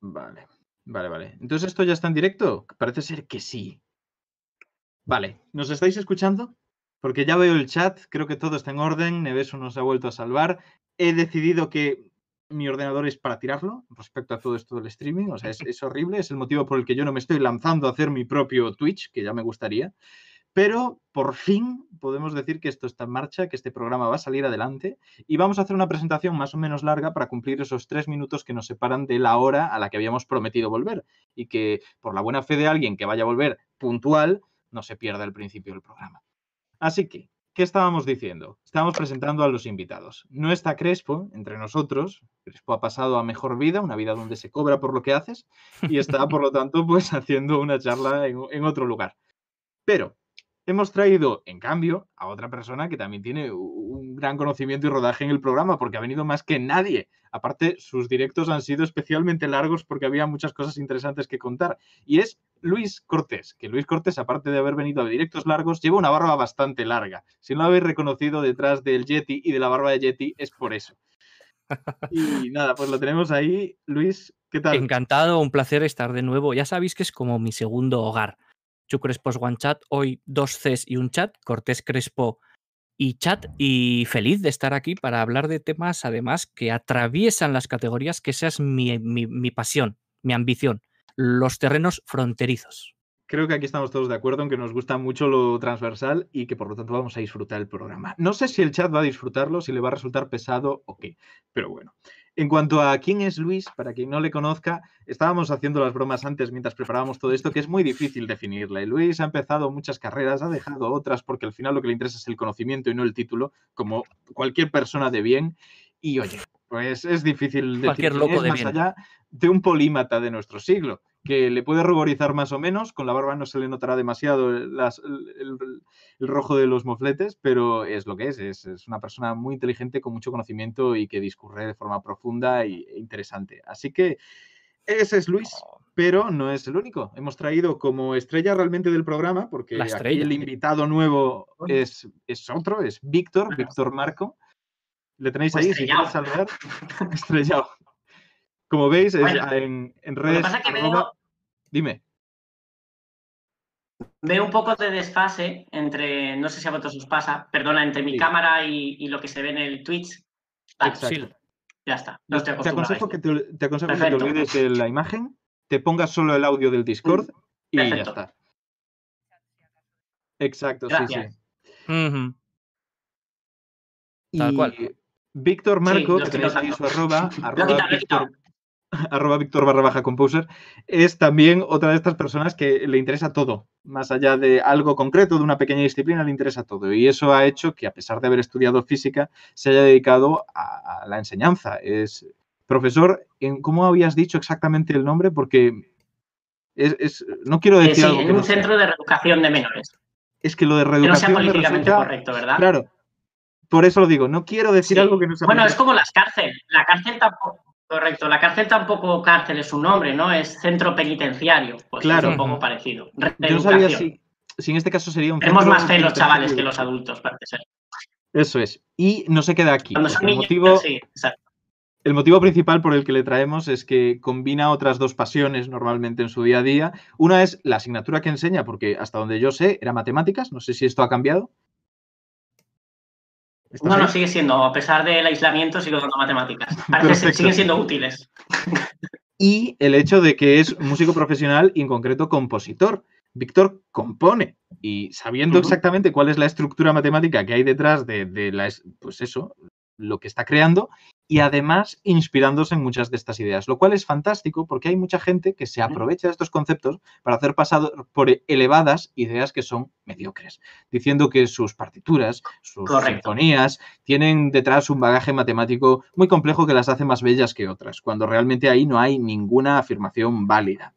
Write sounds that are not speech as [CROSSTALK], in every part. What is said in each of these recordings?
Vale, vale, vale. Entonces, ¿esto ya está en directo? Parece ser que sí. Vale, ¿nos estáis escuchando? Porque ya veo el chat, creo que todo está en orden, Neveso nos ha vuelto a salvar. He decidido que mi ordenador es para tirarlo respecto a todo esto del streaming, o sea, es, es horrible, es el motivo por el que yo no me estoy lanzando a hacer mi propio Twitch, que ya me gustaría. Pero por fin podemos decir que esto está en marcha, que este programa va a salir adelante y vamos a hacer una presentación más o menos larga para cumplir esos tres minutos que nos separan de la hora a la que habíamos prometido volver y que por la buena fe de alguien que vaya a volver puntual no se pierda el principio del programa. Así que, ¿qué estábamos diciendo? Estábamos presentando a los invitados. No está Crespo entre nosotros. Crespo ha pasado a mejor vida, una vida donde se cobra por lo que haces y está, por lo tanto, pues [LAUGHS] haciendo una charla en, en otro lugar. Pero hemos traído, en cambio, a otra persona que también tiene un gran conocimiento y rodaje en el programa, porque ha venido más que nadie. Aparte, sus directos han sido especialmente largos porque había muchas cosas interesantes que contar. Y es Luis Cortés, que Luis Cortés, aparte de haber venido a directos largos, lleva una barba bastante larga. Si no lo habéis reconocido detrás del Yeti y de la barba de Yeti, es por eso. [LAUGHS] Y nada, pues lo tenemos ahí. Luis, ¿qué tal? Encantado, un placer estar de nuevo. Ya sabéis que es como mi segundo hogar. Chu Chat, hoy dos Cs y un chat, Cortés Crespo y chat, y feliz de estar aquí para hablar de temas además que atraviesan las categorías, que esa es mi, mi, mi pasión, mi ambición, los terrenos fronterizos. Creo que aquí estamos todos de acuerdo en que nos gusta mucho lo transversal y que por lo tanto vamos a disfrutar el programa. No sé si el chat va a disfrutarlo, si le va a resultar pesado o qué, pero bueno. En cuanto a quién es Luis, para quien no le conozca, estábamos haciendo las bromas antes mientras preparábamos todo esto, que es muy difícil definirle. Luis ha empezado muchas carreras, ha dejado otras, porque al final lo que le interesa es el conocimiento y no el título, como cualquier persona de bien. Y oye, pues es difícil Cualquier decir quién loco es de más bien. allá de un polímata de nuestro siglo, que le puede ruborizar más o menos, con la barba no se le notará demasiado las- el, el- el rojo de los mofletes, pero es lo que es, es, es una persona muy inteligente, con mucho conocimiento y que discurre de forma profunda y- e interesante. Así que ese es Luis, pero no es el único. Hemos traído como estrella realmente del programa, porque La aquí estrella. el invitado nuevo es, es otro, es Víctor, Víctor Marco. Le tenéis ahí, si queréis saludar. [LAUGHS] Estrellado. Como veis, es Bueno, en, en Lo redes. que pasa es que arroba- veo, Dime. veo un poco de desfase entre, no sé si a vosotros os pasa, perdona, entre mi Sí. cámara y, y lo que se ve en el Twitch. Exacto. Sí, ya está. No estoy te aconsejo que te, te aconsejo que te Perfecto. olvides de la imagen, te pongas solo el audio del Discord y ya está. Exacto, Gracias. sí, sí. Tal cual. Víctor Marco, que tenéis ahí su arroba, arroba Víctor. [LAUGHS] arroba Víctor barra baja composer, es también otra de estas personas que le interesa todo, más allá de algo concreto, de una pequeña disciplina, le interesa todo. Y eso ha hecho que, a pesar de haber estudiado física, se haya dedicado a, a la enseñanza. Es profesor, en, ¿cómo habías dicho exactamente el nombre? Porque es, es- no quiero Eh, decir sí, algo en que un no sea. centro de reeducación de menores. Es que lo de Que no sea reeducación me políticamente resulta- correcto, ¿verdad? Claro, por eso lo digo, no quiero decir Sí. algo que no sea Bueno, es como las cárceles. La cárcel tampoco. Correcto, la cárcel tampoco cárcel es su nombre, ¿no? Es centro penitenciario. Pues Claro. es un poco parecido. Yo no sabía si, si en este caso sería un Tenemos centro más fe los chavales que los adultos, parece ser. Eso es. Y no se queda aquí. Cuando son el, niños, motivo, sí, exacto. el motivo principal por el que le traemos es que combina otras dos pasiones normalmente en su día a día. Una es la asignatura que enseña, porque hasta donde yo sé era matemáticas. No sé si esto ha cambiado. ¿Estás No, no, sigue siendo, a pesar del aislamiento, sigo dando matemáticas. [LAUGHS] Parece siguen siendo útiles. y el hecho de que es músico profesional y en concreto compositor. Víctor compone y sabiendo exactamente cuál es la estructura matemática que hay detrás de, de la, es- pues eso, lo que está creando y además inspirándose en muchas de estas ideas, lo cual es fantástico porque hay mucha gente que se aprovecha de estos conceptos para hacer pasar por elevadas ideas que son mediocres, diciendo que sus partituras, sus Correcto. sinfonías tienen detrás un bagaje matemático muy complejo que las hace más bellas que otras, cuando realmente ahí no hay ninguna afirmación válida.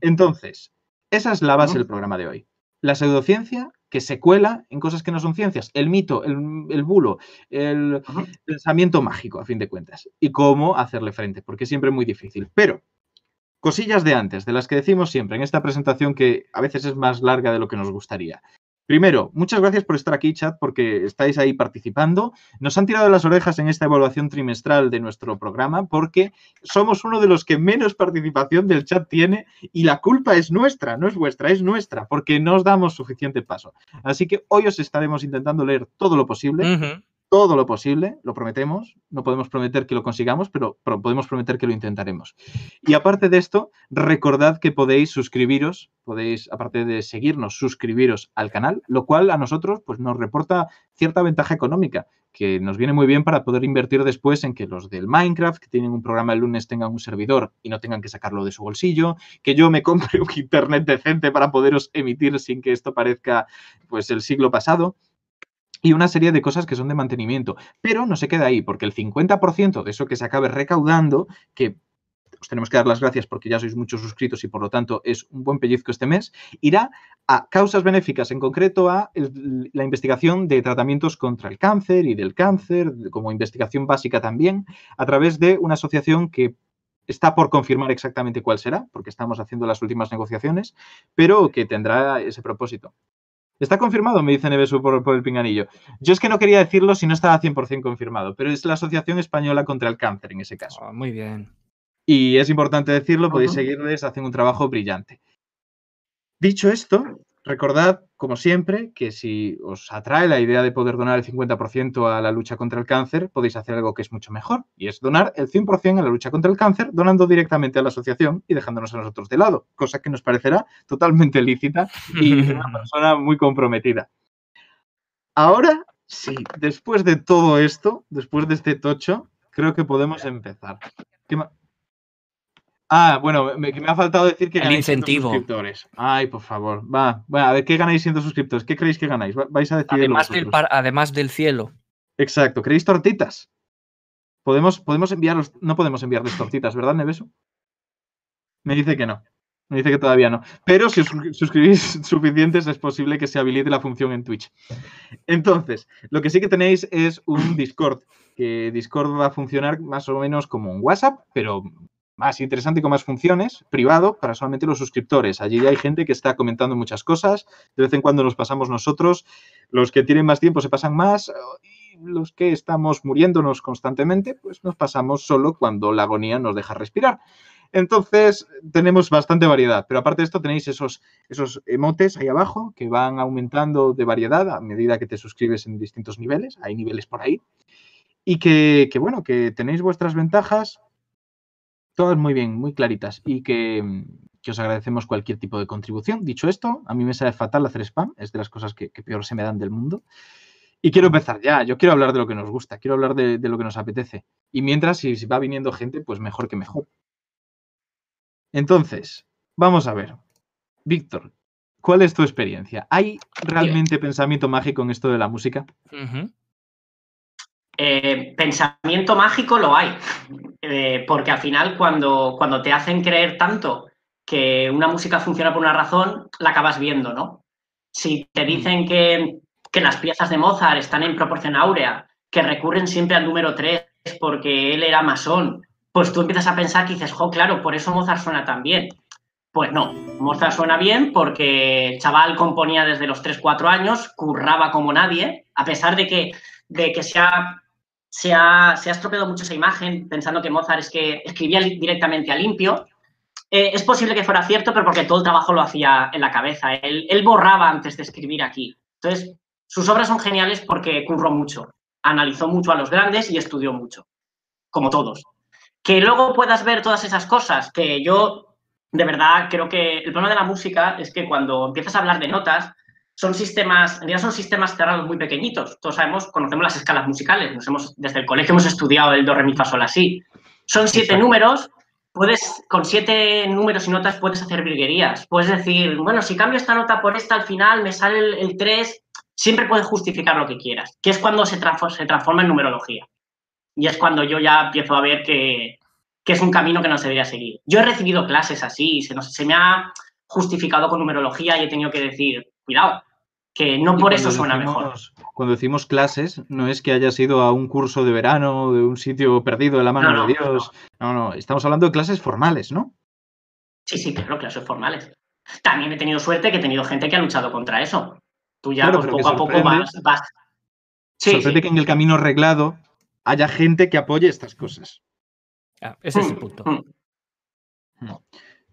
Entonces, esa es la base del programa de hoy. La pseudociencia que se cuela en cosas que no son ciencias, el mito, el, el bulo, el pensamiento mágico, a fin de cuentas, y cómo hacerle frente, porque es siempre muy difícil. Pero, cosillas de antes, de las que decimos siempre en esta presentación que a veces es más larga de lo que nos gustaría. Primero, muchas gracias por estar aquí, chat, porque estáis ahí participando. Nos han tirado las orejas en esta evaluación trimestral de nuestro programa porque somos uno de los que menos participación del chat tiene y la culpa es nuestra, no es vuestra, es nuestra, porque no os damos suficiente paso. Así que hoy os estaremos intentando leer todo lo posible. Todo lo posible, lo prometemos. No podemos prometer que lo consigamos, pero podemos prometer que lo intentaremos. Y aparte de esto, recordad que podéis suscribiros, podéis, aparte de seguirnos, suscribiros al canal, lo cual a nosotros pues, nos reporta cierta ventaja económica, que nos viene muy bien para poder invertir después en que los del Minecraft, que tienen un programa el lunes, tengan un servidor y no tengan que sacarlo de su bolsillo, que yo me compre [LAUGHS] un internet decente para poderos emitir sin que esto parezca pues el siglo pasado y una serie de cosas que son de mantenimiento. Pero no se queda ahí, porque el 50% de eso que se acabe recaudando, que os tenemos que dar las gracias porque ya sois muchos suscritos y por lo tanto es un buen pellizco este mes, irá a causas benéficas, en concreto a la investigación de tratamientos contra el cáncer y del cáncer, como investigación básica también, a través de una asociación que está por confirmar exactamente cuál será, porque estamos haciendo las últimas negociaciones, pero que tendrá ese propósito. Está confirmado, me dice Nevesu por, por el pinganillo. Yo es que no quería decirlo si no estaba 100% confirmado, pero es la Asociación Española contra el Cáncer en ese caso. Ah, muy bien. Y es importante decirlo, podéis seguirles, hacen un trabajo brillante. Dicho esto, recordad, como siempre, que si os atrae la idea de poder donar el 50% a la lucha contra el cáncer, podéis hacer algo que es mucho mejor, y es donar el 100% a la lucha contra el cáncer, donando directamente a la asociación y dejándonos a nosotros de lado, cosa que nos parecerá totalmente lícita y [LAUGHS] una persona muy comprometida. Ahora sí, después de todo esto, después de este tocho, creo que podemos empezar. ¿Qué Ah, bueno, me, que me ha faltado decir que El ganáis 100 incentivo. suscriptores. Ay, por favor. Va, bueno, a ver, ¿qué ganáis siendo suscriptores? ¿Qué creéis que ganáis? Va- Vais a decidirlo Además del, par- además del cielo. Exacto, ¿queréis tortitas? Podemos, podemos enviaros, no podemos enviarles tortitas, ¿verdad, Nevesu? Me dice que no. Me dice que todavía no. Pero si os suscri- suscribís [LAUGHS] suficientes, es posible que se habilite la función en Twitch. Entonces, lo que sí que tenéis es un Discord. Que Discord va a funcionar más o menos como un WhatsApp, pero más interesante con más funciones, privado para solamente los suscriptores. Allí hay gente que está comentando muchas cosas. De vez en cuando nos pasamos nosotros. Los que tienen más tiempo se pasan más. Y los que estamos muriéndonos constantemente, pues nos pasamos solo cuando la agonía nos deja respirar. Entonces, tenemos bastante variedad, pero aparte de esto tenéis esos, esos emotes ahí abajo que van aumentando de variedad a medida que te suscribes en distintos niveles, hay niveles por ahí, y que, que, bueno, que tenéis vuestras ventajas, todas muy bien, muy claritas, y que, mm, que os agradecemos cualquier tipo de contribución. Dicho esto, a mí me sabe fatal hacer spam, es de las cosas que, que peor se me dan del mundo. Y quiero empezar ya, yo quiero hablar de lo que nos gusta, quiero hablar de, de lo que nos apetece. Y mientras, si, si va viniendo gente, pues mejor que mejor. Entonces, vamos a ver. Víctor, ¿cuál es tu experiencia? ¿Hay realmente pensamiento mágico en esto de la música? Eh, pensamiento mágico lo hay, Eh, porque al final cuando, cuando te hacen creer tanto que una música funciona por una razón, la acabas viendo, ¿no? Si te dicen que, que las piezas de Mozart están en proporción áurea, que recurren siempre al número 3 porque él era masón, pues tú empiezas a pensar que dices, jo, claro, por eso Mozart suena tan bien. Pues no, Mozart suena bien porque el chaval componía desde los 3-4 años, curraba como nadie, a pesar de que, de que se ha se ha, se ha estropeado mucho esa imagen pensando que Mozart es que escribía directamente a limpio. Eh, es posible que fuera cierto, pero porque todo el trabajo lo hacía en la cabeza. Él, él borraba antes de escribir aquí. Entonces, sus obras son geniales porque curró mucho, analizó mucho a los grandes y estudió mucho, como todos. Que luego puedas ver todas esas cosas, que yo de verdad creo que el problema de la música es que cuando empiezas a hablar de notas, son sistemas, en realidad son sistemas cerrados muy pequeñitos. Todos sabemos, conocemos las escalas musicales, nos hemos, desde el colegio hemos estudiado el do, re, mi, fa, sol, así. Son siete Exacto. números, puedes, con siete números y notas puedes hacer virguerías. Puedes decir, bueno, si cambio esta nota por esta al final, me sale el, el 3, siempre puedes justificar lo que quieras, que es cuando se, se transforma en numerología. Y es cuando yo ya empiezo a ver que, que es un camino que no se debería seguir. Yo he recibido clases así, se, nos- se me ha justificado con numerología y he tenido que decir, cuidado, que no por eso suena mejor. Cuando decimos clases, no es que hayas ido a un curso de verano, de un sitio perdido de la mano No, no, de Dios. No, no, estamos hablando de clases formales, ¿no? Sí, sí, claro, clases formales. También he tenido suerte que he tenido gente que ha luchado contra eso. Tú ya Claro, pues, poco a poco vas... vas... Sí, Sorprende sí. que en el camino reglado haya gente que apoye estas cosas. Ah, ese es el Mm, punto. mm.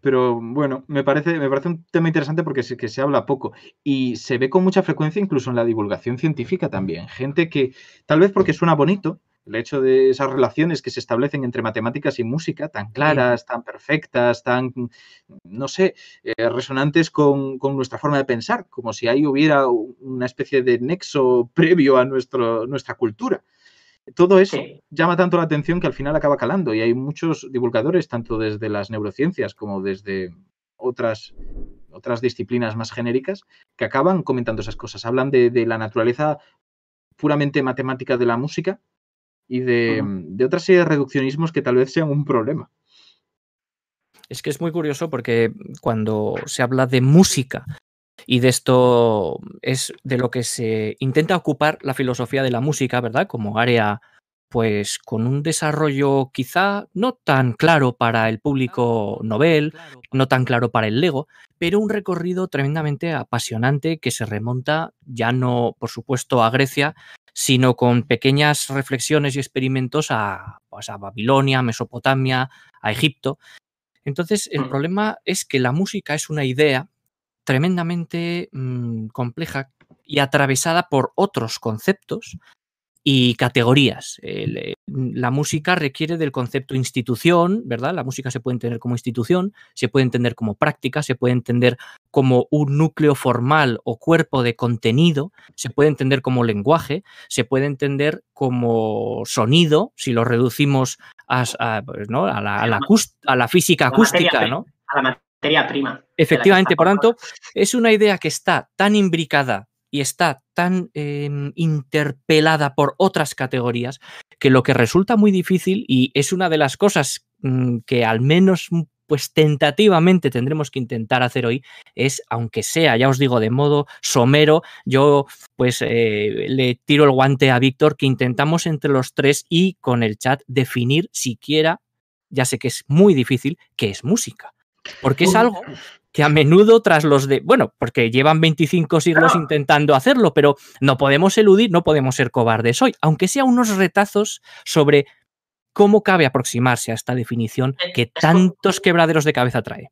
Pero bueno, me parece, me parece un tema interesante porque sí que se habla poco y se ve con mucha frecuencia incluso en la divulgación científica también. Gente que, tal vez porque suena bonito, el hecho de esas relaciones que se establecen entre matemáticas y música, tan claras, tan perfectas, tan, no sé, eh, resonantes con, con nuestra forma de pensar, como si ahí hubiera una especie de nexo previo a nuestro, nuestra cultura. Todo eso Sí. llama tanto la atención que al final acaba calando y hay muchos divulgadores, tanto desde las neurociencias como desde otras, otras disciplinas más genéricas, que acaban comentando esas cosas. Hablan de, de la naturaleza puramente matemática de la música y de, Ujú. de otra serie de reduccionismos que tal vez sean un problema. Es que es muy curioso porque cuando se habla de música y de esto es de lo que se intenta ocupar la filosofía de la música, ¿verdad? Como área, pues con un desarrollo quizá no tan claro para el público novel, no tan claro para el Lego, pero un recorrido tremendamente apasionante que se remonta ya no, por supuesto, a Grecia, sino con pequeñas reflexiones y experimentos a, pues, a Babilonia, Mesopotamia, a Egipto. Entonces, el Mm. problema es que la música es una idea tremendamente mm, compleja y atravesada por otros conceptos y categorías. El, eh, la música requiere del concepto institución, ¿verdad? La música se puede entender como institución, se puede entender como práctica, se puede entender como un núcleo formal o cuerpo de contenido, se puede entender como lenguaje, se puede entender como sonido, si lo reducimos a, a, pues, ¿no? a, la, a, la, la física acústica. ¿no? A la materia prima. Efectivamente, por tanto, es una idea que está tan imbricada y está tan eh, interpelada por otras categorías que lo que resulta muy difícil y es una de las cosas mm, que al menos pues tentativamente tendremos que intentar hacer hoy es, aunque sea, ya os digo, de modo somero, yo pues eh, le tiro el guante a Víctor que intentamos entre los tres y con el chat definir siquiera, ya sé que es muy difícil, qué es música. Porque es algo que a menudo tras los de, bueno, porque llevan 25 siglos Claro. intentando hacerlo, pero no podemos eludir, no podemos ser cobardes hoy, aunque sea unos retazos sobre cómo cabe aproximarse a esta definición que tantos quebraderos de cabeza trae.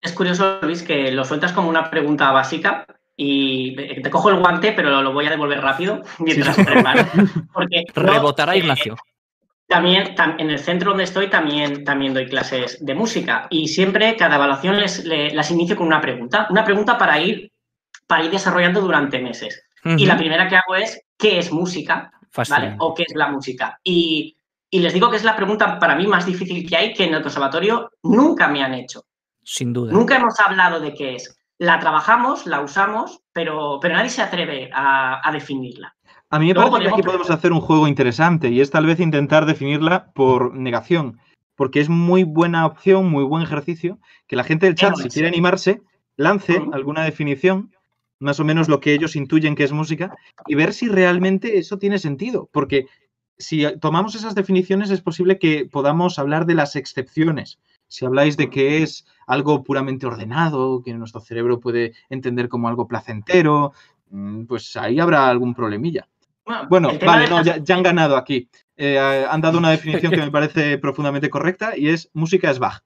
Es curioso, Luis, que lo sueltas como una pregunta básica y te cojo el guante, pero lo voy a devolver rápido mientras sí. preparo. Porque [LAUGHS] Rebotará Ignacio. También, tam- en el centro donde estoy también, también doy clases de música y siempre cada evaluación les, le- las inicio con una pregunta, una pregunta para ir, para ir desarrollando durante meses. Y la primera que hago es, ¿qué es música? ¿Vale? ¿O qué es la música? Y, y les digo que es la pregunta para mí más difícil que hay, que en el conservatorio nunca me han hecho. Sin duda. Nunca hemos hablado de qué es. La trabajamos, la usamos, pero, pero nadie se atreve a, a definirla. A mí me Luego parece que aquí podemos hacer un juego interesante y es tal vez intentar definirla por negación, porque es muy buena opción, muy buen ejercicio, que la gente del chat, si quiere animarse, lance alguna definición, más o menos lo que ellos intuyen que es música, y ver si realmente eso tiene sentido, porque si tomamos esas definiciones es posible que podamos hablar de las excepciones. Si habláis de que es algo puramente ordenado, que nuestro cerebro puede entender como algo placentero, mm, pues ahí habrá algún problemilla. Bueno, vale, no, ya, ya han ganado aquí. Eh, han dado una [LAUGHS] definición que me parece profundamente correcta y es música es Bach.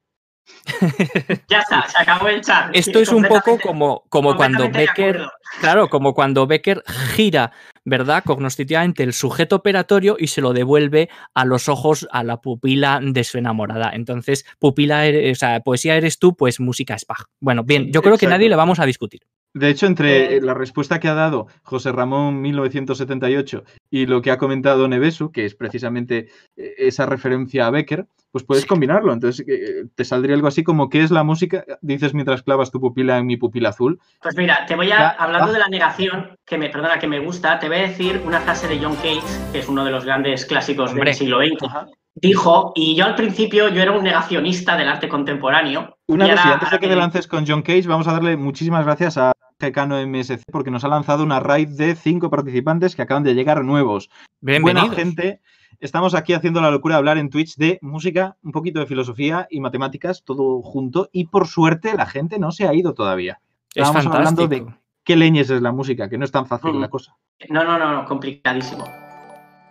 [LAUGHS] Ya está, se acabó el chat. Esto es un poco como, como cuando Becker, claro, como cuando Becker gira, ¿verdad? Cognoscitivamente el sujeto operatorio y se lo devuelve a los ojos, a la pupila de su enamorada. Entonces, pupila, eres- o sea, poesía eres tú, pues música es Bach. Bueno, bien, yo creo que nadie le vamos a discutir. De hecho, entre la respuesta que ha dado José Ramón 1978 y lo que ha comentado Nevesu, que es precisamente eh, esa referencia a Becker, pues puedes combinarlo. Entonces, eh, te saldría algo así como, ¿qué es la música? Dices mientras clavas tu pupila en mi pupila azul. Pues mira, te voy a, hablando ah. de la negación, que me, perdona, que me gusta, te voy a decir una frase de John Cage, que es uno de los grandes clásicos Hombre. del siglo XX. Dijo, y yo al principio yo era un negacionista del arte contemporáneo. Una cosa, antes de que te lances con John Cage, vamos a darle muchísimas gracias a Gecano MSC porque nos ha lanzado una raid de cinco participantes que acaban de llegar nuevos. Bienvenidos. Buena gente. Estamos aquí haciendo la locura de hablar en Twitch de música, un poquito de filosofía y matemáticas, todo junto. Y por suerte la gente no se ha ido todavía. Es Estábamos hablando fantástico. qué leñes es la música, que no es tan fácil la Ujú. cosa. No, no, no, no, complicadísimo.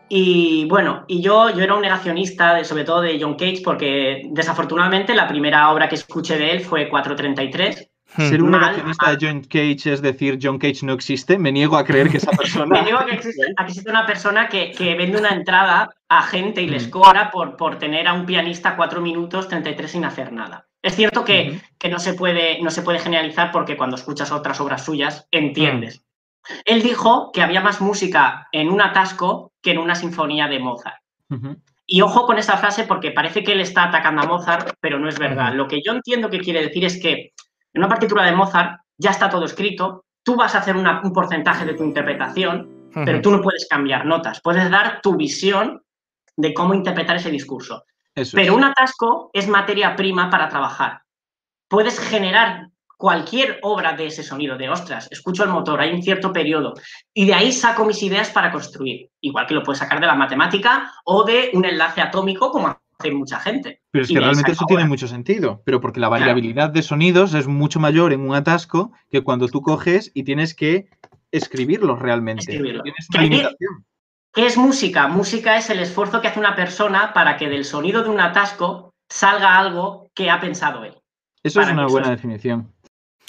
Y bueno, y yo, yo era un negacionista, de, sobre todo de John Cage, porque desafortunadamente la primera obra que escuché de él fue 433. Hmm. Ser un Mal, negacionista de John Cage es decir, John Cage no existe. Me niego a creer que esa [LAUGHS] Me persona. que existe, a que existe una persona que, que vende una entrada a gente y les Mm. cobra por, por tener a un pianista 4 minutos 33 sin hacer nada. Es cierto que, Ujú. que no, se puede, no se puede generalizar porque cuando escuchas otras obras suyas entiendes. Él dijo que había más música en un atasco que en una sinfonía de Mozart. Y ojo con esa frase porque parece que él está atacando a Mozart, pero no es verdad. Lo que yo entiendo que quiere decir es que en una partitura de Mozart ya está todo escrito, tú vas a hacer una- un porcentaje de tu interpretación, pero tú no puedes cambiar notas, puedes dar tu visión de cómo interpretar ese discurso. Eso Pero es. un atasco es materia prima para trabajar. Puedes generar cualquier obra de ese sonido, de ostras, escucho el motor, hay un cierto periodo, y de ahí saco mis ideas para construir. Igual que lo puedes sacar de la matemática o de un enlace atómico, como hace mucha gente. Pero es que realmente eso tiene mucho sentido, pero porque la variabilidad de sonidos es mucho mayor en un atasco que cuando tú coges y tienes que escribirlos realmente. Escribirlo. Tienes Que una limitación. ¿Qué es música? Música es el esfuerzo que hace una persona para que del sonido de un atasco salga algo que ha pensado él. Eso es una eso buena definición.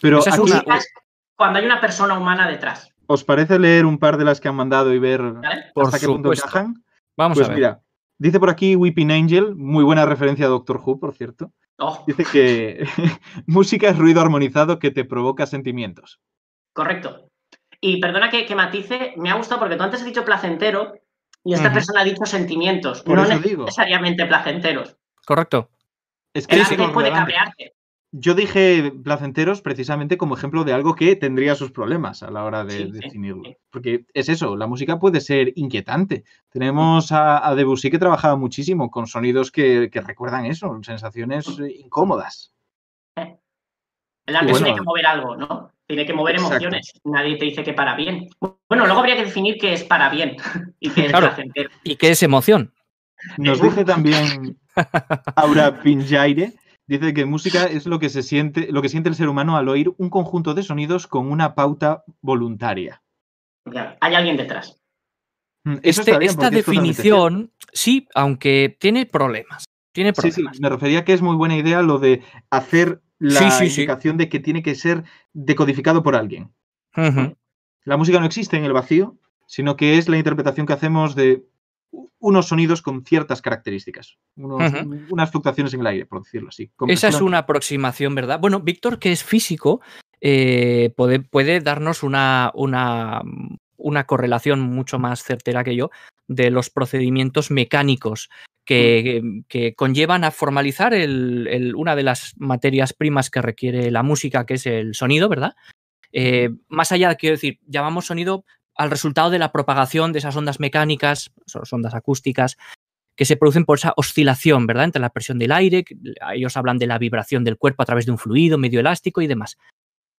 Pero es aquí, una- Música es cuando hay una persona humana detrás. ¿os parece leer un par de las que han mandado y ver ¿vale? Por hasta qué punto encajan? Vamos Pues a ver. mira, dice por aquí Weeping Angel, muy buena referencia a Doctor Who, por cierto. Oh, Dice que [LAUGHS] música es ruido armonizado que te provoca sentimientos. correcto. Y perdona que, que matice, me ha gustado porque tú antes has dicho placentero y esta persona ha dicho sentimientos, Por no digo. necesariamente placenteros. Correcto. Es que El arte puede cabrearte. Yo dije placenteros precisamente como ejemplo de algo que tendría sus problemas a la hora de Sí, definirlo. sí. Porque es eso, la música puede ser inquietante. Tenemos a, a Debussy que trabajaba muchísimo con sonidos que, que recuerdan eso, sensaciones eh, incómodas. [LAUGHS] El arte bueno, tiene que mover algo, ¿no? Tiene que mover Exacto. emociones. Nadie te dice que para bien. Bueno, luego habría que definir qué es para bien [LAUGHS] y qué es Claro. placentero. ¿Y qué es emoción? Nos dice también [LAUGHS] Aura Pinjaire, dice que música es lo que se siente, lo que siente el ser humano al oír un conjunto de sonidos con una pauta voluntaria. Claro, Hay alguien detrás. Mm, Este- bien, esta es definición, sí, aunque tiene problemas. Tiene Sí, sí, problemas. me refería que es muy buena idea lo de hacer la Sí, sí, sí. indicación de que tiene que ser decodificado por alguien. La música no existe en el vacío, sino que es la interpretación que hacemos de unos sonidos con ciertas características, unos- unas fluctuaciones en el aire, por decirlo así. Esa es una aproximación, ¿verdad? Bueno, Víctor, que es físico, eh, puede, puede darnos una, una, una correlación mucho más certera que yo de los procedimientos mecánicos que, que conllevan a formalizar el- el- una de las materias primas que requiere la música, que es el sonido, ¿verdad? Eh, más allá, quiero decir, llamamos sonido al resultado de la propagación de esas ondas mecánicas, esas ondas acústicas, que se producen por esa oscilación, ¿verdad? Entre la presión del aire, ellos hablan de la vibración del cuerpo a través de un fluido medio elástico y demás.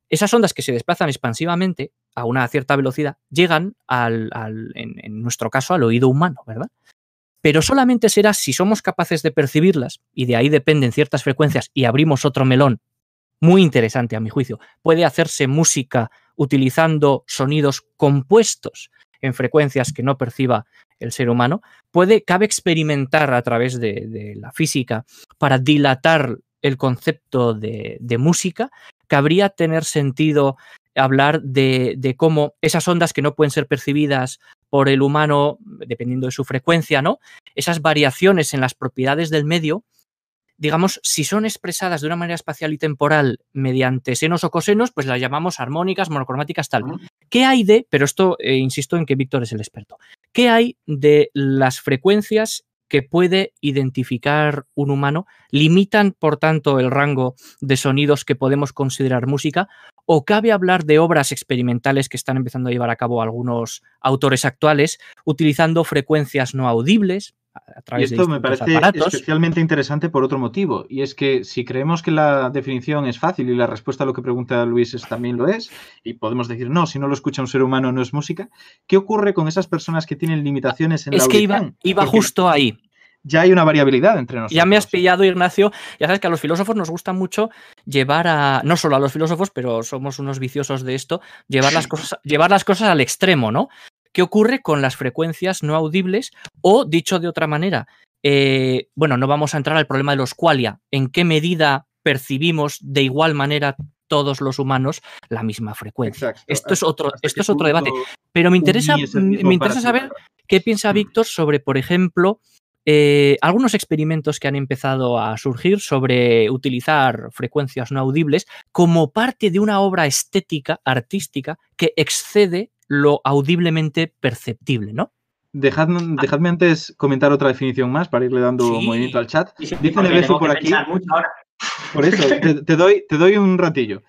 Esas ondas que se desplazan expansivamente a una cierta velocidad llegan al, al- en, en nuestro caso, al oído humano, ¿verdad? Pero solamente será si somos capaces de percibirlas, y de ahí dependen ciertas frecuencias, y abrimos otro melón muy interesante a mi juicio. Puede hacerse música utilizando sonidos compuestos en frecuencias que no perciba el ser humano, puede, cabe experimentar a través de, la física para dilatar el concepto de, de música, cabría tener sentido hablar de, de cómo esas ondas que no pueden ser percibidas por el humano, dependiendo de su frecuencia, ¿no? Esas variaciones en las propiedades del medio, digamos, si son expresadas de una manera espacial y temporal mediante senos o cosenos, pues las llamamos armónicas, monocromáticas, tal. ¿Qué hay de, pero esto eh, insisto en que Víctor es el experto, ¿qué hay de las frecuencias que puede identificar un humano? ¿Limitan, por tanto, el rango de sonidos que podemos considerar música? ¿O cabe hablar de obras experimentales que están empezando a llevar a cabo algunos autores actuales utilizando frecuencias no audibles a Y de esto me parece aparatos? especialmente interesante por otro motivo, y es que si creemos que la definición es fácil y la respuesta a lo que pregunta Luis es, también lo es, y podemos decir, no, si no lo escucha un ser humano no es música, ¿qué ocurre con esas personas que tienen limitaciones en Es la que iba, iba Porque justo ahí. ya hay una variabilidad entre nosotros. Ya me has pillado, Ignacio. Ya sabes que a los filósofos nos gusta mucho llevar a, no solo a los filósofos, pero somos unos viciosos de esto, llevar las cosas, llevar las cosas al extremo, ¿no? ¿Qué ocurre con las frecuencias no audibles? O, dicho de otra manera, eh, bueno, no vamos a entrar al problema de los qualia. ¿En qué medida percibimos de igual manera todos los humanos la misma frecuencia? Exacto. Esto es otro, ¿Hasta esto es otro debate. Pero me interesa, me interesa saber qué piensa. Víctor sobre, por ejemplo, eh, algunos experimentos que han empezado a surgir sobre utilizar frecuencias no audibles como parte de una obra estética, artística, que excede lo audiblemente perceptible, ¿no? Dejad- dejadme antes comentar otra definición más para irle dando Sí. movimiento al chat. Sí, Dice Nevesu por aquí. ahora. Por eso, [LAUGHS] te, te doy, te doy un ratillo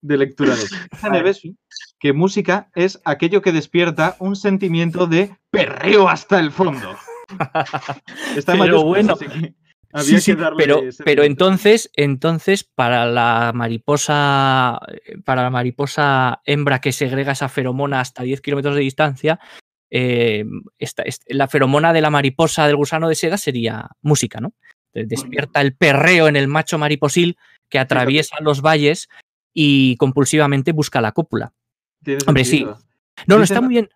de lectura de eso. [LAUGHS] Dice. Nevesu que música es aquello que despierta un sentimiento de perreo hasta el fondo. [LAUGHS] Está Pero bueno, que había Sí, sí, que darle pero, ese pero entonces, entonces, para la mariposa, para la mariposa hembra que segrega esa feromona hasta 10 kilómetros de distancia, eh, esta- est- la feromona de la mariposa del gusano de seda sería música, ¿no? Despierta el perreo en el macho mariposil que atraviesa los valles y compulsivamente busca la cópula. Hombre, sí. No, no, está muy bien.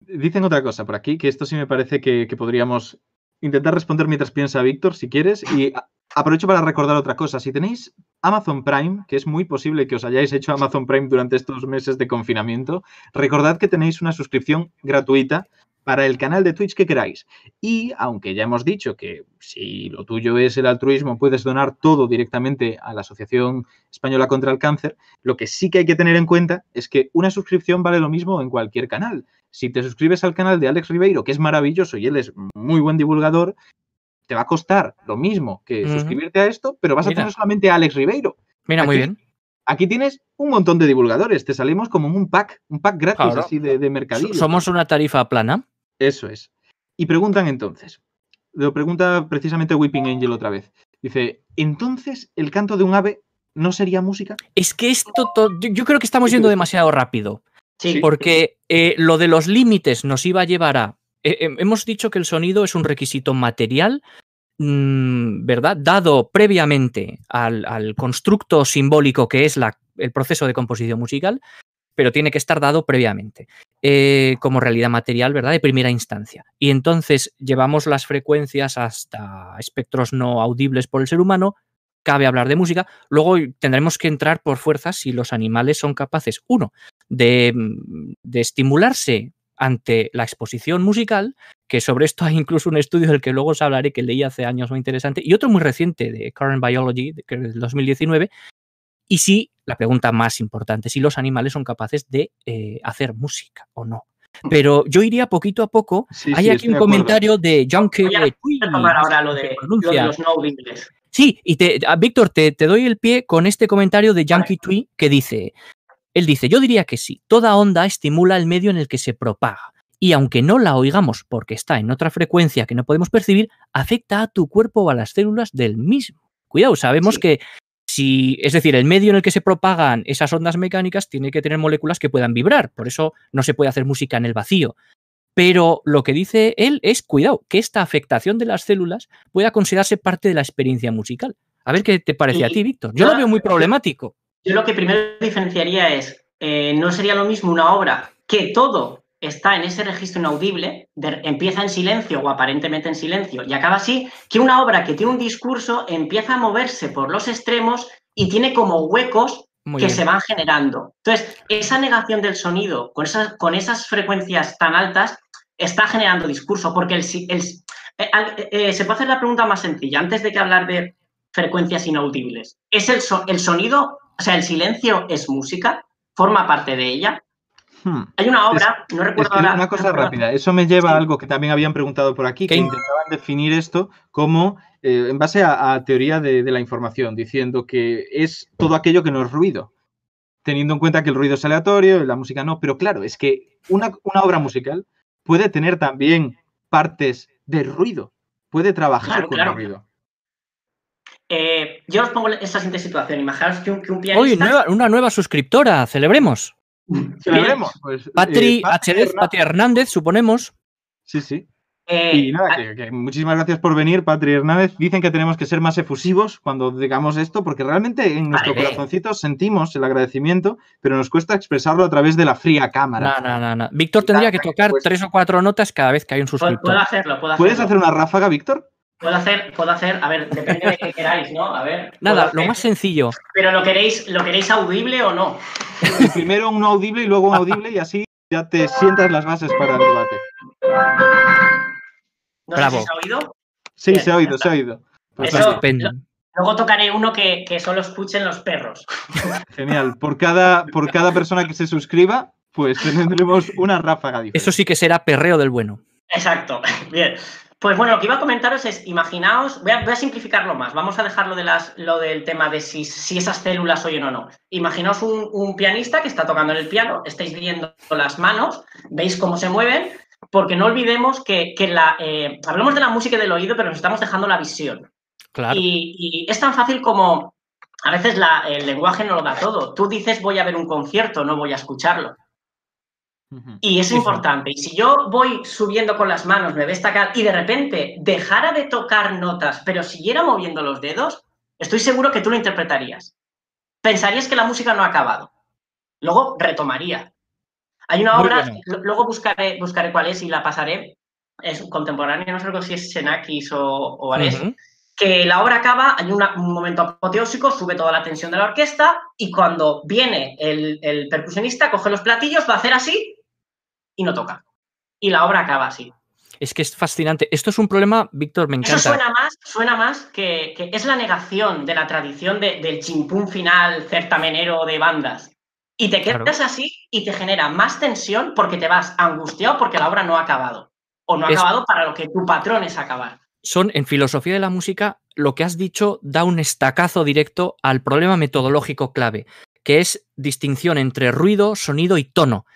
Dicen otra cosa por aquí, que esto sí me parece que, que podríamos intentar responder mientras piensa Víctor, si quieres. Y aprovecho para recordar otra cosa. Si tenéis Amazon Prime, que es muy posible que os hayáis hecho Amazon Prime durante estos meses de confinamiento, recordad que tenéis una suscripción gratuita para el canal de Twitch que queráis. Y aunque ya hemos dicho que si lo tuyo es el altruismo, puedes donar todo directamente a la Asociación Española contra el Cáncer, lo que sí que hay que tener en cuenta es que una suscripción vale lo mismo en cualquier canal. Si te suscribes al canal de Alex Ribeiro, que es maravilloso y él es muy buen divulgador, te va a costar lo mismo que suscribirte a esto, pero vas a tener solamente a Alex Ribeiro. Mira, muy bien. Aquí tienes un montón de divulgadores, te salimos como un pack, un pack gratis así de, de mercadillo. Somos una tarifa plana. Eso es. Y preguntan entonces, lo pregunta precisamente Weeping Angel otra vez. Dice, entonces el canto de un ave no sería música? Es que esto, to- yo, creo que estamos yendo demasiado rápido. Sí, Sí. Porque eh, lo de los límites nos iba a llevar a. eh, eh, hemos dicho que el sonido es un requisito material, mm, ¿verdad? Dado previamente al, al constructo simbólico que es la- el proceso de composición musical, pero tiene que estar dado previamente eh, como realidad material, ¿verdad? De primera instancia. Y entonces llevamos las frecuencias hasta espectros no audibles por el ser humano. Cabe hablar de música. Luego tendremos que entrar por fuerza si los animales son capaces, uno, de, mm, de estimularse ante la exposición musical, que sobre esto hay incluso un estudio del que luego os hablaré que leí hace años muy interesante, y otro muy reciente de Current Biology, de- que es del 2019, y si, la pregunta más importante, si los animales son capaces de eh, hacer música o no. Pero yo iría poquito a poco. Sí, hay sí, aquí un de acuerdo. comentario de Junkie Voy a retomar ahora lo de, lo de los no. Sí, y te, Víctor, te, te doy el pie con este comentario de Vale. Yankee Tree que dice, él dice, yo diría que sí, toda onda estimula el medio en el que se propaga. Y aunque no la oigamos porque está en otra frecuencia que no podemos percibir, afecta a tu cuerpo o a las células del mismo. Cuidado, sabemos Sí. que si, es decir, el medio en el que se propagan esas ondas mecánicas tiene que tener moléculas que puedan vibrar, por eso no se puede hacer música en el vacío. Pero lo que dice él es, cuidado, que esta afectación de las células pueda considerarse parte de la experiencia musical. A ver qué te parece a ti, Víctor. Yo lo veo muy problemático. Yo lo que primero diferenciaría es, eh, no sería lo mismo una obra que todo está en ese registro inaudible, de- empieza en silencio o aparentemente en silencio y acaba así, que una obra que tiene un discurso empieza a moverse por los extremos y tiene como huecos Muy que bien. se van generando. Entonces, esa negación del sonido con esas, con esas frecuencias tan altas está generando discurso, porque el, eh, eh, se puede hacer la pregunta más sencilla, antes de que hablar de frecuencias inaudibles. ¿Es el, so- el sonido, o sea, el silencio es música? ¿Forma parte de ella? Hmm. Hay una obra, no Es recuerdo que ahora. una cosa no rápida, eso me lleva Sí. a algo que también habían preguntado por aquí, que intentaban definir esto como eh, en base a, a teoría de, de la información, diciendo que es todo aquello que no es ruido, teniendo en cuenta que el ruido es aleatorio, la música no, pero claro, es que una, una obra musical puede tener también partes de ruido, puede trabajar Claro, con claro. el ruido. Eh, yo os pongo esa siguiente situación. Imaginaos que un, que un pianista. Nueva- una nueva suscriptora, celebremos. Celebremos. Pues, eh, Patri. Hernández- Patri Hernández, suponemos. Sí, sí. Eh, Y nada, que, que muchísimas gracias por venir, Patri Hernández. Dicen que tenemos que ser más efusivos cuando digamos esto, porque realmente en nuestro Vale. corazoncito sentimos el agradecimiento, pero nos cuesta expresarlo a través de la fría cámara. No, no, no, no. Víctor tendría que tocar Pues- tres o cuatro notas cada vez que hay un suscriptor. puedo hacerlo, puedo hacerlo. ¿Puedes hacer una ráfaga, Víctor? Puedo hacer, puedo hacer, a ver, depende de qué queráis, ¿no? A ver. Nada, hacer- lo más sencillo. Pero lo queréis, ¿lo queréis audible o no? Primero un audible y luego un audible y así ya te sientas las bases para el debate. No Bravo. sé si se ha oído. Sí, Bien, se ha oído, está. se ha oído. Pues Eso- Estupendo. Luego tocaré uno que, que solo escuchen los perros. [LAUGHS] Genial. Por cada, por cada persona que se suscriba, pues tendremos una ráfaga diferente. Eso sí que será perreo del bueno. Exacto. [LAUGHS] Bien. Pues bueno, lo que iba a comentaros es, imaginaos, voy a, voy a simplificarlo más, vamos a dejarlo de las, lo del tema de si, si esas células oyen o no. Imaginaos un, un pianista que está tocando en el piano, estáis viendo las manos, veis cómo se mueven, porque no olvidemos que, que la, eh, hablamos de la música y del oído, pero nos estamos dejando la visión. Claro. Y, y es tan fácil como, a veces la- el lenguaje no lo da todo. Tú dices voy a ver un concierto, no voy a escucharlo. Y es Sí, sí. importante. Y si yo voy subiendo con las manos, me ves tacar y de repente dejara de tocar notas, pero siguiera moviendo los dedos, estoy seguro que tú lo interpretarías. Pensarías que la música no ha acabado. Luego retomaría. Hay una Muy obra, bueno. luego buscaré, buscaré cuál es y la pasaré. Es contemporánea, no sé si es Xenakis o, o Ares, que la obra acaba, hay una- un momento apoteósico, sube toda la tensión de la orquesta y cuando viene el, el percusionista, coge los platillos, va a hacer así y no toca. Y la obra acaba así. Es que es fascinante. Esto es un problema, Víctor, me Eso encanta. suena más, suena más que, que es la negación de la tradición de- del chimpún final certamenero de bandas. Y te Claro. quedas así y te genera más tensión porque te vas angustiado porque la obra no ha acabado. O no ha Es- acabado para lo que tu patrón es acabar. Son, en filosofía de la música, lo que has dicho da un estacazo directo al problema metodológico clave, que es distinción entre ruido, sonido y tono.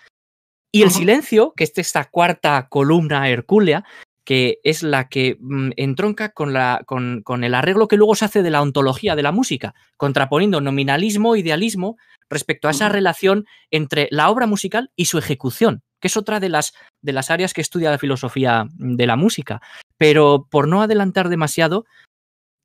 Y el silencio, que es esta cuarta columna hercúlea, que es la que mm, entronca con, la, con, con el arreglo que luego se hace de la ontología de la música, contraponiendo nominalismo, idealismo, respecto a esa relación entre la obra musical y su ejecución, que es otra de las, de las áreas que estudia la filosofía de la música. Pero por no adelantar demasiado,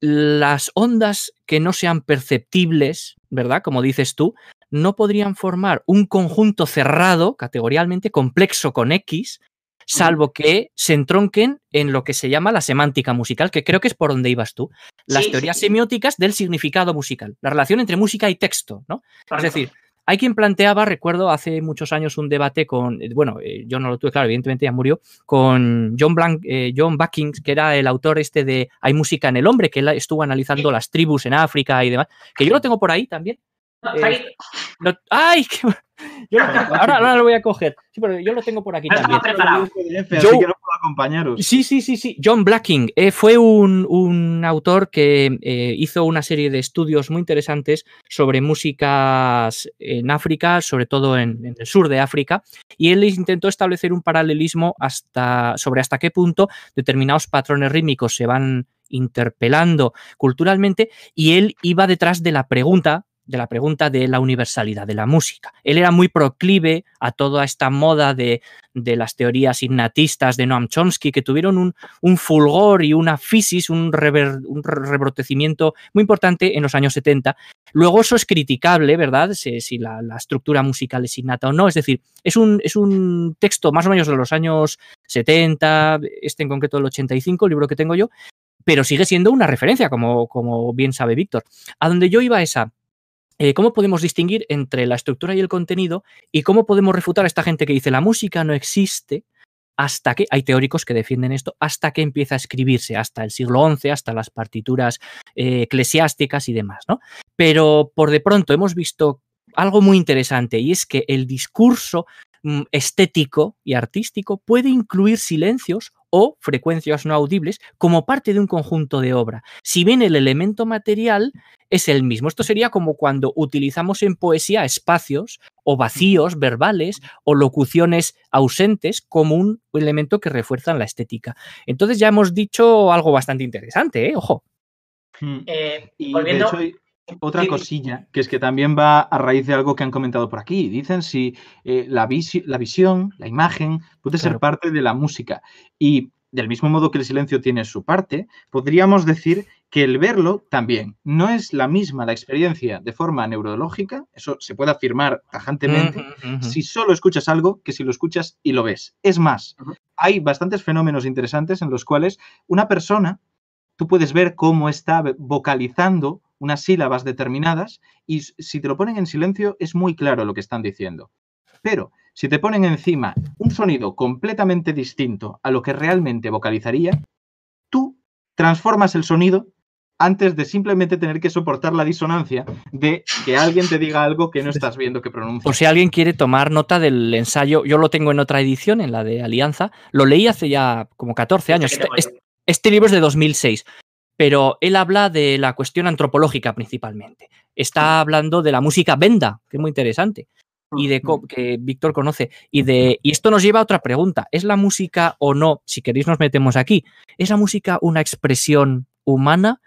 las ondas que no sean perceptibles, ¿verdad? Como dices tú, no podrían formar un conjunto cerrado, categorialmente complexo con X, salvo que se entronquen en lo que se llama la semántica musical, que creo que es por donde ibas tú. Las Sí, teorías sí. semióticas del significado musical, la relación entre música y texto, ¿no? Es decir, hay quien planteaba, recuerdo hace muchos años un debate con, eh, bueno, eh, yo no lo tuve, claro, evidentemente ya murió, con John, Blank, eh, John Buckings, que era el autor este de Hay música en el hombre, que él estuvo analizando las tribus en África y demás, que yo lo tengo por ahí también. No, eh, ahí- Lo- ¡Ay! qué- [LAUGHS] yo lo [LAUGHS] tengo- ahora, ahora lo voy a coger. Sí, pero yo lo tengo por aquí No estaba también. preparado. Así Yo- que no puedo acompañaros. Sí, sí, sí, sí. John Blacking eh, fue un, un autor que eh, hizo una serie de estudios muy interesantes sobre músicas en África, sobre todo en, en el sur de África, y él intentó establecer un paralelismo hasta, sobre hasta qué punto determinados patrones rítmicos se van interpelando culturalmente, y él iba detrás de la pregunta de la pregunta de la universalidad de la música. Él era muy proclive a toda esta moda de, de las teorías innatistas de Noam Chomsky, que tuvieron un, un fulgor y una fisis, un, un rebrotecimiento muy importante en los años 70. Luego eso es criticable, ¿verdad? Si, si la, la estructura musical es innata o no. Es decir, es un, es un texto más o menos de los años 70, este en concreto del 85, el libro que tengo yo, pero sigue siendo una referencia, como, como bien sabe Víctor. A donde yo iba esa eh, ¿Cómo podemos distinguir entre la estructura y el contenido? ¿Y cómo podemos refutar a esta gente que dice la música no existe hasta que, hay teóricos que defienden esto, hasta que empieza a escribirse, hasta el siglo XI, hasta las partituras eh, eclesiásticas y demás, ¿no? Pero por de pronto hemos visto algo muy interesante y es que el discurso mm, estético y artístico puede incluir silencios o frecuencias no audibles como parte de un conjunto de obra. Si bien el elemento material es el mismo. Esto sería como cuando utilizamos en poesía espacios o vacíos verbales o locuciones ausentes como un elemento que refuerzan la estética. Entonces ya hemos dicho algo bastante interesante, ¿eh? Ojo. Mm. eh, Y volviendo- de hecho hay otra Sí. cosilla, que es que también va a raíz de algo que han comentado por aquí. Dicen si eh, la, visi- la visión, la imagen, puede ser parte de la música. Y del mismo modo que el silencio tiene su parte, podríamos decir que el verlo también no es la misma la experiencia de forma neurológica, eso se puede afirmar tajantemente, si solo escuchas algo que si lo escuchas y lo ves. Es más, hay bastantes fenómenos interesantes en los cuales una persona, tú puedes ver cómo está vocalizando unas sílabas determinadas y si te lo ponen en silencio es muy claro lo que están diciendo. Pero si te ponen encima un sonido completamente distinto a lo que realmente vocalizaría, tú transformas el sonido antes de simplemente tener que soportar la disonancia de que alguien te diga algo que no estás viendo que pronuncia. Por si alguien quiere tomar nota del ensayo, yo lo tengo en otra edición, en la de Alianza. Lo leí hace ya como 14 años. Este Este, este libro es de 2006, pero él habla de la cuestión antropológica principalmente. Está hablando de la música benda, que es muy interesante, y de que Víctor conoce. Y, de, y esto nos lleva a otra pregunta. ¿Es la música o no, si queréis nos metemos aquí, ¿es la música una expresión humana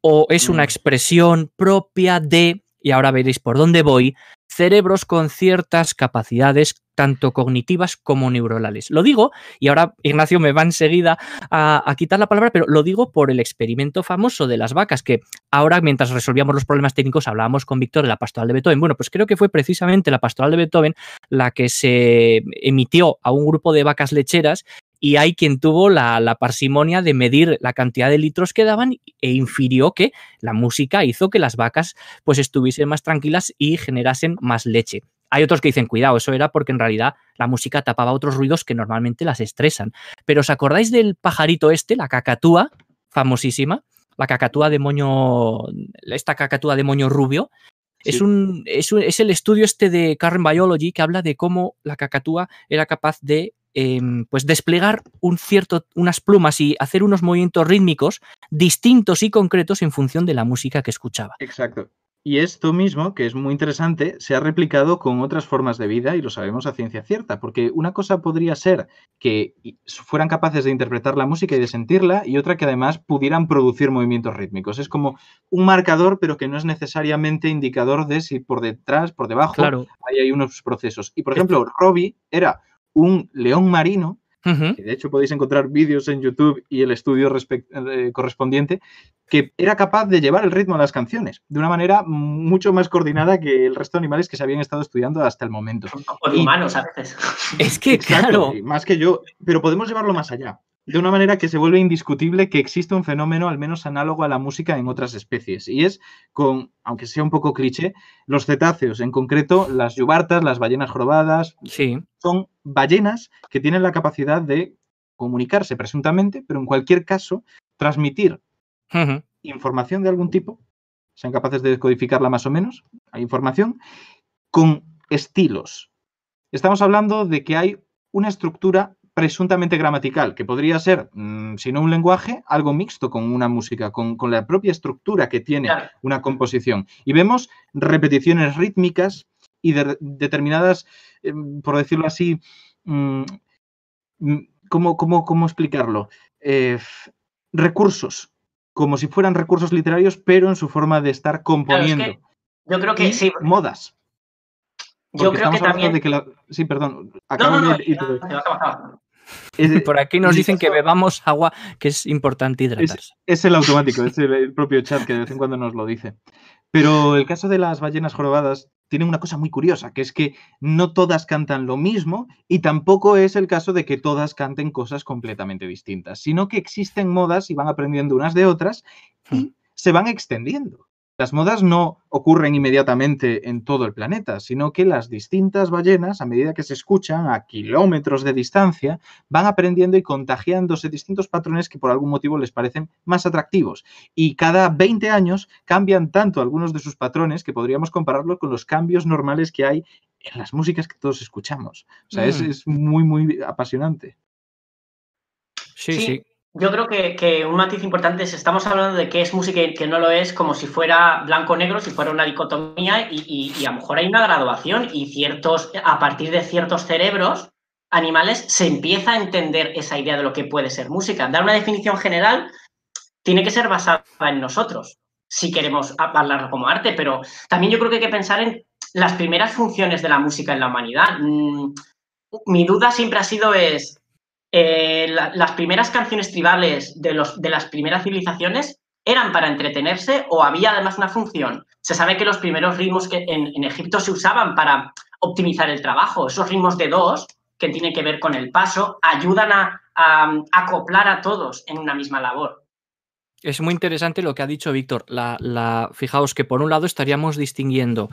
o es una Mm. expresión propia de, y ahora veréis por dónde voy, cerebros con ciertas capacidades tanto cognitivas como neuronales. Lo digo, y ahora Ignacio me va enseguida a, a quitar la palabra, pero lo digo por el experimento famoso de las vacas, que ahora mientras resolvíamos los problemas técnicos hablábamos con Víctor de la pastoral de Beethoven. Bueno, pues creo que fue precisamente la pastoral de Beethoven la que se emitió a un grupo de vacas lecheras y hay quien tuvo la, la parsimonia de medir la cantidad de litros que daban e infirió que la música hizo que las vacas pues estuviesen más tranquilas y generasen más leche. Hay otros que dicen, cuidado, eso era porque en realidad la música tapaba otros ruidos que normalmente las estresan. Pero ¿os acordáis del pajarito este, la cacatúa, famosísima? La cacatúa de moño, esta cacatúa de moño rubio. Es, un, es, un- es el estudio este de Current Biology que habla de cómo la cacatúa era capaz de em, pues desplegar un cierto, unas plumas y hacer unos movimientos rítmicos distintos y concretos en función de la música que escuchaba. Exacto. Y esto mismo, que es muy interesante, se ha replicado con otras formas de vida y lo sabemos a ciencia cierta, porque una cosa podría ser que fueran capaces de interpretar la música y de sentirla y otra que además pudieran producir movimientos rítmicos. Es como un marcador, pero que no es necesariamente indicador de si por detrás, por debajo, Claro. hay, hay unos procesos. Y por ejemplo, Robbie era un león marino Que de hecho podéis encontrar vídeos en YouTube y el estudio eh, correspondiente, que era capaz de llevar el ritmo a las canciones de una manera mucho más coordinada que el resto de animales que se habían estado estudiando hasta el momento. O de Y- humanos a veces. Es que, Exacto, claro, más que yo, pero podemos llevarlo más allá. De una manera que se vuelve indiscutible que existe un fenómeno al menos análogo a la música en otras especies. Y es con, aunque sea un poco cliché, los cetáceos, en concreto las yubartas, las ballenas jorobadas, sí. son ballenas que tienen la capacidad de comunicarse presuntamente, pero en cualquier caso transmitir información de algún tipo, sean capaces de decodificarla más o menos, hay información, con estilos. Estamos hablando de que hay una estructura presuntamente gramatical, que podría ser, mm, si no un lenguaje, algo mixto con una música, con, con la propia estructura que tiene Claro. una composición. Y vemos repeticiones rítmicas y de- determinadas, em, por decirlo así, mm, mm, ¿cómo, cómo, cómo explicarlo? Eh, recursos, como si fueran recursos literarios, pero en su forma de estar Claro, es componiendo. que yo creo que Y sí. modas. Yo creo que también. de que la- Sí, perdón. No, acabo no, no. de- Por aquí nos dicen que bebamos agua, que es importante hidratarse. Es el automático, es el, el propio chat que de vez en cuando nos lo dice. Pero el caso de las ballenas jorobadas tiene una cosa muy curiosa, que es que no todas cantan lo mismo y tampoco es el caso de que todas canten cosas completamente distintas, sino que existen modas y van aprendiendo unas de otras y se van extendiendo. Las modas no ocurren inmediatamente en todo el planeta, sino que las distintas ballenas, a medida que se escuchan a kilómetros de distancia, van aprendiendo y contagiándose distintos patrones que por algún motivo les parecen más atractivos. Y cada 20 años cambian tanto algunos de sus patrones que podríamos compararlo con los cambios normales que hay en las músicas que todos escuchamos. O sea, es, Mm. es muy, muy apasionante. Sí, Sí. sí. Yo creo que, un matiz importante es, estamos hablando de qué es música y qué no lo es, como si fuera blanco-negro, si fuera una dicotomía, y, y- y a lo mejor hay una graduación y ciertos, a partir de ciertos cerebros animales se empieza a entender esa idea de lo que puede ser música. Dar una definición general tiene que ser basada en nosotros, si queremos hablarlo como arte, pero también yo creo que hay que pensar en las primeras funciones de la música en la humanidad. Mm, Mi duda siempre ha sido es, eh, las primeras canciones tribales de, los, de las primeras civilizaciones eran para entretenerse o había además una función. Se sabe que los primeros ritmos que en, Egipto se usaban para optimizar el trabajo. Esos ritmos de dos, que tienen que ver con el paso, ayudan a, acoplar a todos en una misma labor. Es muy interesante lo que ha dicho Víctor. la, fijaos que por un lado estaríamos distinguiendo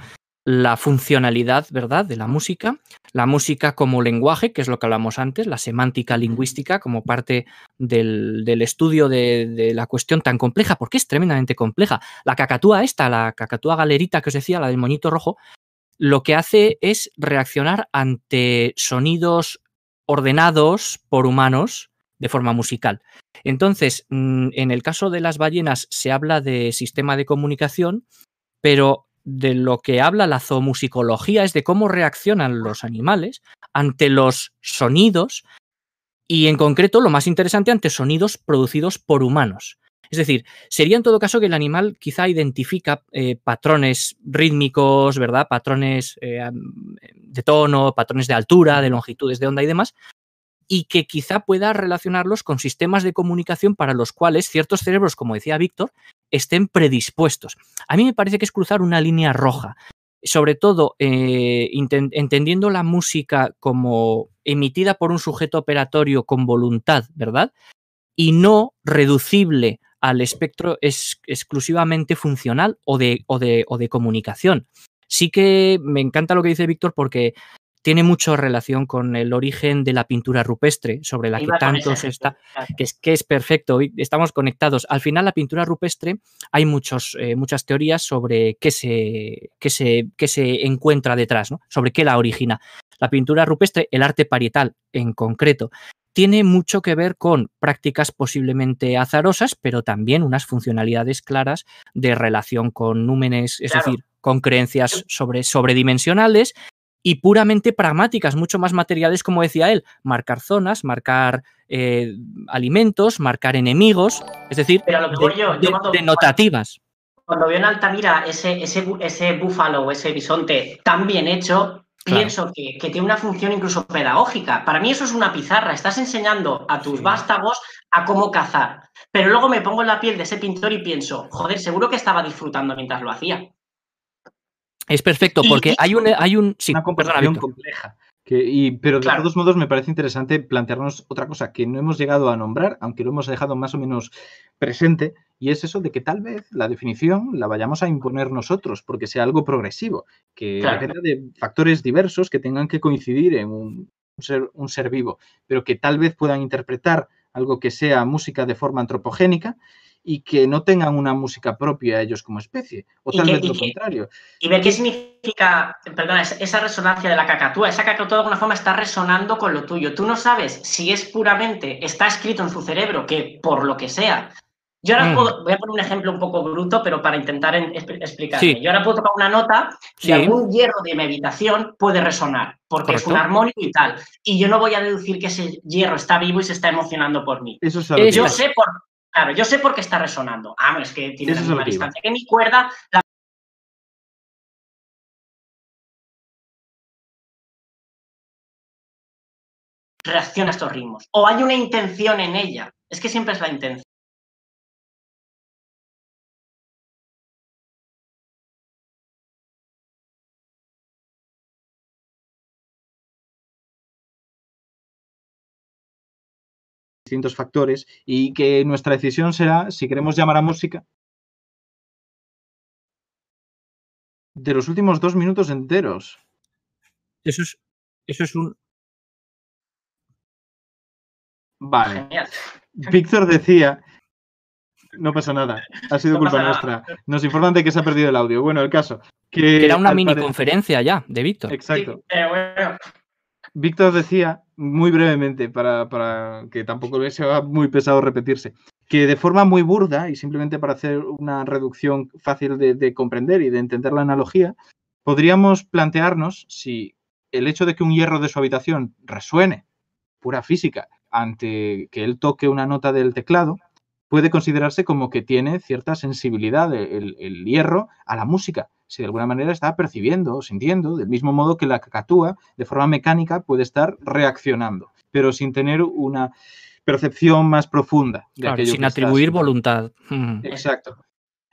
la funcionalidad, ¿verdad?, de la música, la música como lenguaje, que es lo que hablamos antes, la semántica lingüística como parte del, estudio de, la cuestión tan compleja, porque es tremendamente compleja. La cacatúa esta, la cacatúa galerita que os decía, la del moñito rojo, lo que hace es reaccionar ante sonidos ordenados por humanos de forma musical. Entonces, mm, en el caso de las ballenas se habla de sistema de comunicación, pero de lo que habla la zoomusicología es de cómo reaccionan los animales ante los sonidos y en concreto lo más interesante ante sonidos producidos por humanos. Es decir, sería en todo caso que el animal quizá identifica eh, patrones rítmicos, ¿verdad? Patrones eh, de tono, patrones de altura, de longitudes de onda y demás, y que quizá pueda relacionarlos con sistemas de comunicación para los cuales ciertos cerebros, como decía Víctor, estén predispuestos. A mí me parece que es cruzar una línea roja, sobre todo eh, entendiendo la música como emitida por un sujeto operatorio con voluntad, ¿verdad? Y no reducible al espectro exclusivamente funcional o de, o de comunicación. Sí que me encanta lo que dice Víctor porque tiene mucho relación con el origen de la pintura rupestre, sobre la que tanto se está, que es, que es perfecto, estamos conectados. Al final, la pintura rupestre, hay muchos, eh, muchas teorías sobre qué se, qué se, qué se encuentra detrás, ¿no? sobre qué la origina. La pintura rupestre, el arte parietal en concreto, tiene mucho que ver con prácticas posiblemente azarosas, pero también unas funcionalidades claras de relación con númenes, es decir, con creencias sobre, sobredimensionales y puramente pragmáticas, mucho más materiales, como decía él, marcar zonas, marcar eh, alimentos, marcar enemigos, es decir, denotativas. Cuando veo en Altamira ese, ese, ese búfalo o ese bisonte tan bien hecho, pienso que, tiene una función incluso pedagógica. Para mí eso es una pizarra, estás enseñando a tus vástagos a cómo cazar. Pero luego me pongo en la piel de ese pintor y pienso, joder, seguro que estaba disfrutando mientras lo hacía. Es perfecto, porque hay un, hay un una comparación compleja. y, pero de todos modos me parece interesante plantearnos otra cosa que no hemos llegado a nombrar, aunque lo hemos dejado más o menos presente, y es eso de que tal vez la definición la vayamos a imponer nosotros, porque sea algo progresivo, que dependa de factores diversos que tengan que coincidir en un ser, un ser vivo, pero que tal vez puedan interpretar algo que sea música de forma antropogénica y que no tengan una música propia ellos como especie, o tal vez lo contrario. Y ver qué significa, perdona, esa resonancia de la cacatúa. Esa cacatúa de alguna forma está resonando con lo tuyo. Tú no sabes si es puramente, está escrito en su cerebro, que por lo que sea. Yo ahora mm. puedo, voy a poner un ejemplo un poco bruto, pero para intentar explicarme. Yo ahora puedo tocar una nota y algún hierro de mi habitación puede resonar, porque es un armónico y tal. Y yo no voy a deducir que ese hierro está vivo y se está emocionando por mí. Eso yo sé por, Claro, yo sé por qué está resonando. Ah, es que tiene la misma distancia que mi cuerda. reacciona a estos ritmos. O hay una intención en ella. Es que siempre es la intención. Distintos factores y que nuestra decisión será si queremos llamar a música de los últimos dos minutos enteros. Eso es, eso es un... Vale. Víctor decía... No pasa nada, ha sido culpa nuestra. Nos informan de que se ha perdido el audio. Bueno, el caso. Que, era una mini conferencia ya de Víctor. Exacto. Víctor decía muy brevemente, para, que tampoco sea muy pesado repetirse, que de forma muy burda y simplemente para hacer una reducción fácil de, comprender y de entender la analogía, podríamos plantearnos si el hecho de que un hierro de su habitación resuene, pura física, ante que él toque una nota del teclado, puede considerarse como que tiene cierta sensibilidad el, hierro a la música, si de alguna manera está percibiendo o sintiendo, del mismo modo que la cacatúa, de forma mecánica, puede estar reaccionando. pero sin tener una percepción más profunda. De claro, sin atribuir voluntad. Exacto.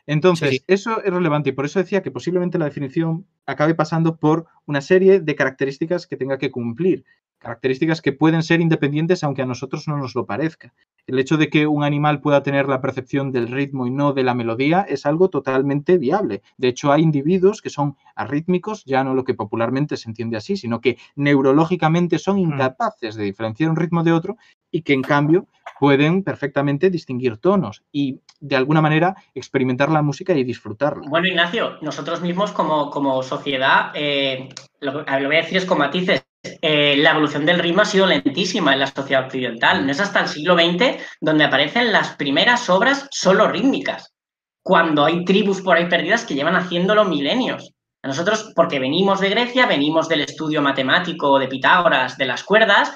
Entonces, eso es relevante y por eso decía que posiblemente la definición acabe pasando por una serie de características que tenga que cumplir, características que pueden ser independientes aunque a nosotros no nos lo parezca. El hecho de que un animal pueda tener la percepción del ritmo y no de la melodía es algo totalmente viable. De hecho, hay individuos que son arrítmicos, ya no lo que popularmente se entiende así, sino que neurológicamente son mm. incapaces de diferenciar un ritmo de otro y que en cambio pueden perfectamente distinguir tonos y de alguna manera experimentar la música y disfrutarla. Bueno, Ignacio, nosotros mismos como, como sociedad, eh, lo, lo, voy a decir es con matices, eh, la evolución del ritmo ha sido lentísima en la sociedad occidental. No es hasta el siglo XX donde aparecen las primeras obras solo rítmicas, cuando hay tribus por ahí perdidas que llevan haciéndolo milenios. Nosotros, porque venimos de Grecia, venimos del estudio matemático de Pitágoras, de las cuerdas,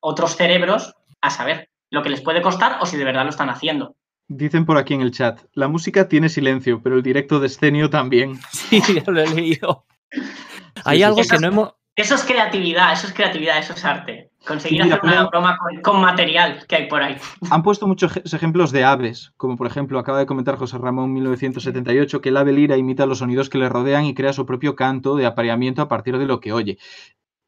otros cerebros a saber lo que les puede costar o si de verdad lo están haciendo. Dicen por aquí en el chat, la música tiene silencia, pero el directo de escenio también. [LAUGHS] Sí, ya lo he leído. Hay algo que no hemos... Eso es creatividad, eso es creatividad, eso es arte. Conseguir hacer una broma con, material que hay por ahí. [LAUGHS] Han puesto muchos ejemplos de aves, como por ejemplo acaba de comentar José Ramón 1978 que el ave lira imita los sonidos que le rodean y crea su propio canto de apareamiento a partir de lo que oye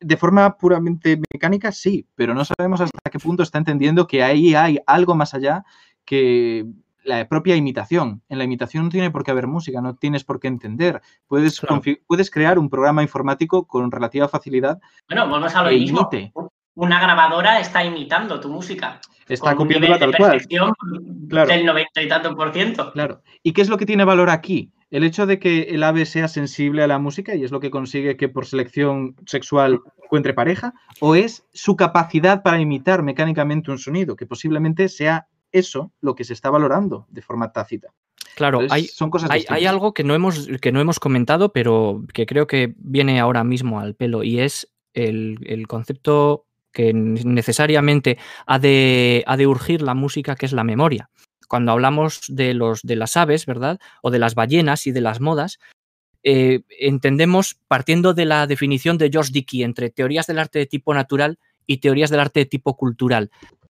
de forma puramente mecánica, sí, pero no sabemos hasta qué punto está entendiendo que ahí hay algo más allá que la propia imitación. En la imitación no tiene por qué haber música, no tienes por qué entender. Puedes, puedes crear un programa informático con relativa facilidad. Bueno, vamos a lo mismo. Una grabadora está imitando tu música. Está copiándola tal cual. Del noventa y tanto por ciento. Claro. ¿Y qué es lo que tiene valor aquí? El hecho de que el ave sea sensible a la música y es lo que consigue que por selección sexual encuentre pareja, o es su capacidad para imitar mecánicamente un sonido, que posiblemente sea eso lo que se está valorando de forma tácita. Claro, hay, son cosas hay, algo que no, hemos, que no hemos comentado, pero que creo que viene ahora mismo al pelo, y es el, el concepto que necesariamente ha de, ha de urgir la música, que es la memoria cuando hablamos de, los, de las aves, ¿verdad? O de las ballenas y de las modas, eh, entendemos, partiendo de la definición de George Dickey entre teorías del arte de tipo natural y teorías del arte de tipo cultural.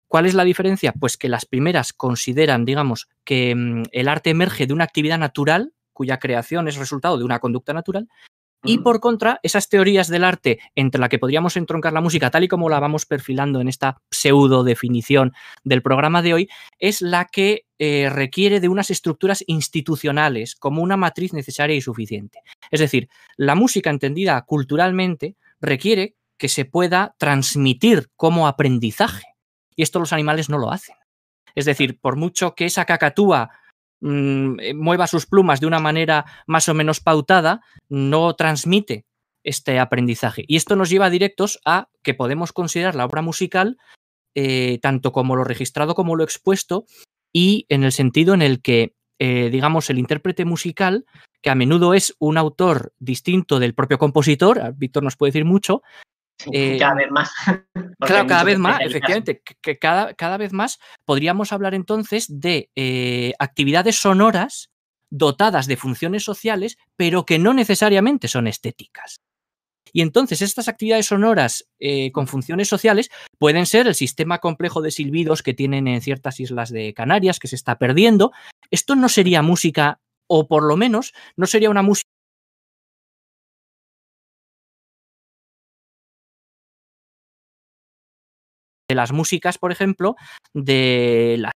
¿Cuál es la diferencia? Pues que las primeras consideran, digamos, que mm, el arte emerge de una actividad natural, cuya creación es resultado de una conducta natural, y por contra, esas teorías del arte entre la que podríamos entroncar la música, tal y como la vamos perfilando en esta pseudo definición del programa de hoy, es la que eh, requiere de unas estructuras institucionales como una matriz necesaria y suficiente. Es decir, la música entendida culturalmente requiere que se pueda transmitir como aprendizaje. Y esto los animales no lo hacen. Es decir, por mucho que esa cacatúa Mm, eh, mueva sus plumas de una manera más o menos pautada, no transmite este aprendizaje. Y esto nos lleva directos a que podemos considerar la obra musical eh, tanto como lo registrado como lo expuesto y en el sentido en el que, eh, digamos, el intérprete musical, que a menudo es un autor distinto del propio compositor, Víctor nos puede decir mucho, eh, cada vez más. [LAUGHS] Claro, cada vez más, efectivamente, que cada, cada, vez más podríamos hablar entonces de eh, actividades sonoras dotadas de funciones sociales, pero que no necesariamente son estéticas. Y entonces estas actividades sonoras eh, con funciones sociales pueden ser el sistema complejo de silbidos que tienen en ciertas islas de Canarias, que se está perdiendo. Esto no sería música, o por lo menos no sería una música de las músicas, por ejemplo, de la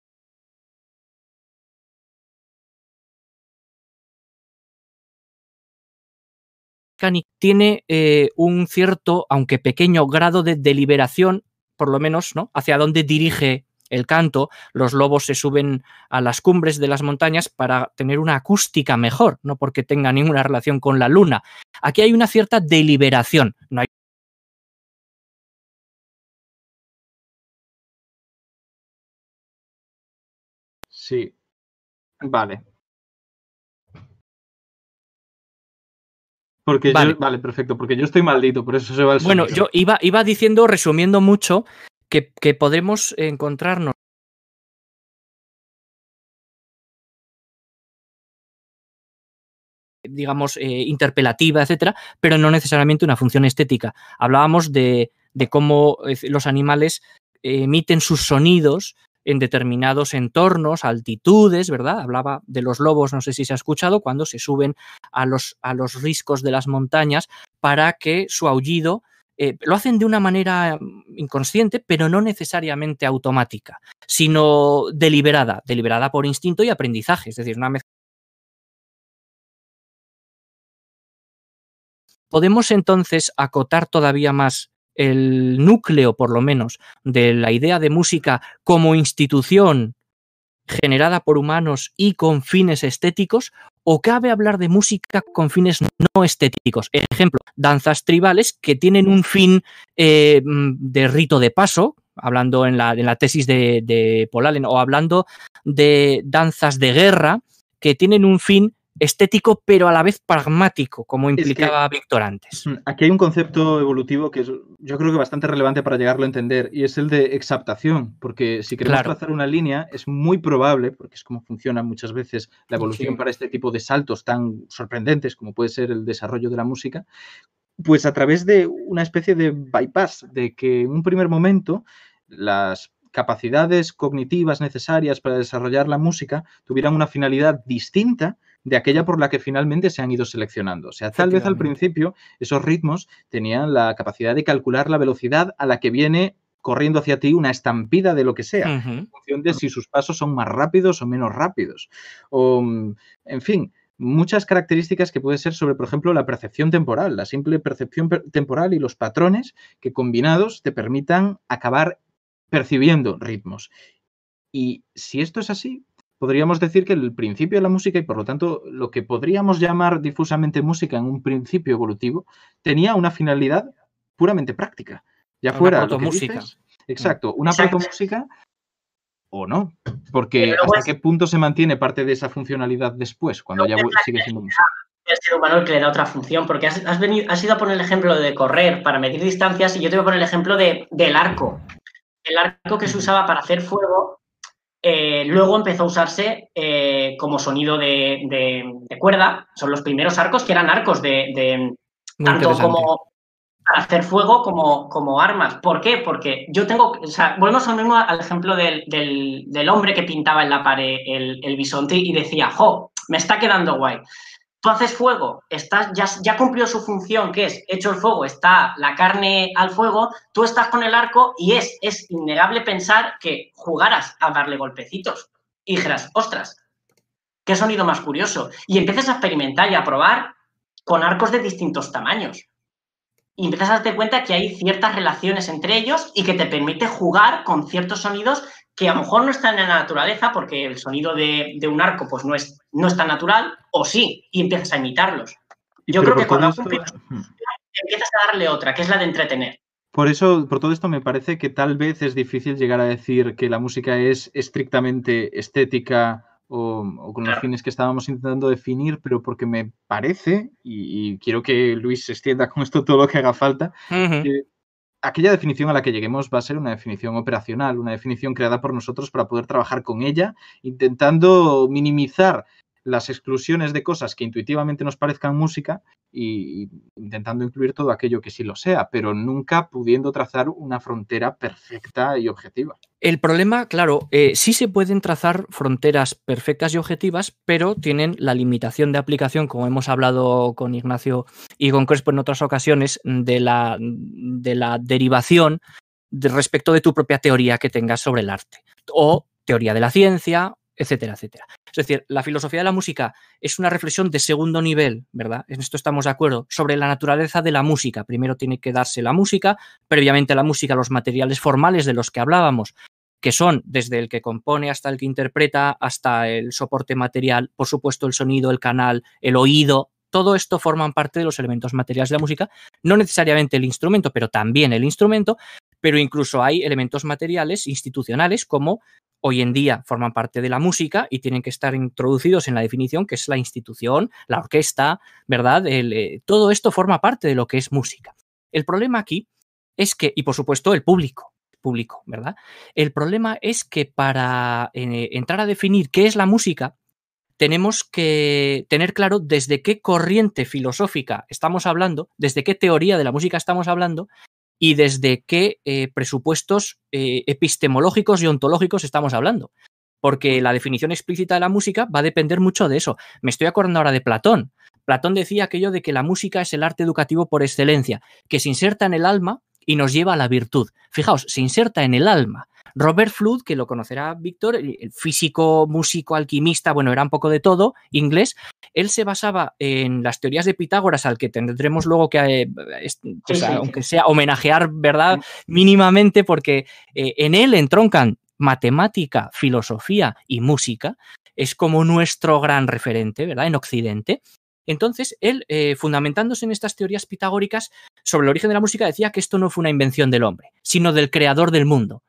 tiene eh, un cierto, aunque pequeño, grado de deliberación, por lo menos, ¿no? Hacia dónde dirige el canto. Los lobos se suben a las cumbres de las montañas para tener una acústica mejor, no porque tenga ninguna relación con la luna. Aquí hay una cierta deliberación, no hay Sí. Vale. Porque vale. Yo, vale, perfecto, porque yo estoy maldito, por eso se va el Bueno, yo iba, iba diciendo, resumiendo mucho, que, que podremos encontrarnos digamos, eh, interpelativa, etcétera, pero no necesariamente una función estética. Hablábamos de, de cómo los animales emiten sus sonidos en determinados entornos, altitudes, ¿verdad? Hablaba de los lobos, no sé si se ha escuchado, cuando se suben a los, a los riscos de las montañas para que su aullido eh, lo hacen de una manera inconsciente, pero no necesariamente automática, sino deliberada, deliberada por instinto y aprendizaje, es decir, una mezcla. Podemos entonces acotar todavía más el núcleo, por lo menos, de la idea de música como institución generada por humanos y con fines estéticos, o cabe hablar de música con fines no estéticos. Ejemplo, danzas tribales que tienen un fin eh, mm, de rito de paso, hablando en la, en la tesis de, de Paul Allen, o hablando de danzas de guerra que tienen un fin estético, pero a la vez pragmático, como implicaba Víctor antes. Aquí hay un concepto evolutivo que es, yo creo que bastante relevante para llegarlo a entender, y es el de exaptación, porque si queremos trazar una línea, es muy probable, porque es como funciona muchas veces la evolución para este tipo de saltos tan sorprendentes como puede ser el desarrollo de la música, pues a través de una especie de bypass, de que en un primer momento las capacidades cognitivas necesarias para desarrollar la música tuvieran una finalidad distinta de aquella por la que finalmente se han ido seleccionando. O sea, tal vez al principio esos ritmos tenían la capacidad de calcular la velocidad a la que viene corriendo hacia ti una estampida de lo que sea, en función de si sus pasos son más rápidos o menos rápidos. O, en fin, muchas características que puede ser sobre, por ejemplo, la percepción temporal, la simple percepción temporal y los patrones que combinados te permitan acabar percibiendo ritmos. Y si esto es así, podríamos decir que el principio de la música y por lo tanto lo que podríamos llamar difusamente música en un principio evolutivo tenía una finalidad puramente práctica. Ya fuera una música. Exacto, una música o no, porque hasta qué punto se mantiene parte de esa funcionalidad después, cuando ya sigue siendo música. El ser humano que le da otra función, porque has, venido, has ido a poner el ejemplo de correr para medir distancias y yo te voy a poner el ejemplo de, del arco. El arco que se usaba para hacer fuego eh, luego empezó a usarse eh, como sonido de, cuerda. Son los primeros arcos que eran arcos de, tanto como para hacer fuego como, como, armas. ¿Por qué? Porque yo tengo, o sea, volvemos al mismo al ejemplo del, hombre que pintaba en la pared el, el bisonte y decía, jo, me está quedando guay tú haces fuego, estás, ya, cumplió su función, que es hecho el fuego, está la carne al fuego, tú estás con el arco y es, es innegable pensar que jugaras a darle golpecitos y dijeras, ostras, qué sonido más curioso. Y empiezas a experimentar y a probar con arcos de distintos tamaños. Y empiezas a darte cuenta que hay ciertas relaciones entre ellos y que te permite jugar con ciertos sonidos que a lo mejor no están en la naturaleza porque el sonido de, un arco pues no es, no es tan natural, o sí, y empiezas a imitarlos. Yo creo que cuando empiezas a darle otra, que es la de entretener. Por eso, por todo esto me parece que tal vez es difícil llegar a decir que la música es estrictamente estética o, con los fines que estábamos intentando definir, pero porque me parece, y, quiero que Luis se extienda con esto todo lo que haga falta, que aquella definición a la que lleguemos va a ser una definición operacional, una definición creada por nosotros para poder trabajar con ella, intentando minimizar las exclusiones de cosas que intuitivamente nos parezcan música y intentando incluir todo aquello que sí lo sea, pero nunca pudiendo trazar una frontera perfecta y objetiva. El problema, claro, eh, sí se pueden trazar fronteras perfectas y objetivas, pero tienen la limitación de aplicación, como hemos hablado con Ignacio y con Crespo en otras ocasiones, de la, de la derivación respecto de tu propia teoría que tengas sobre el arte o teoría de la ciencia etcétera, etcétera. Es decir, la filosofía de la música es una reflexión de segundo nivel, ¿verdad? En esto estamos de acuerdo, sobre la naturaleza de la música. Primero tiene que darse la música, previamente la música, los materiales formales de los que hablábamos, que son desde el que compone hasta el que interpreta, hasta el soporte material, por supuesto el sonido, el canal, el oído, todo esto forman parte de los elementos materiales de la música, no necesariamente el instrumento, pero también el instrumento, pero incluso hay elementos materiales institucionales como hoy en día forman parte de la música y tienen que estar introducidos en la definición que es la institución, la orquesta, ¿verdad? Eh, todo esto forma parte de lo que es música. El problema aquí es que, y por supuesto el público, público, ¿verdad? El problema es que para eh, entrar a definir qué es la música, tenemos que tener claro desde qué corriente filosófica estamos hablando, desde qué teoría de la música estamos hablando y desde qué eh, presupuestos eh, epistemológicos y ontológicos estamos hablando. Porque la definición explícita de la música va a depender mucho de eso. Me estoy acordando ahora de Platón. Platón decía aquello de que la música es el arte educativo por excelencia, que se inserta en el alma y nos lleva a la virtud. Fijaos, se inserta en el alma. Robert Flood, que lo conocerá Víctor, el físico, músico, alquimista, bueno, era un poco de todo, inglés, él se basaba en las teorías de Pitágoras, al que tendremos luego que, eh, pues, aunque sea, homenajear, ¿verdad? Mínimamente, porque eh, en él entroncan matemática, filosofía y música. Es como nuestro gran referente, ¿verdad? En Occidente. Entonces, él, eh, fundamentándose en estas teorías pitagóricas sobre el origen de la música, decía que esto no fue una invención del hombre, sino del creador del mundo.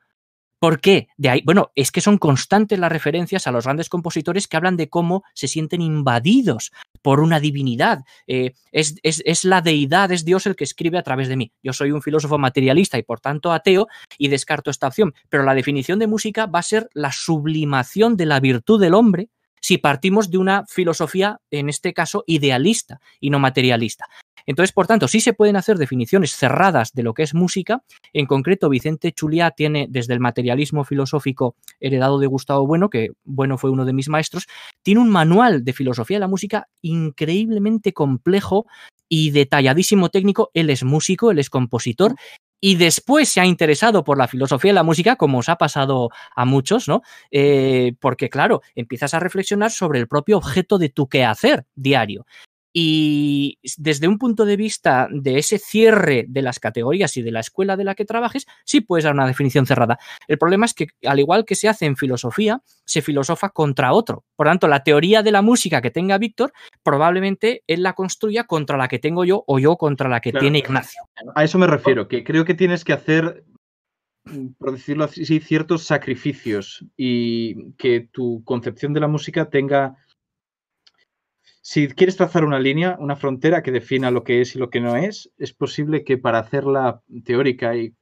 ¿Por qué? De ahí, bueno, es que son constantes las referencias a los grandes compositores que hablan de cómo se sienten invadidos por una divinidad. Eh, es, es, la deidad, es Dios el que escribe a través de mí. Yo soy un filósofo materialista y por tanto ateo y descarto esta opción. Pero la definición de música va a ser la sublimación de la virtud del hombre si partimos de una filosofía, en este caso, idealista y no materialista. Entonces, por tanto, sí se pueden hacer definiciones cerradas de lo que es música. En concreto, Vicente Chuliá tiene desde el materialismo filosófico heredado de Gustavo Bueno, que Bueno fue uno de mis maestros, tiene un manual de filosofía de la música increíblemente complejo y detalladísimo técnico. Él es músico, él es compositor y después se ha interesado por la filosofía de la música, como os ha pasado a muchos, ¿no? Eh, porque, claro, empiezas a reflexionar sobre el propio objeto de tu quehacer diario. Y desde un punto de vista de ese cierre de las categorías y de la escuela de la que trabajes, sí puedes dar una definición cerrada. El problema es que, al igual que se hace en filosofía, se filosofa contra otro. Por tanto, la teoría de la música que tenga Víctor, probablemente él la construya contra la que tengo yo o yo contra la que tiene Ignacio. A eso me refiero, que creo que tienes que hacer por decirlo así, ciertos sacrificios y que tu concepción de la música tenga si quieres trazar una línea, una frontera que defina lo que es y lo que no es, es posible que para hacerla teórica y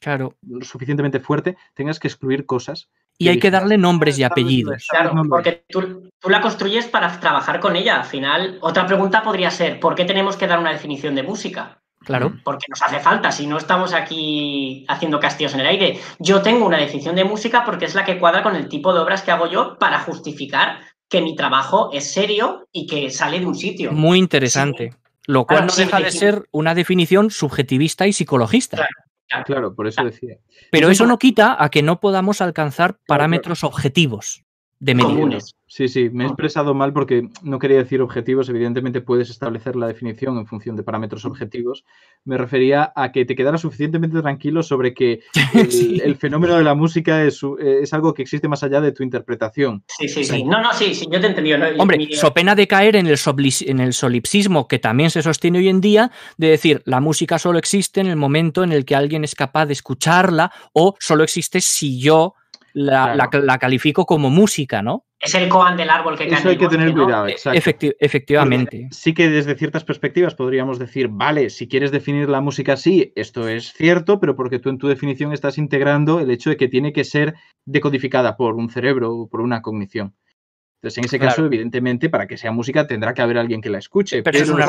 claro. suficientemente fuerte tengas que excluir cosas. Y hay que darle nombres y apellidos. Claro, porque tú, la construyes para trabajar con ella. Al final, otra pregunta podría ser, ¿por qué tenemos que dar una definición de música? Claro. Porque nos hace falta, si no estamos aquí haciendo castillos en el aire. Yo tengo una definición de música porque es la que cuadra con el tipo de obras que hago yo para justificar que mi trabajo es serio y que sale de un sitio. Muy interesante. Lo cual no deja de ser una definición subjetivista y psicologista. Claro, por eso decía. Pero eso no quita a que no podamos alcanzar parámetros objetivos de Comunes. Sí, sí, me he expresado mal porque no quería decir objetivos. Evidentemente puedes establecer la definición en función de parámetros objetivos. Me refería a que te quedaras suficientemente tranquilo sobre que [LAUGHS] el, fenómeno de la música es, es, algo que existe más allá de tu interpretación. Sí, sí, sí. No, no, sí, sí yo te he entendido. Hombre, so pena de caer en el, en el solipsismo que también se sostiene hoy en día, de decir, la música solo existe en el momento en el que alguien es capaz de escucharla o solo existe si yo la, califico como música, ¿no? Es el koan del árbol que cae. Eso hay que tener cuidado, exacto. efectivamente. sí que desde ciertas perspectivas podríamos decir, vale, si quieres definir la música así, esto es cierto, pero porque tú en tu definición estás integrando el hecho de que tiene que ser decodificada por un cerebro o por una cognición. Entonces, en ese caso, evidentemente, para que sea música tendrá que haber alguien que la escuche. Pero, es, un,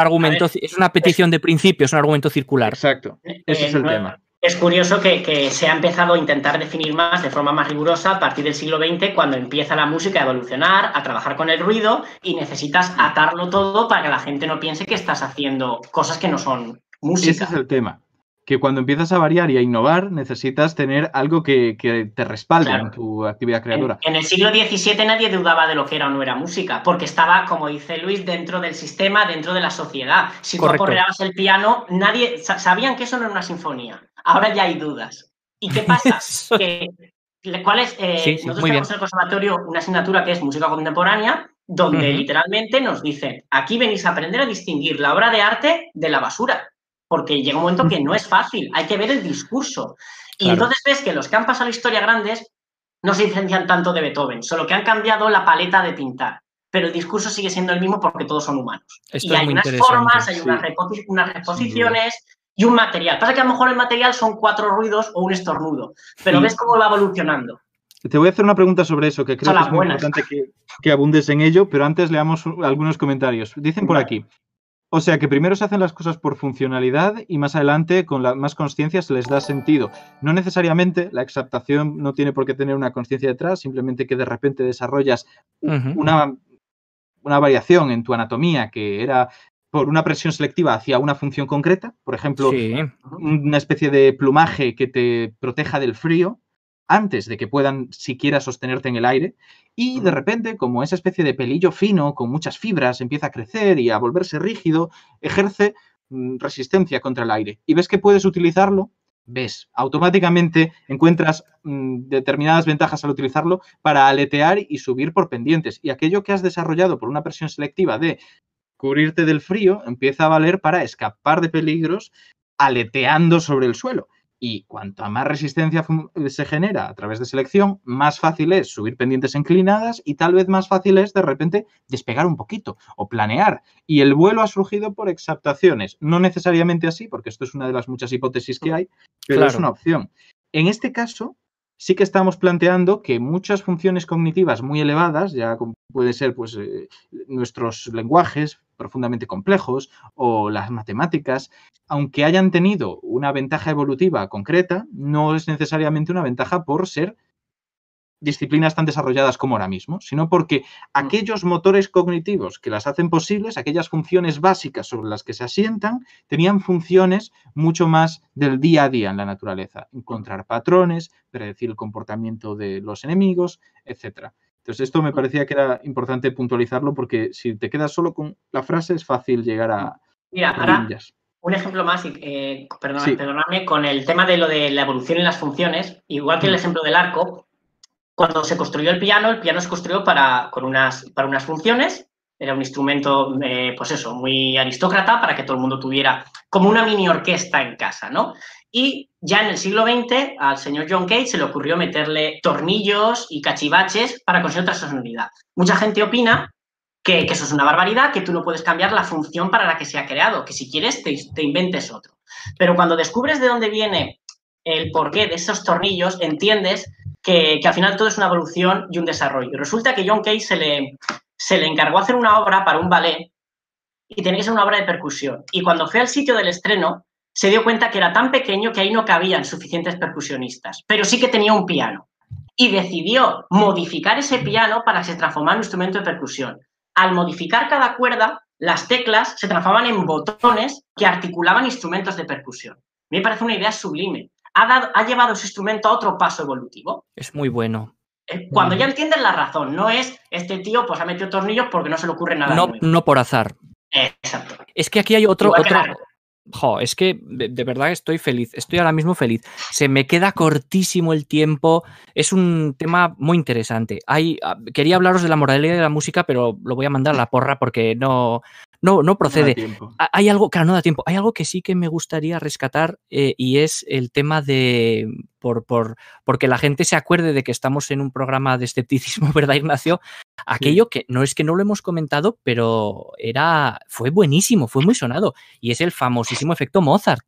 argumento, es una petición de principio, es un argumento circular. Exacto, ese es el tema. Es curioso que, se ha empezado a intentar definir más de forma más rigurosa a partir del siglo XX, cuando empieza la música a evolucionar, a trabajar con el ruido y necesitas atarlo todo para que la gente no piense que estás haciendo cosas que no son música. Ese es el tema. Que cuando empiezas a variar y a innovar, necesitas tener algo que, te respalde en tu actividad creadora. En, el siglo XVII nadie dudaba de lo que era o no era música, porque estaba, como dice Luis, dentro del sistema, dentro de la sociedad. Si tú aporreabas el piano, nadie sabían que eso no era una sinfonía Ahora ya hay dudas. ¿Y qué pasa? [LAUGHS] que, ¿Cuál es? Eh, nosotros tenemos en el conservatorio una asignatura que es música contemporánea, donde literalmente nos dice, aquí venís a aprender a distinguir la obra de arte de la basura, porque llega un momento que no es fácil, hay que ver el discurso. Y entonces ves que los que han pasado la historia grandes no se diferencian tanto de Beethoven, solo que han cambiado la paleta de pintar. Pero el discurso sigue siendo el mismo porque todos son humanos. y hay unas formas, hay unas, unas reposiciones, y un material. Pasa que a lo mejor el material son cuatro ruidos o un estornudo, pero ves cómo va evolucionando. Te voy a hacer una pregunta sobre eso, que creo que es muy buenas. importante que, que abundes en ello, pero antes leamos algunos comentarios. Dicen por aquí. O sea que primero se hacen las cosas por funcionalidad y más adelante, con la más conciencia, se les da sentido. No necesariamente la exaptación no tiene por qué tener una conciencia detrás, simplemente que de repente desarrollas una, una variación en tu anatomía que era por una presión selectiva hacia una función concreta, por ejemplo, Sí. una especie de plumaje que te proteja del frío antes de que puedan siquiera sostenerte en el aire y de repente como esa especie de pelillo fino con muchas fibras empieza a crecer y a volverse rígido, ejerce mm, resistencia contra el aire. Y ves que puedes utilizarlo, ves, automáticamente encuentras mm, determinadas ventajas al utilizarlo para aletear y subir por pendientes. Y aquello que has desarrollado por una presión selectiva de cubrirte del frío empieza a valer para escapar de peligros aleteando sobre el suelo. Y cuanta más resistencia fun- se genera a través de selección, más fácil es subir pendientes inclinadas y tal vez más fácil es de repente despegar un poquito o planear. Y el vuelo ha surgido por exaptaciones. No necesariamente así, porque esto es una de las muchas hipótesis que hay, pero es Claro. una opción. En este caso, sí que estamos planteando que muchas funciones cognitivas muy elevadas, ya puede ser pues, eh, nuestros lenguajes profundamente complejos o las matemáticas, aunque hayan tenido una ventaja evolutiva concreta, no es necesariamente una ventaja por ser disciplinas tan desarrolladas como ahora mismo, sino porque aquellos motores cognitivos que las hacen posibles, aquellas funciones básicas sobre las que se asientan, tenían funciones mucho más del día a día en la naturaleza, encontrar patrones, predecir el comportamiento de los enemigos, etcétera. Entonces, esto me parecía que era importante puntualizarlo porque si te quedas solo con la frase es fácil llegar a Mira, ahora un ejemplo más, eh, perdona- Sí. perdonadme, con el tema de lo de la evolución y las funciones, igual que el Mm. ejemplo del arco, cuando se construyó el piano, el piano se construyó para, con unas, para unas funciones, era un instrumento, eh, pues eso, muy aristócrata, para que todo el mundo tuviera como una mini orquesta en casa, ¿no? Y ya en el siglo XX al señor John Cage se le ocurrió meterle tornillos y cachivaches para conseguir otra sonoridad. Mucha gente opina que, que eso es una barbaridad, que tú no puedes cambiar la función para la que se ha creado, que si quieres te, te inventes otro. Pero cuando descubres de dónde viene el porqué de esos tornillos, entiendes que, al final todo es una evolución y un desarrollo. Resulta que John Cage se le, se le encargó hacer una obra para un ballet y tenía que ser una obra de percusión. Y cuando fue al sitio del estreno, se dio cuenta que era tan pequeño que ahí no cabían suficientes percusionistas, pero sí que tenía un piano. Y decidió modificar ese piano para que se transformara en un instrumento de percusión. Al modificar cada cuerda, las teclas se transformaban en botones que articulaban instrumentos de percusión. Me parece una idea sublime. Ha, dado, ha llevado ese instrumento a otro paso evolutivo. Es muy bueno. Eh, Cuando ya entiendes la razón, no es este tío pues ha metido tornillos porque no se le ocurre nada No, nuevo. no por azar. Exacto. Es que aquí hay otro. Otro... la- Jo, es que de, de verdad estoy feliz. Estoy ahora mismo feliz. Se me queda cortísimo el tiempo. Es un tema muy interesante. Hay, ah, quería hablaros de la moralidad de la música, pero lo voy a mandar a la porra porque no, no, no procede. Hay algo, claro, no da tiempo. Hay algo que sí que me gustaría rescatar eh, y es el tema de. Por, por, porque la gente se acuerde de que estamos en un programa de escepticismo, [LAUGHS] ¿verdad, Ignacio? Aquello que no es que no lo hemos comentado, pero era. fue buenísimo, fue muy sonado. Y es el famosísimo efecto Mozart.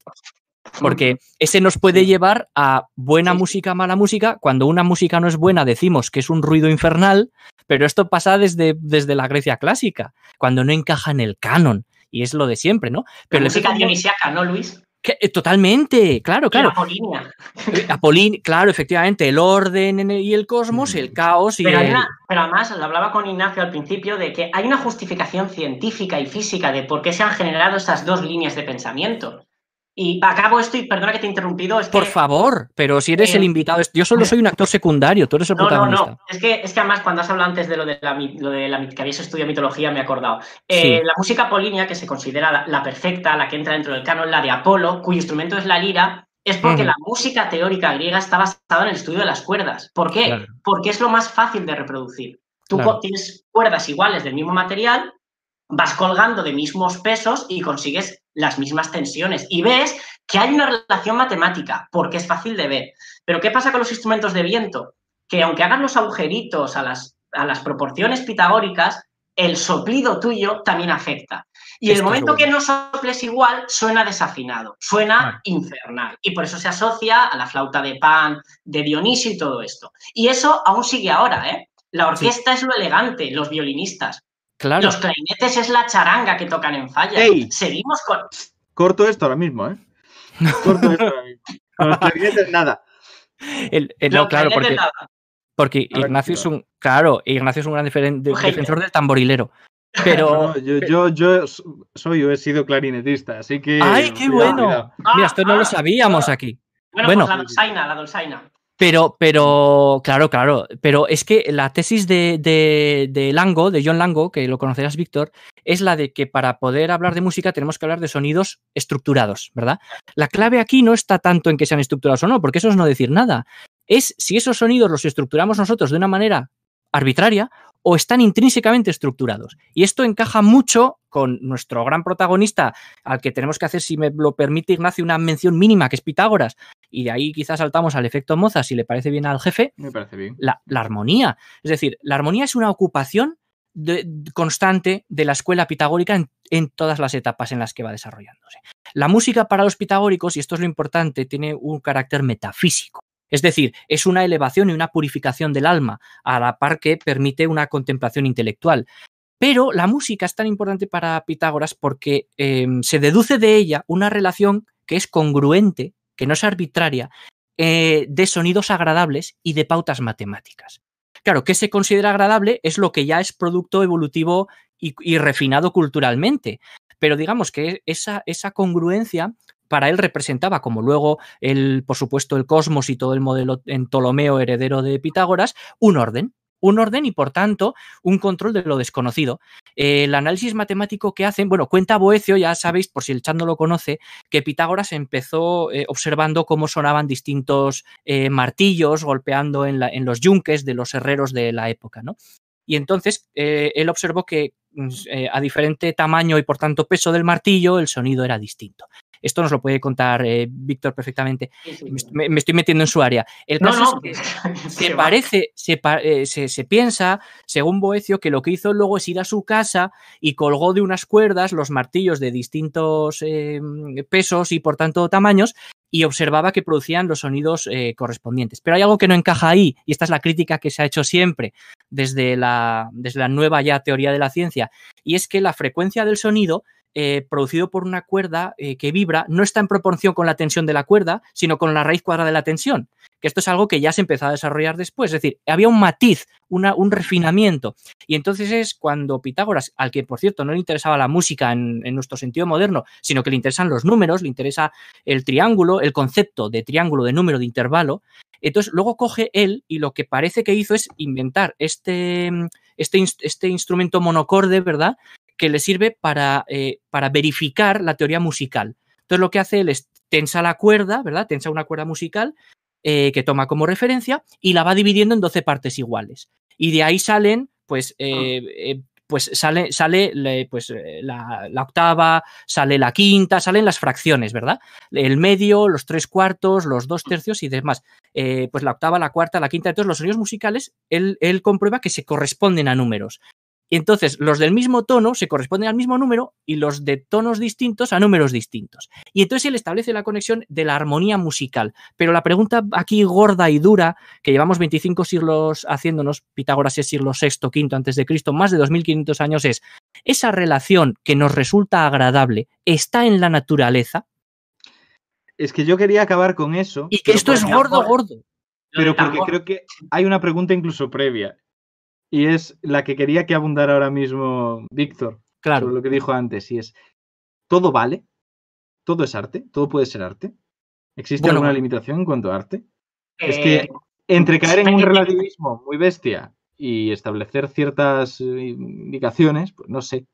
Porque ese nos puede llevar a buena Sí, música, mala música. Cuando una música no es buena, decimos que es un ruido infernal, pero esto pasa desde, desde la Grecia clásica, cuando no encaja en el canon. Y es lo de siempre, ¿no? Pero la música dionisiaca, ¿no, Luis? que- eh, totalmente, claro, claro. la Apolínea. Eh, Apolín, claro, efectivamente, el orden y el cosmos, el caos y Pero, el- una- pero además, lo hablaba con Ignacio al principio, de que hay una justificación científica y física de por qué se han generado estas dos líneas de pensamiento. Y acabo esto y perdona que te he interrumpido. Es que, Por favor, pero si eres Eh, el invitado, es- yo solo soy un actor secundario, tú eres el No, no, protagonista. no. Es que, es que además cuando has hablado antes de lo de la, lo de la que habías estudiado mitología, me he acordado. Eh, Sí. La música apolínea, que se considera la, la perfecta, la que entra dentro del canon, la de Apolo, cuyo instrumento es la lira, es porque la música teórica griega está basada en el estudio de las cuerdas. ¿Por qué? Claro. Porque es lo más fácil de reproducir. Tú Claro. tienes cuerdas iguales del mismo material, vas colgando de mismos pesos y consigues las mismas tensiones. Y ves que hay una relación matemática, porque es fácil de ver. Pero ¿qué pasa con los instrumentos de viento? Que aunque hagan los agujeritos a las, a las proporciones pitagóricas, el soplido tuyo también afecta. Y el Esto momento que no soples igual, suena desafinado, suena infernal. Y por eso se asocia a la flauta de pan, de Dionisio y todo esto. Y eso aún sigue ahora, ¿eh? La orquesta es lo elegante, los violinistas. Claro. Los clarinetes es la charanga que tocan en falla. ¡Ey! Seguimos con. Corto esto ahora mismo, ¿eh? Corto esto ahora mismo. Con los clarinetes, nada. El- el- no, claro, porque, nada. porque ver, Ignacio es un. Claro, Ignacio es un gran defensor del tamborilero. [LAUGHS] Pero. No, yo, yo, yo soy he sido clarinetista, así que. ¡Ay, qué cuidado, bueno! cuidado. Mira, esto no Ah, lo ah, sabíamos ah. aquí. Bueno, Bueno. pues la dolzaina, la dolzaina. Pero, pero, claro, claro. Pero es que la tesis de, de, de Lango, de John Lango, que lo conocerás, Víctor, es la de que para poder hablar de música tenemos que hablar de sonidos estructurados, ¿verdad? La clave aquí no está tanto en que sean estructurados o no, porque eso es no decir nada. Es si esos sonidos los estructuramos nosotros de una manera arbitraria o están intrínsecamente estructurados. Y esto encaja mucho con nuestro gran protagonista, al que tenemos que hacer, si me lo permite Ignacio, una mención mínima, que es Pitágoras. Y de ahí quizás saltamos al efecto Mozart, si le parece bien al jefe, Me parece bien. la, la armonía. Es decir, la armonía es una ocupación de- constante de la escuela pitagórica en, en todas las etapas en las que va desarrollándose. La música para los pitagóricos, y esto es lo importante, tiene un carácter metafísico. Es decir, es una elevación y una purificación del alma, a la par que permite una contemplación intelectual. Pero la música es tan importante para Pitágoras porque eh, se deduce de ella una relación que es congruente, que no es arbitraria, eh, de sonidos agradables y de pautas matemáticas. Claro, ¿qué se considera agradable? Es lo que ya es producto evolutivo y, y refinado culturalmente. Pero digamos que esa, esa congruencia para él representaba, como luego el, por supuesto, el cosmos y todo el modelo en Ptolomeo heredero de Pitágoras, un orden. Un orden y, por tanto, un control de lo desconocido. El análisis matemático que hacen, bueno, cuenta Boecio, ya sabéis, por si el chat no lo conoce, que Pitágoras empezó eh, observando cómo sonaban distintos eh, martillos golpeando en, los yunques de los herreros de la época, ¿no? Y entonces eh, él observó que eh, a diferente tamaño y por tanto peso del martillo, el sonido era distinto. Esto nos lo puede contar eh, Víctor perfectamente. Sí, sí. Me, me, estoy metiendo en su área. El No, caso no, es que- se [LAUGHS] parece, se, eh, se- se piensa, según Boecio, que lo que hizo luego es ir a su casa y colgó de unas cuerdas los martillos de distintos eh, pesos y por tanto tamaños y observaba que producían los sonidos eh, correspondientes. Pero hay algo que no encaja ahí, y esta es la crítica que se ha hecho siempre desde la, desde la nueva ya teoría de la ciencia, y es que la frecuencia del sonido eh, producido por una cuerda eh, que vibra no está en proporción con la tensión de la cuerda, sino con la raíz cuadrada de la tensión. Que esto es algo que ya se empezó a desarrollar después. Es decir, había un matiz, una, un refinamiento. Y entonces es cuando Pitágoras, al que por cierto no le interesaba la música en, nuestro sentido moderno, sino que le interesan los números, le interesa el triángulo, el concepto de triángulo, de número, de intervalo. Entonces luego coge él y lo que parece que hizo es inventar este, este, este instrumento monocorde, ¿verdad? Que le sirve para, eh, para, verificar la teoría musical. Entonces lo que hace él es tensa la cuerda, ¿verdad? Tensa una cuerda musical eh, que toma como referencia y la va dividiendo en 12 partes iguales. Y de ahí salen, pues, eh, pues sale, sale pues, la, la, octava, sale la quinta, salen las fracciones, ¿verdad? El medio, los tres cuartos, los dos tercios y demás. Eh, pues la octava, la cuarta, la quinta, entonces los sonidos musicales, él, él comprueba que se corresponden a números. Y entonces los del mismo tono se corresponden al mismo número y los de tonos distintos a números distintos. Y entonces él establece la conexión de la armonía musical. Pero la pregunta aquí gorda y dura, que llevamos 25 siglos haciéndonos, Pitágoras es siglo VI, V antes de Cristo, más de 2500 años es, ¿esa relación que nos resulta agradable está en la naturaleza? Es que yo quería acabar con eso. Y que esto es gordo, gordo. Pero porque creo que hay una pregunta incluso previa. Y es la que quería que abundara ahora mismo Víctor. Claro. Sobre lo que dijo antes. Y es, ¿todo vale? ¿Todo es arte? ¿Todo puede ser arte? ¿Existe bueno, alguna limitación en cuanto a arte? Eh, es que entre caer en un relativismo muy bestia y establecer ciertas indicaciones, pues no sé.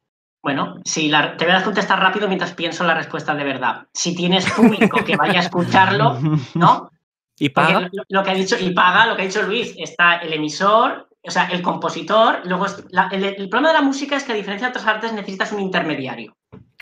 Bueno, si la, te voy a contestar rápido mientras pienso la respuesta de verdad. Si tienes público que vaya a escucharlo, [LAUGHS] ¿no? Y paga. Lo, lo, que ha dicho, y paga, lo que ha dicho Luis, está el emisor, o sea, el compositor, luego la, el, el, problema de la música es que a diferencia de otras artes necesitas un intermediario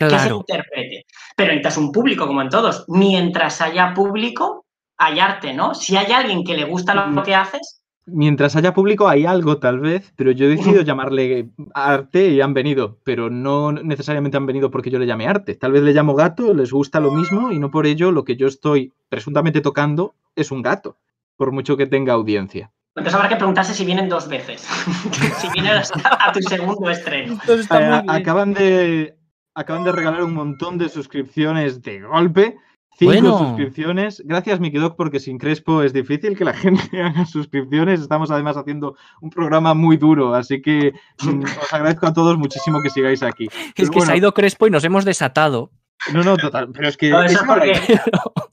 claro. que se interprete. Pero necesitas un público, como en todos. Mientras haya público, hay arte, ¿no? Si hay alguien que le gusta lo que haces. mientras haya público hay algo tal vez, pero yo he decidido [LAUGHS] llamarle arte y han venido, pero no necesariamente han venido porque yo le llame arte. Tal vez le llamo gato, les gusta lo mismo y no por ello lo que yo estoy presuntamente tocando es un gato, por mucho que tenga audiencia. Entonces habrá que preguntarse si vienen dos veces, [LAUGHS] si vienen a, tu segundo estreno. Eh, acaban, de, acaban de regalar un montón de suscripciones de golpe Cinco suscripciones. Gracias, Mikidoc, porque sin Crespo es difícil que la [LAUGHS] gente haga suscripciones. Estamos además haciendo un programa muy duro, así que mm, os agradezco a todos muchísimo que sigáis aquí. es que se ha ido Crespo y nos hemos desatado. No, no, total. Pero es que.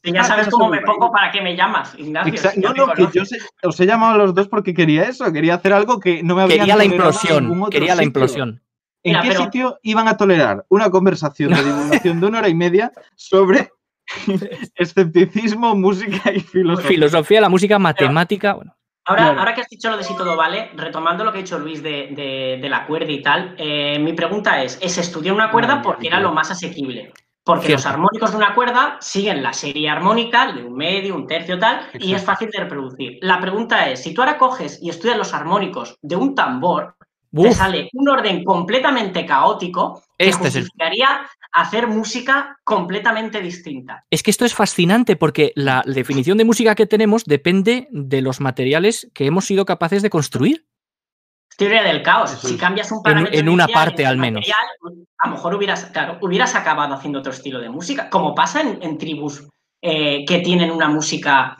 ya sabes cómo me pongo, ¿para qué me llamas, Ignacio? no, no, que yo os he llamado a los dos porque quería eso. Quería hacer algo que no me había Quería la implosión. Quería la implosión. ¿En qué sitio iban a tolerar una conversación de [LAUGHS] divulgación de una hora y media sobre [LAUGHS] Escepticismo, música y filosofía. Filosofía, la música, matemática. bueno. Ahora, ahora que has dicho lo de si todo vale, retomando lo que ha dicho Luis de, la cuerda y tal, eh, mi pregunta es: ¿es estudiar una cuerda porque era lo más asequible? Porque los armónicos de una cuerda siguen la serie armónica de un medio, un tercio, tal, y es fácil de reproducir. La pregunta es: si tú ahora coges y estudias los armónicos de un tambor, te sale un orden completamente caótico que este justificaría hacer música completamente distinta. Es que esto es fascinante porque la definición de música que tenemos depende de los materiales que hemos sido capaces de construir. Teoría del caos. Si cambias un parámetro en, una parte al menos. a lo mejor hubieras, hubieras acabado haciendo otro estilo de música, como pasa en, tribus eh, que tienen una música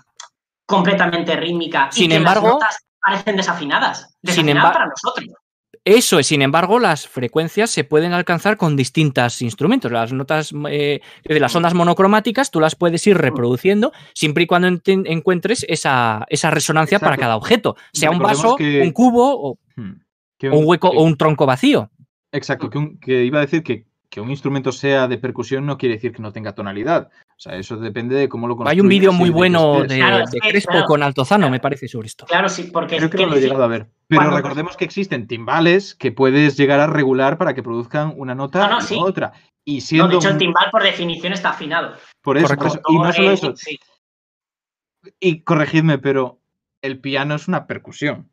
completamente rítmica sin y que embargo, las notas parecen desafinadas. Desafinadas para nosotros. Eso es, sin embargo, las frecuencias se pueden alcanzar con distintos instrumentos. Las notas eh, de las ondas monocromáticas tú las puedes ir reproduciendo siempre y cuando encuentres esa, resonancia para cada objeto, sea un vaso, un cubo hmm. un, hueco o un tronco vacío. Exacto, que, iba a decir que, que un instrumento sea de percusión no quiere decir que no tenga tonalidad. O sea, eso depende de cómo lo construyas. Hay un vídeo muy bueno de, Crespo con Altozano, me parece, sobre esto. Claro, sí, porque... Creo que no lo he llegado a ver. Pero recordemos que existen timbales que puedes llegar a regular para que produzcan una nota u otra. Y siendo... No, de hecho, el timbal por definición está afinado. Por eso, Y no solo eso. Y corregidme, pero el piano es una percusión.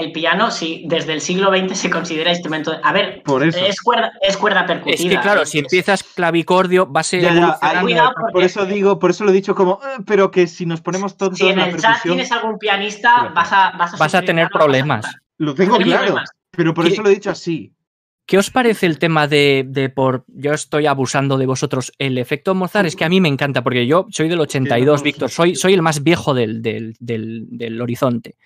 El piano, sí, desde el siglo XX se considera instrumento. A ver, Es, cuerda, es cuerda percutida. Es que, claro, si empiezas clavicordio, va a ser. Por eso digo, por eso lo he dicho como, eh, pero que si nos ponemos todos. Si en el chat tienes algún pianista, vas a, vas a, tener problemas. Lo tengo claro, pero por eso lo he dicho así. ¿Qué os parece el tema de, por yo estoy abusando de vosotros? El efecto Mozart es que a mí me encanta, porque yo soy del 82, Víctor, soy, soy el más viejo del, del, del horizonte.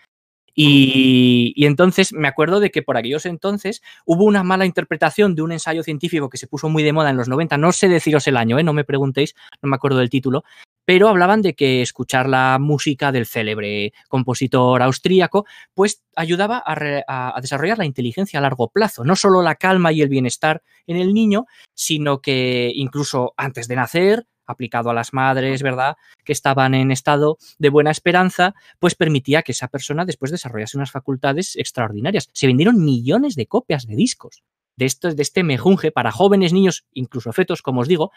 Y, entonces me acuerdo de que por aquellos entonces hubo una mala interpretación de un ensayo científico que se puso muy de moda en los 90, no sé deciros el año, ¿eh? no me preguntéis, no me acuerdo del título, pero hablaban de que escuchar la música del célebre compositor austríaco, pues ayudaba a, desarrollar la inteligencia a largo plazo, no solo la calma y el bienestar en el niño, sino que incluso antes de nacer aplicado a las madres, ¿verdad? Que estaban en estado de buena esperanza, pues permitía que esa persona después desarrollase unas facultades extraordinarias. Se vendieron millones de copias de discos de, de este mejunje para jóvenes, niños, incluso fetos, como os digo,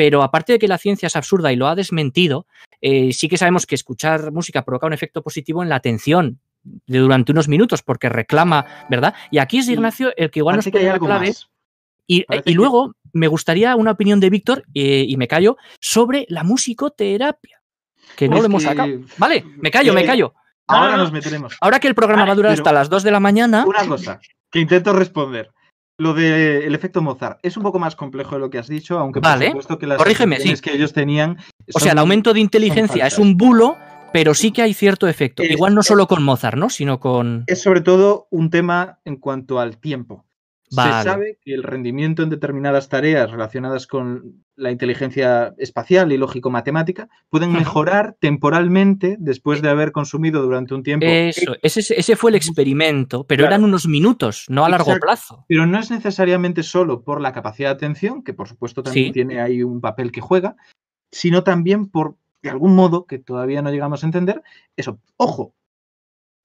pero aparte de que la ciencia es absurda y lo ha desmentido, eh, sí que sabemos que escuchar música provoca un efecto positivo en la atención de durante unos minutos porque reclama, ¿verdad? Y aquí es Ignacio el que igual nos puede dar clave. Y, y, luego me gustaría una opinión de Víctor, eh, y me callo, sobre la musicoterapia, que no lo hemos sacado. Vale, me callo, me callo. Ahora nos meteremos. Ahora que el programa va a durar hasta las 2 de la mañana. Una cosa, que intento responder. Lo del efecto Mozart es un poco más complejo de lo que has dicho, aunque por supuesto que las corrígeme, que ellos tenían. O sea, el aumento de inteligencia es un bulo, pero sí que hay cierto efecto. Igual no solo con Mozart, ¿no? Sino con. Es sobre todo un tema en cuanto al tiempo. Se sabe que el rendimiento en determinadas tareas relacionadas con la inteligencia espacial y lógico-matemática pueden mejorar temporalmente después de haber consumido durante un tiempo. Eso, ese, fue el experimento, pero eran unos minutos, no a largo plazo. Pero no es necesariamente solo por la capacidad de atención, que por supuesto también tiene ahí un papel que juega, sino también por, de algún modo, que todavía no llegamos a entender, eso, ojo,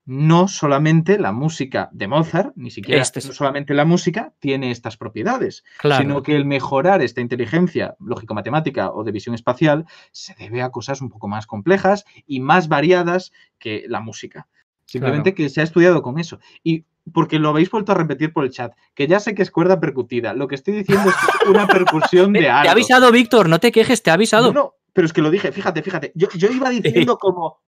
no solamente la música de Mozart, ni siquiera este solamente la música tiene estas propiedades, sino que el mejorar esta inteligencia lógico-matemática o de visión espacial se debe a cosas un poco más complejas y más variadas que la música. Simplemente que se ha estudiado con eso. Y porque lo habéis vuelto a repetir por el chat, que ya sé que es cuerda percutida. Lo que estoy diciendo es una percusión de algo. [LAUGHS] Te ha avisado, Víctor, no te quejes, te ha avisado. No, no, pero es que lo dije, fíjate, fíjate. Yo, yo iba diciendo [LAUGHS] como.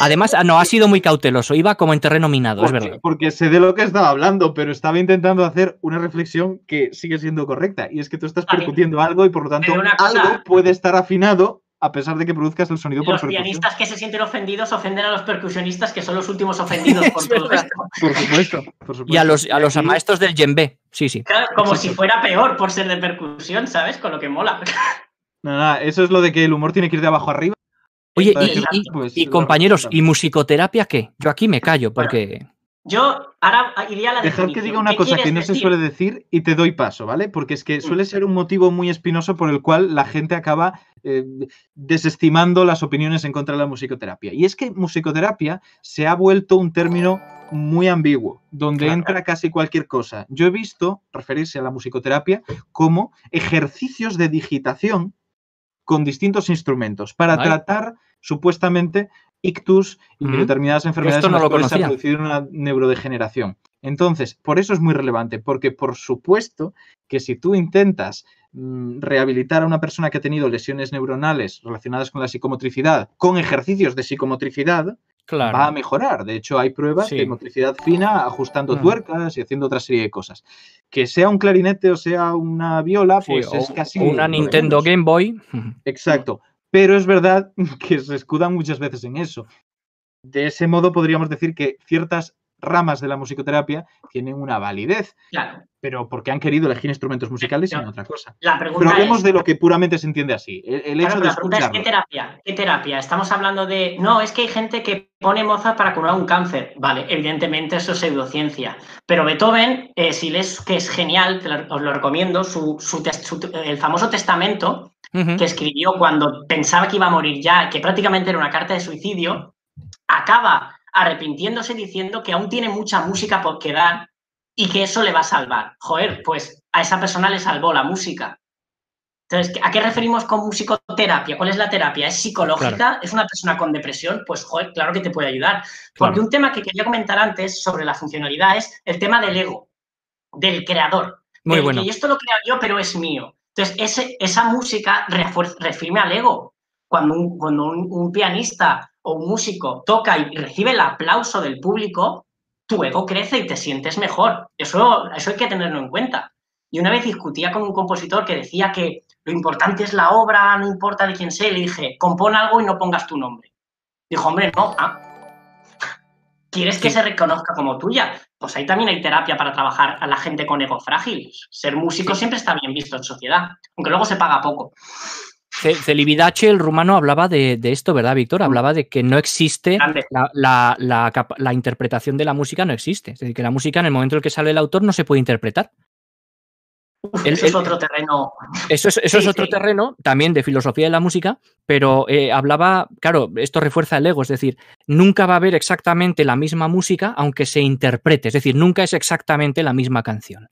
Además, ah, no, ha sido muy cauteloso, iba como en terreno minado, es verdad. porque sé de lo que estaba hablando, pero estaba intentando hacer una reflexión que sigue siendo correcta. Y es que tú estás percutiendo algo y por lo tanto Pero una cosa- algo puede estar afinado a pesar de que produzcas el sonido por Los percusión. pianistas que se sienten ofendidos ofenden a los percusionistas que son los últimos ofendidos por [LAUGHS] todo esto. Por supuesto, por supuesto. [LAUGHS] Y a los, a los maestros del djembe, sí, sí. Claro, como Exacto. si fuera peor por ser de percusión, ¿sabes? Con lo que mola. No, no, eso es lo de que el humor tiene que ir de abajo arriba. Oye, y, pues, compañeros. ¿y musicoterapia qué? Yo aquí me callo porque... Yo ahora iría a la Dejar que diga una ¿Qué cosa que no se suele decir y te doy paso, ¿vale? Porque es que suele ser un motivo muy espinoso por el cual la gente acaba eh, desestimando las opiniones en contra de la musicoterapia. Y es que musicoterapia se ha vuelto un término muy ambiguo, donde Claro. entra casi cualquier cosa. Yo he visto referirse a la musicoterapia como ejercicios de digitación con distintos instrumentos para Vale. tratar supuestamente ictus y determinadas enfermedades Esto en no las lo cuales se ha conocía. producido una neurodegeneración. Entonces, por eso es muy relevante, porque por supuesto que si tú intentas rehabilitar a una persona que ha tenido lesiones neuronales relacionadas con la psicomotricidad con ejercicios de psicomotricidad, Claro. va a mejorar. De hecho, hay pruebas Sí. de motricidad fina ajustando Mm. tuercas y haciendo otra serie de cosas. Que sea un clarinete o sea una viola, Sí, pues es casi... una Nintendo. Game Boy. Exacto. Pero es verdad [LAUGHS] que se escudan muchas veces en eso. De ese modo podríamos decir que ciertas ramas de la musicoterapia tienen una validez, Claro. pero porque han querido elegir instrumentos musicales y Ya. no otra cosa. La Pero pregunta hablemos es. de lo que puramente se entiende así. El, el Claro, hecho pero de la pregunta es, ¿qué terapia? ¿Qué terapia? Estamos hablando de. No, es que hay gente que pone Mozart para curar un cáncer. Vale, evidentemente eso es pseudociencia. Pero Beethoven, eh, si lees que es genial, te lo- os lo recomiendo, su, su el famoso testamento que escribió cuando pensaba que iba a morir ya, que prácticamente era una carta de suicidio, acaba arrepintiéndose diciendo que aún tiene mucha música por que dar y que eso le va a salvar. Joder, pues a esa persona le salvó la música. Entonces, ¿a qué referimos con musicoterapia? ¿Cuál es la terapia? ¿Es psicológica? ¿Es una persona con depresión? Pues, joder, claro que te puede ayudar. Porque Claro. un tema que quería comentar antes sobre la funcionalidad es el tema del ego, del creador. Muy del bueno. que esto lo creo yo, pero es mío. Entonces, ese- esa música refirme al ego. Cuando, un, cuando un, un pianista o un músico toca y recibe el aplauso del público, tu ego crece y te sientes mejor. Eso, eso hay que tenerlo en cuenta. Y una vez discutía con un compositor que decía que lo importante es la obra, no importa de quién sea, le dije, compón algo y no pongas tu nombre. Dijo, hombre, no, ah. ¿Quieres que Sí. se reconozca como tuya? Pues ahí también hay terapia para trabajar a la gente con ego frágil. Ser músico Sí. siempre está bien visto en sociedad, aunque luego se paga poco. Ce- Celibidache, el rumano, hablaba de, de esto, ¿verdad, Víctor? Hablaba de que no existe la, la- la capa- la interpretación de la música, no existe. Es decir, que la música en el momento en el que sale el autor no se puede interpretar. El- Eso es otro terreno. Eso es, eso Sí, es otro sí. terreno también de filosofía de la música, pero eh, hablaba, claro, esto refuerza el ego, es decir, nunca va a haber exactamente la misma música aunque se interprete, es decir, nunca es exactamente la misma canción.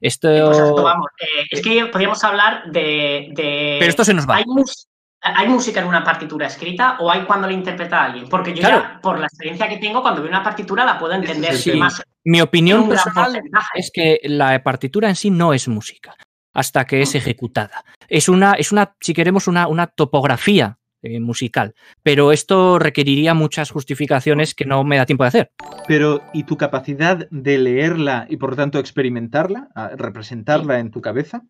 Esto, Pues esto, vamos, eh, es que podríamos hablar de. de- pero esto se nos va. ¿Hay, mus- ¿Hay música en una partitura escrita o hay cuando la interpreta alguien? Porque yo Claro. ya, por la experiencia que tengo, cuando veo una partitura la puedo entender más. Mi opinión personal es que la partitura en sí no es música hasta que es ejecutada. Es una, es una si queremos, una, una topografía eh, musical, pero esto requeriría muchas justificaciones que no me da tiempo de hacer. Pero, ¿y tu capacidad de leerla y por lo tanto experimentarla, representarla en tu cabeza?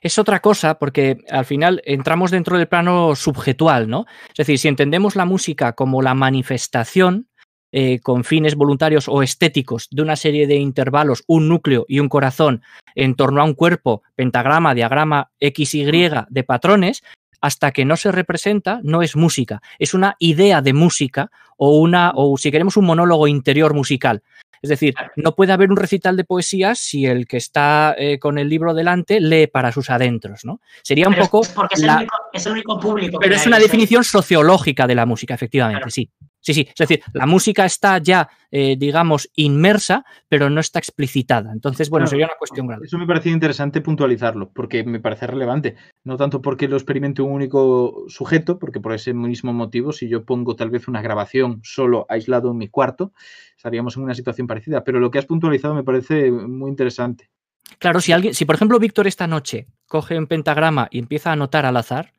es otra cosa porque al final entramos dentro del plano subjetual, ¿no? Es decir, si entendemos la música como la manifestación eh, con fines voluntarios o estéticos de una serie de intervalos, un núcleo y un corazón en torno a un cuerpo, pentagrama, diagrama, XY de patrones, hasta que no se representa, no es música, es una idea de música o una, o si queremos, un monólogo interior musical. Es decir, no puede haber un recital de poesías si el que está eh, con el libro delante lee para sus adentros, ¿no? Sería un poco. es porque es, la- el único, es el único público. Pero es una definición sociológica de la música, efectivamente, Claro. sí. Sí, sí. Es decir, la música está ya, eh, digamos, inmersa, pero no está explicitada. Entonces, bueno, Claro. sería una cuestión grande. Eso me parecía interesante puntualizarlo, porque me parece relevante. No tanto porque lo experimente un único sujeto, porque por ese mismo motivo, si yo pongo tal vez una grabación solo aislado en mi cuarto, estaríamos en una situación parecida. Pero lo que has puntualizado me parece muy interesante. Claro, si alguien, si por ejemplo Víctor esta noche coge un pentagrama y empieza a anotar al azar,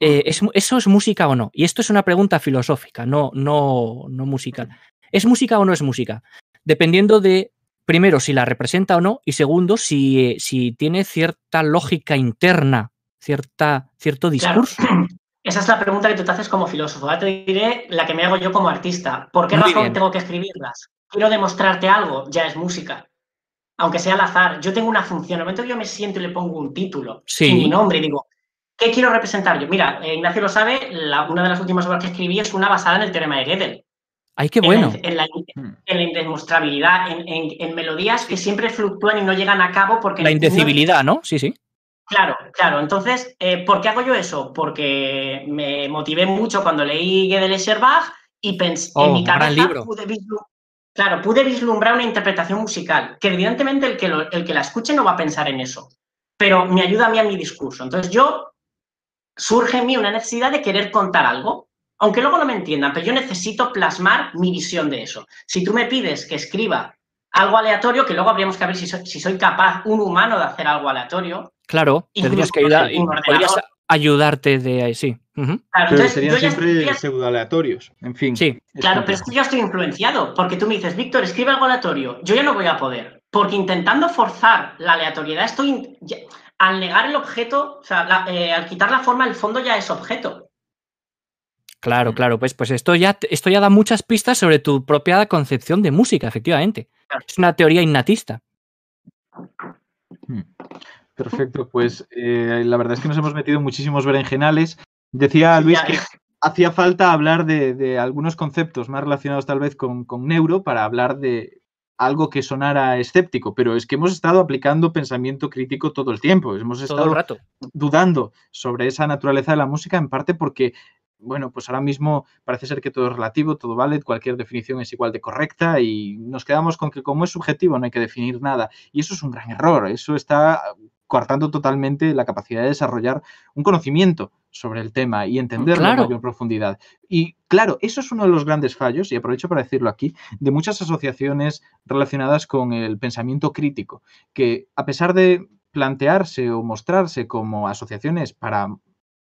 eh, ¿es ¿eso es música o no? Y esto es una pregunta filosófica, no, no, no musical. ¿Es música o no es música? Dependiendo de, primero, si la representa o no, y segundo, si, si tiene cierta lógica interna, cierta, cierto Claro. discurso. [CLEARS THROAT] Esa es la pregunta que tú te haces como filósofo. Ahora te diré la que me hago yo como artista. ¿Por qué Muy razón bien. tengo que escribirlas? Quiero demostrarte algo, ya es música. Aunque sea al azar, yo tengo una función. En el momento que yo me siento y le pongo un título Sí. sin mi nombre y digo, ¿qué quiero representar yo? Mira, eh, Ignacio lo sabe, la- una de las últimas obras que escribí es una basada en el teorema de Gödel. ¡Ay, qué En bueno! En, la, Hmm. en la indemostrabilidad, en, en- en melodías que siempre fluctúan y no llegan a cabo porque... La indecibilidad, ¿no? Sí, sí. Claro, claro. Entonces, eh, ¿por qué hago yo eso? Porque me motivé mucho cuando leí Gödel Scherbach y pensé Oh, en mi gran cabeza libro. pude vislumbrar, claro, pude vislumbrar una interpretación musical, que evidentemente el que, lo- el que la escuche no va a pensar en eso, pero me ayuda a mí a mi discurso. Entonces, yo surge en mí una necesidad de querer contar algo, aunque luego no me entiendan, pero yo necesito plasmar mi visión de eso. Si tú me pides que escriba algo aleatorio, que luego habríamos que ver si soy, si soy capaz, un humano, de hacer algo aleatorio, Claro, tendrías que ayudar, podrías ayudar de ahí, sí. Claro, Pero entonces, serían siempre pseudo aleatorios. En fin. Sí, Claro, pero es que yo estoy influenciado, porque tú me dices, Víctor, escribe algo aleatorio. Yo ya no voy a poder, porque intentando forzar la aleatoriedad, estoy in- ya- al negar el objeto, o sea, la- eh, al quitar la forma, el fondo ya es objeto. Claro, claro, pues, pues esto, ya, esto ya da muchas pistas sobre tu propia concepción de música, efectivamente. Claro. Es una teoría innatista. Hmm. Perfecto, pues eh, la verdad es que nos hemos metido muchísimos berenjenales. Decía Luis Ya, que hacía falta hablar de, de algunos conceptos más relacionados tal vez con, con neuro para hablar de algo que sonara escéptico, pero es que hemos estado aplicando pensamiento crítico todo el tiempo, hemos Todo estado el rato. dudando sobre esa naturaleza de la música, en parte porque, bueno, pues ahora mismo parece ser que todo es relativo, todo vale, cualquier definición es igual de correcta y nos quedamos con que como es subjetivo no hay que definir nada. Y eso es un gran error, eso está coartando totalmente la capacidad de desarrollar un conocimiento sobre el tema y entenderlo Claro. en mayor profundidad. Y claro, eso es uno de los grandes fallos, y aprovecho para decirlo aquí, de muchas asociaciones relacionadas con el pensamiento crítico, que a pesar de plantearse o mostrarse como asociaciones para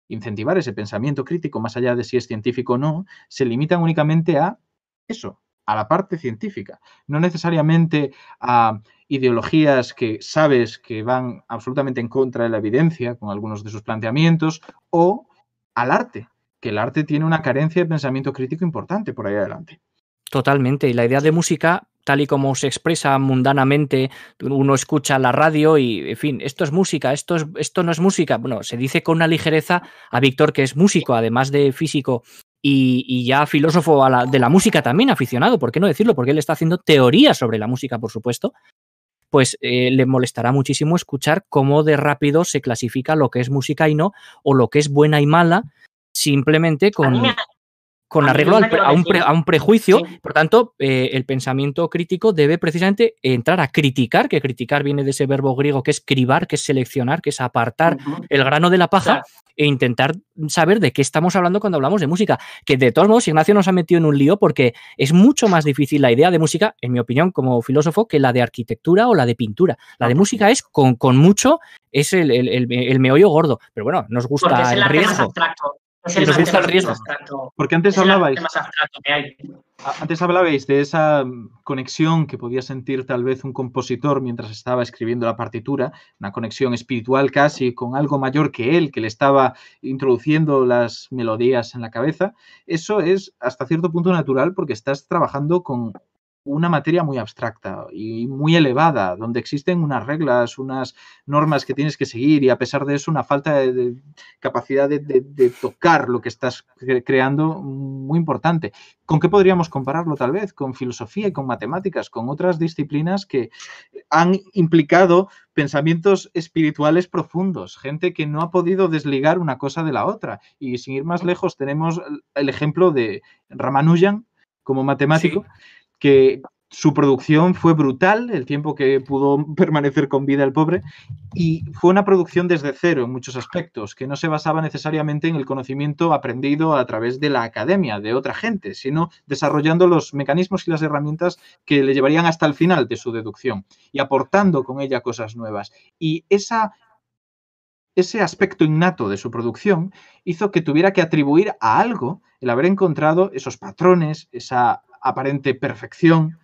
incentivar ese pensamiento crítico, más allá de si es científico o no, se limitan únicamente a eso, a la parte científica, no necesariamente a ideologías que sabes que van absolutamente en contra de la evidencia con algunos de sus planteamientos, o al arte, que el arte tiene una carencia de pensamiento crítico importante por ahí adelante. Totalmente. Y la idea de música, tal y como se expresa mundanamente, uno escucha la radio y, en fin, esto es música, esto, es, esto no es música. Bueno, se dice con una ligereza a Víctor que es músico, además de físico y, y ya filósofo a la- de la música también, aficionado, ¿por qué no decirlo? Porque él está haciendo teoría sobre la música, por supuesto. Pues eh, le molestará muchísimo escuchar cómo de rápido se clasifica lo que es música y no, o lo que es buena y mala, simplemente a con, mí me- con A arreglo al a, un pre- decía. a un prejuicio. Sí. Por tanto, eh, el pensamiento crítico debe precisamente entrar a criticar, que criticar viene de ese verbo griego que es cribar, que es seleccionar, que es apartar el grano de la paja Claro. e intentar saber de qué estamos hablando cuando hablamos de música. Que de todos modos, Ignacio nos ha metido en un lío porque es mucho más difícil la idea de música, en mi opinión, como filósofo, que la de arquitectura o la de pintura. La de música es con, con mucho, es el, el- el- el meollo gordo. Pero bueno, nos Porque gusta es el más riesgo. abstracto. Gusta el riesgo. abstracto. Porque antes hablabais, arte más abstracto que hay. A- Antes hablabais de esa mm, conexión que podía sentir tal vez un compositor mientras estaba escribiendo la partitura, una conexión espiritual casi con algo mayor que él, que le estaba introduciendo las melodías en la cabeza. Eso es hasta cierto punto natural porque estás trabajando con una materia muy abstracta y muy elevada, donde existen unas reglas, unas normas que tienes que seguir y a pesar de eso una falta de, de capacidad de, de- de tocar lo que estás cre- creando muy importante. ¿Con qué podríamos compararlo tal vez? Con filosofía y con matemáticas, con otras disciplinas que han implicado pensamientos espirituales profundos, gente que no ha podido desligar una cosa de la otra. Y sin ir más lejos, tenemos el ejemplo de Ramanujan, como matemático, que su producción fue brutal, el tiempo que pudo [LAUGHS] permanecer con vida el pobre, y fue una producción desde cero en muchos aspectos, que no se basaba necesariamente en el conocimiento aprendido a través de la academia, de otra gente, sino desarrollando los mecanismos y las herramientas que le llevarían hasta el final de su deducción y aportando con ella cosas nuevas. Y esa ese aspecto innato de su producción hizo que tuviera que atribuir a algo el haber encontrado esos patrones, esa aparente perfección.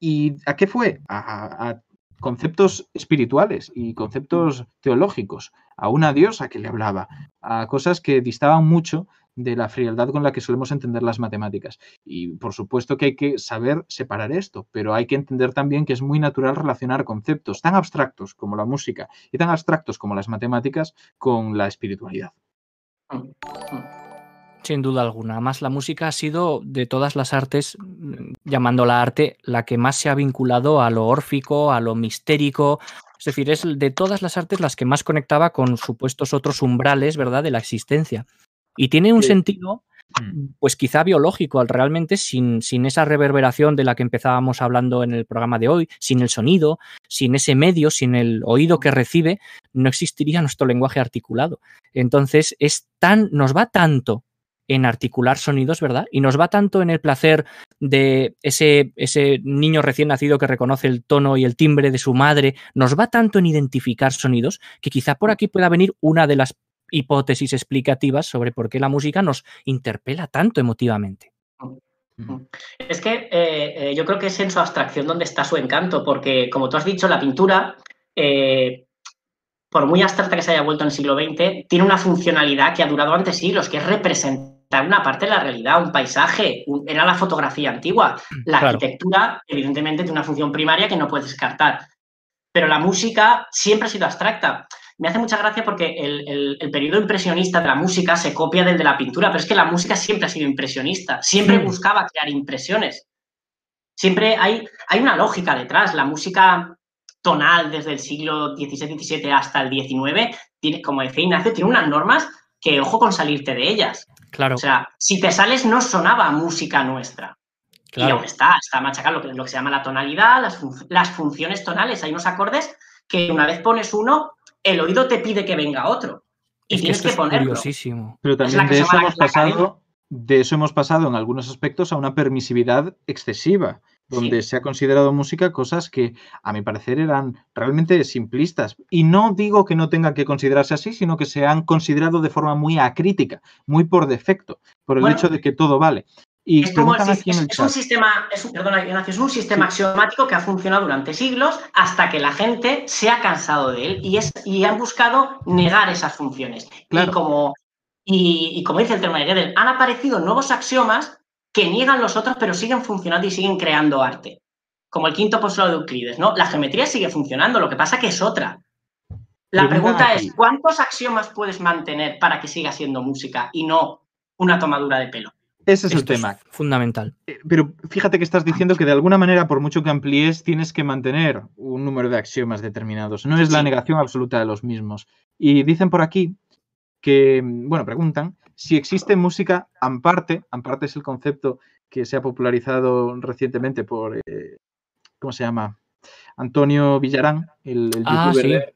¿Y a qué fue? A, conceptos espirituales y conceptos teológicos, a una diosa que le hablaba, a cosas que distaban mucho de la frialdad con la que solemos entender las matemáticas. Y por supuesto que hay que saber separar esto, pero hay que entender también que es muy natural relacionar conceptos tan abstractos como la música y tan abstractos como las matemáticas con la espiritualidad. Mm, mm. Sin duda alguna. Más la música ha sido de todas las artes, llamándola arte, la que más se ha vinculado a lo órfico, a lo mistérico. Es decir, es de todas las artes las que más conectaba con supuestos otros umbrales, ¿verdad?, de la existencia. Y tiene un sentido, mm. pues quizá biológico, realmente sin, sin esa reverberación de la que empezábamos hablando en el programa de hoy, sin el sonido, sin ese medio, sin el oído que recibe, no existiría nuestro lenguaje articulado. Entonces, es tan, nos va tanto en articular sonidos, ¿verdad? Y nos va tanto en el placer de ese, ese niño recién nacido que reconoce el tono y el timbre de su madre, nos va tanto en identificar sonidos que quizá por aquí pueda venir una de las hipótesis explicativas sobre por qué la música nos interpela tanto emotivamente. Es que eh, eh, yo creo que es en su abstracción donde está su encanto, porque como tú has dicho, la pintura, eh, por muy abstracta que se haya vuelto en el siglo XX, tiene una funcionalidad que ha durado antes siglos, que es representar una parte de la realidad, un paisaje, era la fotografía antigua. La arquitectura, evidentemente, tiene una función primaria que no puedes descartar, pero la música siempre ha sido abstracta me hace mucha gracia porque el, periodo impresionista de la música se copia del de la pintura, pero es que la música siempre ha sido impresionista, siempre buscaba crear impresiones. Siempre hay, hay una lógica detrás. La música tonal desde el siglo XVII-XVII hasta el XIX, tiene, como decía Ignacio, tiene unas normas que ojo con salirte de ellas. Claro. O sea, si te sales no sonaba música nuestra. Claro. Y aún está, está machacado lo que, lo que se llama la tonalidad, las, las funciones tonales. Hay unos acordes que una vez pones uno, el oído te pide que venga otro. Y tienes que, ponerlo. Pero también de eso, hemos pasado, de eso hemos pasado en algunos aspectos a una permisividad excesiva, donde se ha considerado música cosas que a mi parecer eran realmente simplistas. Y no digo que no tengan que considerarse así, sino que se han considerado de forma muy acrítica, muy por defecto, por el hecho de que todo vale. Es, un sistema, es es un sistema axiomático que ha funcionado durante siglos hasta que la gente se ha cansado de él y, es, y han buscado negar esas funciones. Y, como, y, como dice el tema de Gödel, han aparecido nuevos axiomas que niegan los otros, pero siguen funcionando y siguen creando arte. Como el quinto postulado de Euclides, ¿no? La geometría sigue funcionando, lo que pasa que es otra. La pregunta es, ¿cuántos axiomas puedes mantener para que siga siendo música y no una tomadura de pelo? Ese es el tema. fundamental. Eh, pero fíjate que estás diciendo que de alguna manera, por mucho que amplíes, tienes que mantener un número de axiomas determinados. No es la negación absoluta de los mismos. Y dicen por aquí que, bueno, preguntan si existe música amparte. Amparte es el concepto que se ha popularizado recientemente por, eh, ¿cómo se llama? Antonio Villarán, el, ah, youtuber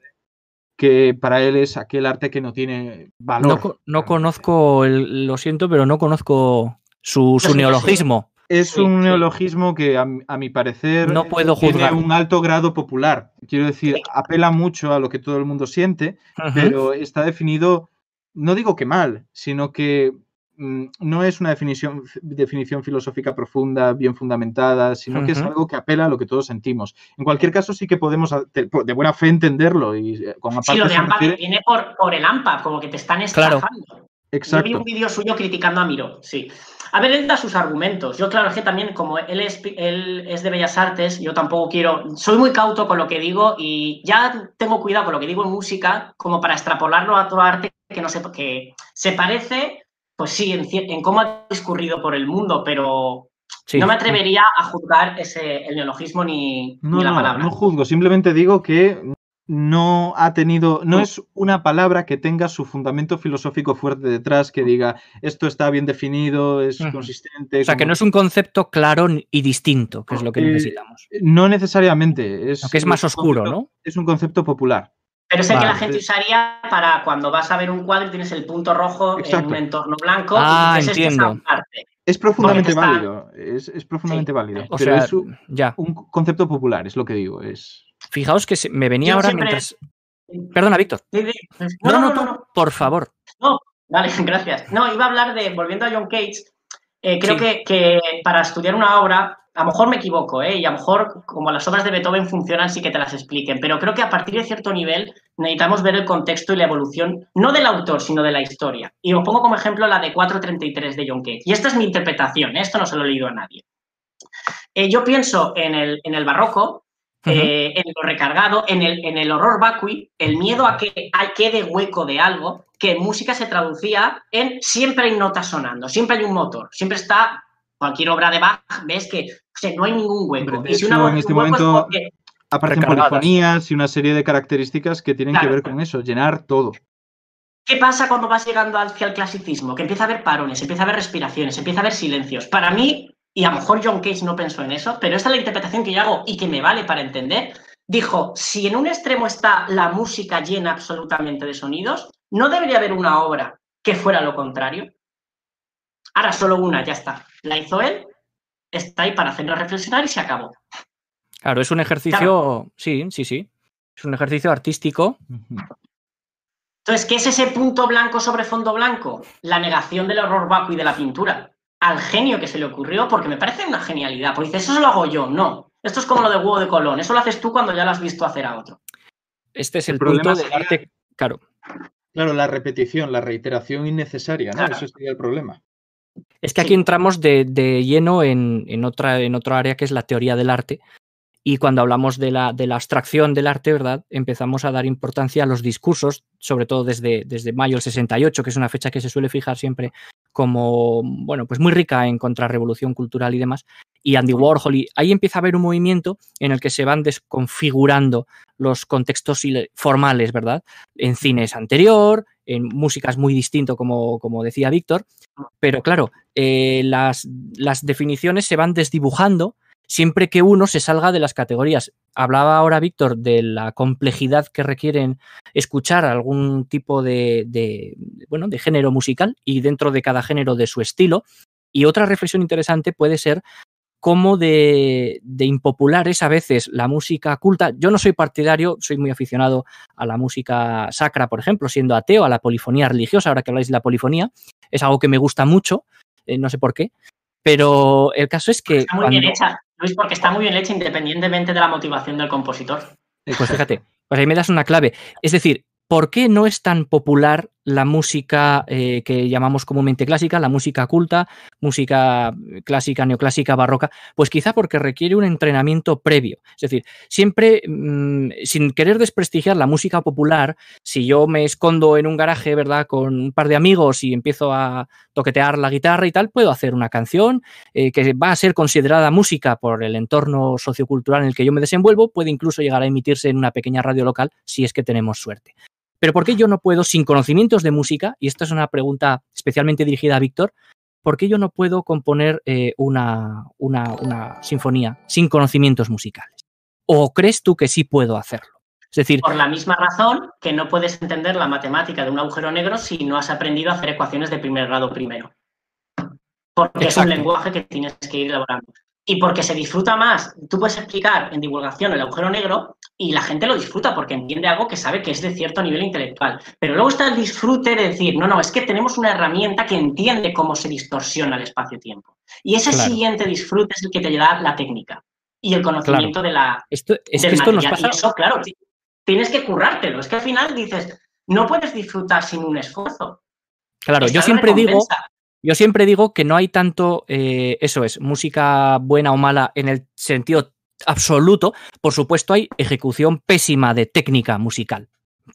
que para él es aquel arte que no tiene valor. No, conozco, el, lo siento, pero no conozco su, neologismo. Es un neologismo que, a, mi parecer, no puedo tiene un alto grado popular. Quiero decir, apela mucho a lo que todo el mundo siente, pero está definido, no digo que mal, sino que Mm, no es una definición, definición filosófica profunda, bien fundamentada, sino que es algo que apela a lo que todos sentimos. En cualquier caso, sí que podemos de, buena fe entenderlo. Y eh, con sí, lo de AMPA viene por, el AMPA, como que te están estafando. Exacto. Yo vi un vídeo suyo criticando a Miro, sí. A ver, él da sus argumentos. Yo, claro, es que también, como él es, él es de Bellas Artes, yo tampoco quiero. Soy muy cauto con lo que digo y ya tengo cuidado con lo que digo en música, como para extrapolarlo a toda arte que no sé, que se parece pues sí, en, cómo ha discurrido por el mundo, pero no me atrevería a juzgar ese, el neologismo ni, la palabra. No juzgo, simplemente digo que no ha tenido, no es una palabra que tenga su fundamento filosófico fuerte detrás, que diga esto está bien definido, es consistente. O sea, que no es un concepto claro y distinto, que es lo que Eh, necesitamos. No necesariamente. Es, Aunque es más oscuro, concepto- ¿no? Es un concepto popular. Pero es el que la gente usaría para cuando vas a ver un cuadro y tienes el punto rojo en un entorno blanco. Ah, y dices, "Esto es entiendo. arte". Es profundamente está- válido. Es, es profundamente válido. O pero sea, es un, ya. un concepto popular, es lo que digo. Es. Fijaos que se- me venía Yo ahora siempre- mientras. Perdona, Víctor. Sí, sí. No, no, tú, por favor. Vale, [LAUGHS] gracias. No, iba a hablar de, volviendo a John Cage, eh, creo Sí. que, que para estudiar una obra, a lo mejor me equivoco, ¿eh? y a lo mejor como las obras de Beethoven funcionan, sí que te las expliquen, pero creo que a partir de cierto nivel necesitamos ver el contexto y la evolución, no del autor, sino de la historia. Y os pongo como ejemplo la de 433 de John Cage. Y esta es mi interpretación, ¿eh? esto no se lo he leído a nadie. Eh, yo pienso en el, en el barroco, eh, en lo recargado, en el, en el horror vacui, el miedo a que quede hueco de algo, que en música se traducía en siempre hay notas sonando, siempre hay un motor, siempre está cualquier obra de Bach, ves que sea, no hay ningún hueco. Y si una en este un hueco es momento- porque- Aparecen Recargadas. polifonías y una serie de características que tienen que ver con eso, llenar todo. ¿Qué pasa cuando vas llegando hacia el clasicismo? Que empieza a haber parones, empieza a haber respiraciones, empieza a haber silencios. Para mí, y a lo mejor John Cage no pensó en eso, pero esta es la interpretación que yo hago y que me vale para entender, dijo, si en un extremo está la música llena absolutamente de sonidos, ¿no debería haber una obra que fuera lo contrario? Ahora solo una, ya está. La hizo él, está ahí para hacernos reflexionar y se acabó. Claro, es un ejercicio. Sí, sí, sí. Es un ejercicio artístico. Entonces, ¿qué es ese punto blanco sobre fondo blanco? La negación del horror vacui de la pintura. Al genio que se le ocurrió, porque me parece una genialidad. Porque dice, eso lo hago yo. No. Esto es como lo de huevo de Colón. Eso lo haces tú cuando ya lo has visto hacer a otro. Este es El el, problema punto del arte. Claro. Claro, la repetición, la reiteración innecesaria, ¿no? Claro. Eso sería el problema. Es que aquí entramos de, de lleno en, en otra, en otro área que es la teoría del arte. Y cuando hablamos de la, de la abstracción del arte, ¿verdad? Empezamos a dar importancia a los discursos, sobre todo desde, desde mayo del 68, que es una fecha que se suele fijar siempre como, bueno, pues muy rica en contrarrevolución cultural y demás. Y Andy Warhol, y ahí empieza a haber un movimiento en el que se van desconfigurando los contextos formales, ¿verdad? En cine es anterior, en música es muy distinto, como, como decía Víctor, pero claro, eh, las, las definiciones se van desdibujando siempre que uno se salga de las categorías. Hablaba ahora Víctor de la complejidad que requieren escuchar algún tipo de, de, bueno, de género musical y dentro de cada género de su estilo. Y otra reflexión interesante puede ser cómo de, de impopular es a veces la música culta. Yo no soy partidario, soy muy aficionado a la música sacra, por ejemplo, siendo ateo, a la polifonía religiosa, ahora que habláis de la polifonía. Es algo que me gusta mucho, eh, no sé por qué. Pero el caso es que. Está muy bien hecha, Luis, porque está muy bien hecha independientemente de la motivación del compositor. Pues fíjate, pues ahí me das una clave. Es decir, ¿por qué no es tan popular la música eh, que llamamos comúnmente clásica, la música culta, música clásica, neoclásica, barroca? Pues quizá porque requiere un entrenamiento previo. Es decir, siempre, mmm, sin querer desprestigiar la música popular, si yo me escondo en un garaje, ¿verdad?, con un par de amigos y empiezo a toquetear la guitarra y tal, puedo hacer una canción eh, que va a ser considerada música por el entorno sociocultural en el que yo me desenvuelvo, puede incluso llegar a emitirse en una pequeña radio local si es que tenemos suerte. Pero ¿por qué yo no puedo, sin conocimientos de música, y esta es una pregunta especialmente dirigida a Víctor, ¿por qué yo no puedo componer eh, una, una, una, sinfonía sin conocimientos musicales? ¿O crees tú que sí puedo hacerlo? Es decir, por la misma razón que no puedes entender la matemática de un agujero negro si no has aprendido a hacer ecuaciones de primer grado primero. Porque Exacto. es un lenguaje que tienes que ir elaborando. Y porque se disfruta más. Tú puedes explicar en divulgación el agujero negro y la gente lo disfruta porque entiende algo que sabe que es de cierto nivel intelectual. Pero luego está el disfrute de decir, no, no, es que tenemos una herramienta que entiende cómo se distorsiona el espacio-tiempo. Y ese claro. siguiente disfrute es el que te da la técnica y el conocimiento claro. de la. Esto, es que esto nos pasa. Y eso, claro, tienes que currártelo. Es que al final dices, no puedes disfrutar sin un esfuerzo. Claro, yo siempre digo. Yo siempre digo que no hay tanto, eh, eso es, música buena o mala en el sentido absoluto. Por supuesto, hay ejecución pésima de técnica musical.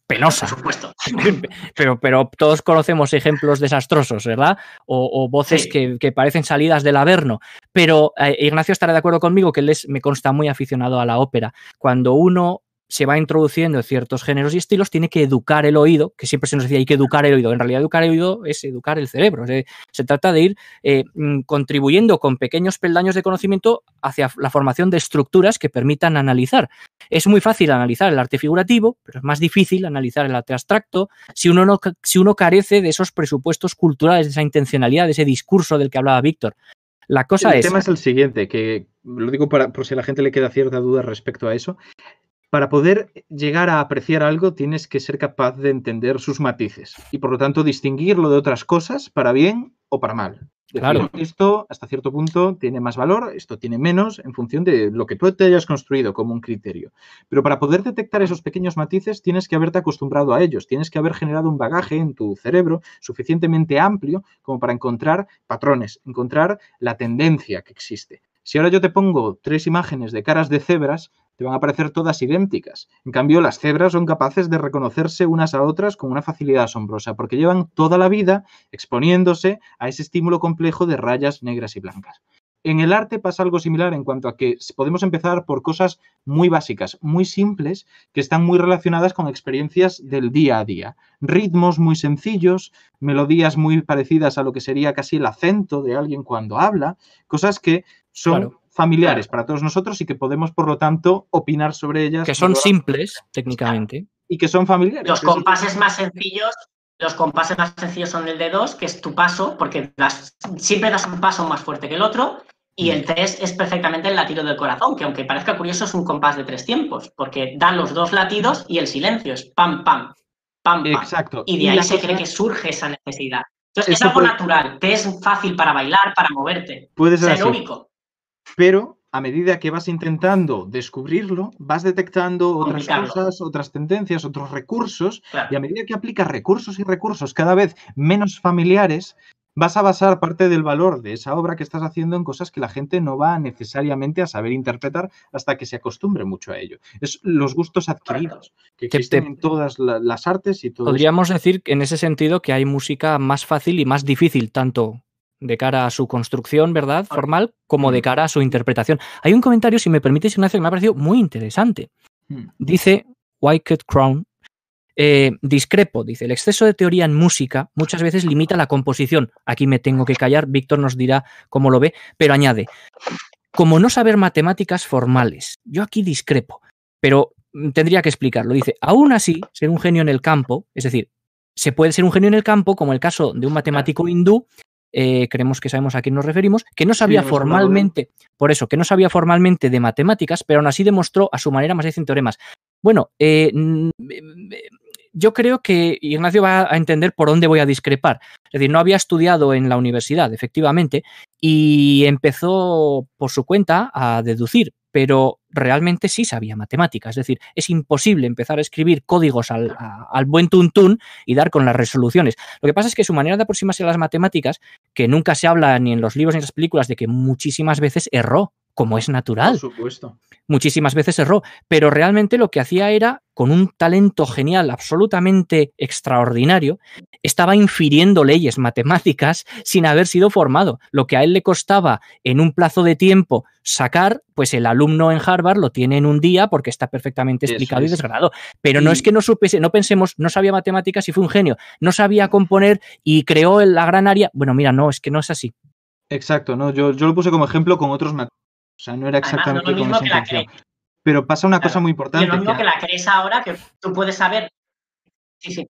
Penosa. Por supuesto. [LAUGHS] Pero, pero todos conocemos ejemplos desastrosos, ¿verdad? O, o voces sí. que, que, parecen salidas del averno. Pero eh, Ignacio estará de acuerdo conmigo que él es, me consta muy aficionado a la ópera. Cuando uno se va introduciendo ciertos géneros y estilos, tiene que educar el oído, que siempre se nos decía hay que educar el oído. En realidad, educar el oído es educar el cerebro. Se, se trata de ir eh, mm, contribuyendo con pequeños peldaños de conocimiento hacia la formación de estructuras que permitan analizar. Es muy fácil analizar el arte figurativo, pero es más difícil analizar el arte abstracto si uno, no, si uno carece de esos presupuestos culturales, de esa intencionalidad, de ese discurso del que hablaba Víctor. La cosa el es. tema es el siguiente, que lo digo para, por si a la gente le queda cierta duda respecto a eso. Para poder llegar a apreciar algo tienes que ser capaz de entender sus matices y por lo tanto distinguirlo de otras cosas para bien o para mal. Decir, Claro. Esto hasta cierto punto tiene más valor, esto tiene menos en función de lo que tú te hayas construido como un criterio. Pero para poder detectar esos pequeños matices tienes que haberte acostumbrado a ellos, tienes que haber generado un bagaje en tu cerebro suficientemente amplio como para encontrar patrones, encontrar la tendencia que existe. Si ahora yo te pongo tres imágenes de caras de cebras, te van a parecer todas idénticas. En cambio, las cebras son capaces de reconocerse unas a otras con una facilidad asombrosa, porque llevan toda la vida exponiéndose a ese estímulo complejo de rayas negras y blancas. En el arte pasa algo similar en cuanto a que podemos empezar por cosas muy básicas, muy simples, que están muy relacionadas con experiencias del día a día. Ritmos muy sencillos, melodías muy parecidas a lo que sería casi el acento de alguien cuando habla, cosas que son. Familiares para todos nosotros y que podemos, por lo tanto, opinar sobre ellas. Que son simples, técnicamente. Y que son familiares. Los compases más sencillos, los compases más sencillos son el de dos, que es tu paso, porque das- siempre das un paso más fuerte que el otro, y el tres es perfectamente el latido del corazón, que aunque parezca curioso es un compás de tres tiempos, porque dan los dos latidos y el silencio es pam, pam, pam, pam. Exacto. Y de ahí se cosa- cree que surge esa necesidad. Entonces es algo puede- natural, te es fácil para bailar, para moverte. Puede Es ser el así. único. Pero a medida que vas intentando descubrirlo, vas detectando otras cosas, otras tendencias, otros recursos, Claro. y a medida que aplicas recursos y recursos cada vez menos familiares, vas a basar parte del valor de esa obra que estás haciendo en cosas que la gente no va necesariamente a saber interpretar hasta que se acostumbre mucho a ello. Es los gustos adquiridos que Te- existen te- en todas la- las artes y todo eso. Podríamos decir en ese sentido que hay música más fácil y más difícil, tanto de cara a su construcción, ¿verdad? Formal, como de cara a su interpretación. Hay un comentario, si me permites, Ignacio, que me ha parecido muy interesante. Mm. Dice Wycliffe Crown, eh, discrepo, dice, el exceso de teoría en música muchas veces limita la composición. Aquí me tengo que callar, Víctor nos dirá cómo lo ve, pero añade, como no saber matemáticas formales. Yo aquí discrepo, pero mm, tendría que explicarlo. Dice, aún así, ser un genio en el campo, es decir, se puede ser un genio en el campo, como el caso de un matemático hindú, eh, creemos que sabemos a quién nos referimos, que no sabía formalmente, por eso, que no sabía formalmente de matemáticas, pero aún así demostró a su manera más de 100 teoremas. Bueno, eh, yo creo que Ignacio va a entender por dónde voy a discrepar. Es decir, no había estudiado en la universidad, efectivamente, y empezó por su cuenta a deducir, pero realmente sí sabía matemáticas. Es decir, es imposible empezar a escribir códigos al, al buen tuntún y dar con las resoluciones. Lo que pasa es que su manera de aproximarse a las matemáticas, que nunca se habla ni en los libros ni en las películas, de que muchísimas veces erró, como es natural Por supuesto. muchísimas veces erró, pero realmente lo que hacía era, con un talento genial absolutamente extraordinario, estaba infiriendo leyes matemáticas sin haber sido formado. Lo que a él le costaba en un plazo de tiempo sacar, pues el alumno en Harvard lo tiene en un día porque está perfectamente explicado y es. desgranado. Pero no es que no supiese, no pensemos, no sabía matemáticas y fue un genio, no sabía componer y creó la gran área. Bueno, mira, no, es que no es así. Exacto, ¿no? Yo, yo lo puse como ejemplo con otros O sea, no era Además, no es exactamente lo con mismo esa que la intención. cree. Pero pasa una cosa muy Y importante. es lo mismo que- que la crees ahora, que tú puedes saber. Sí, sí.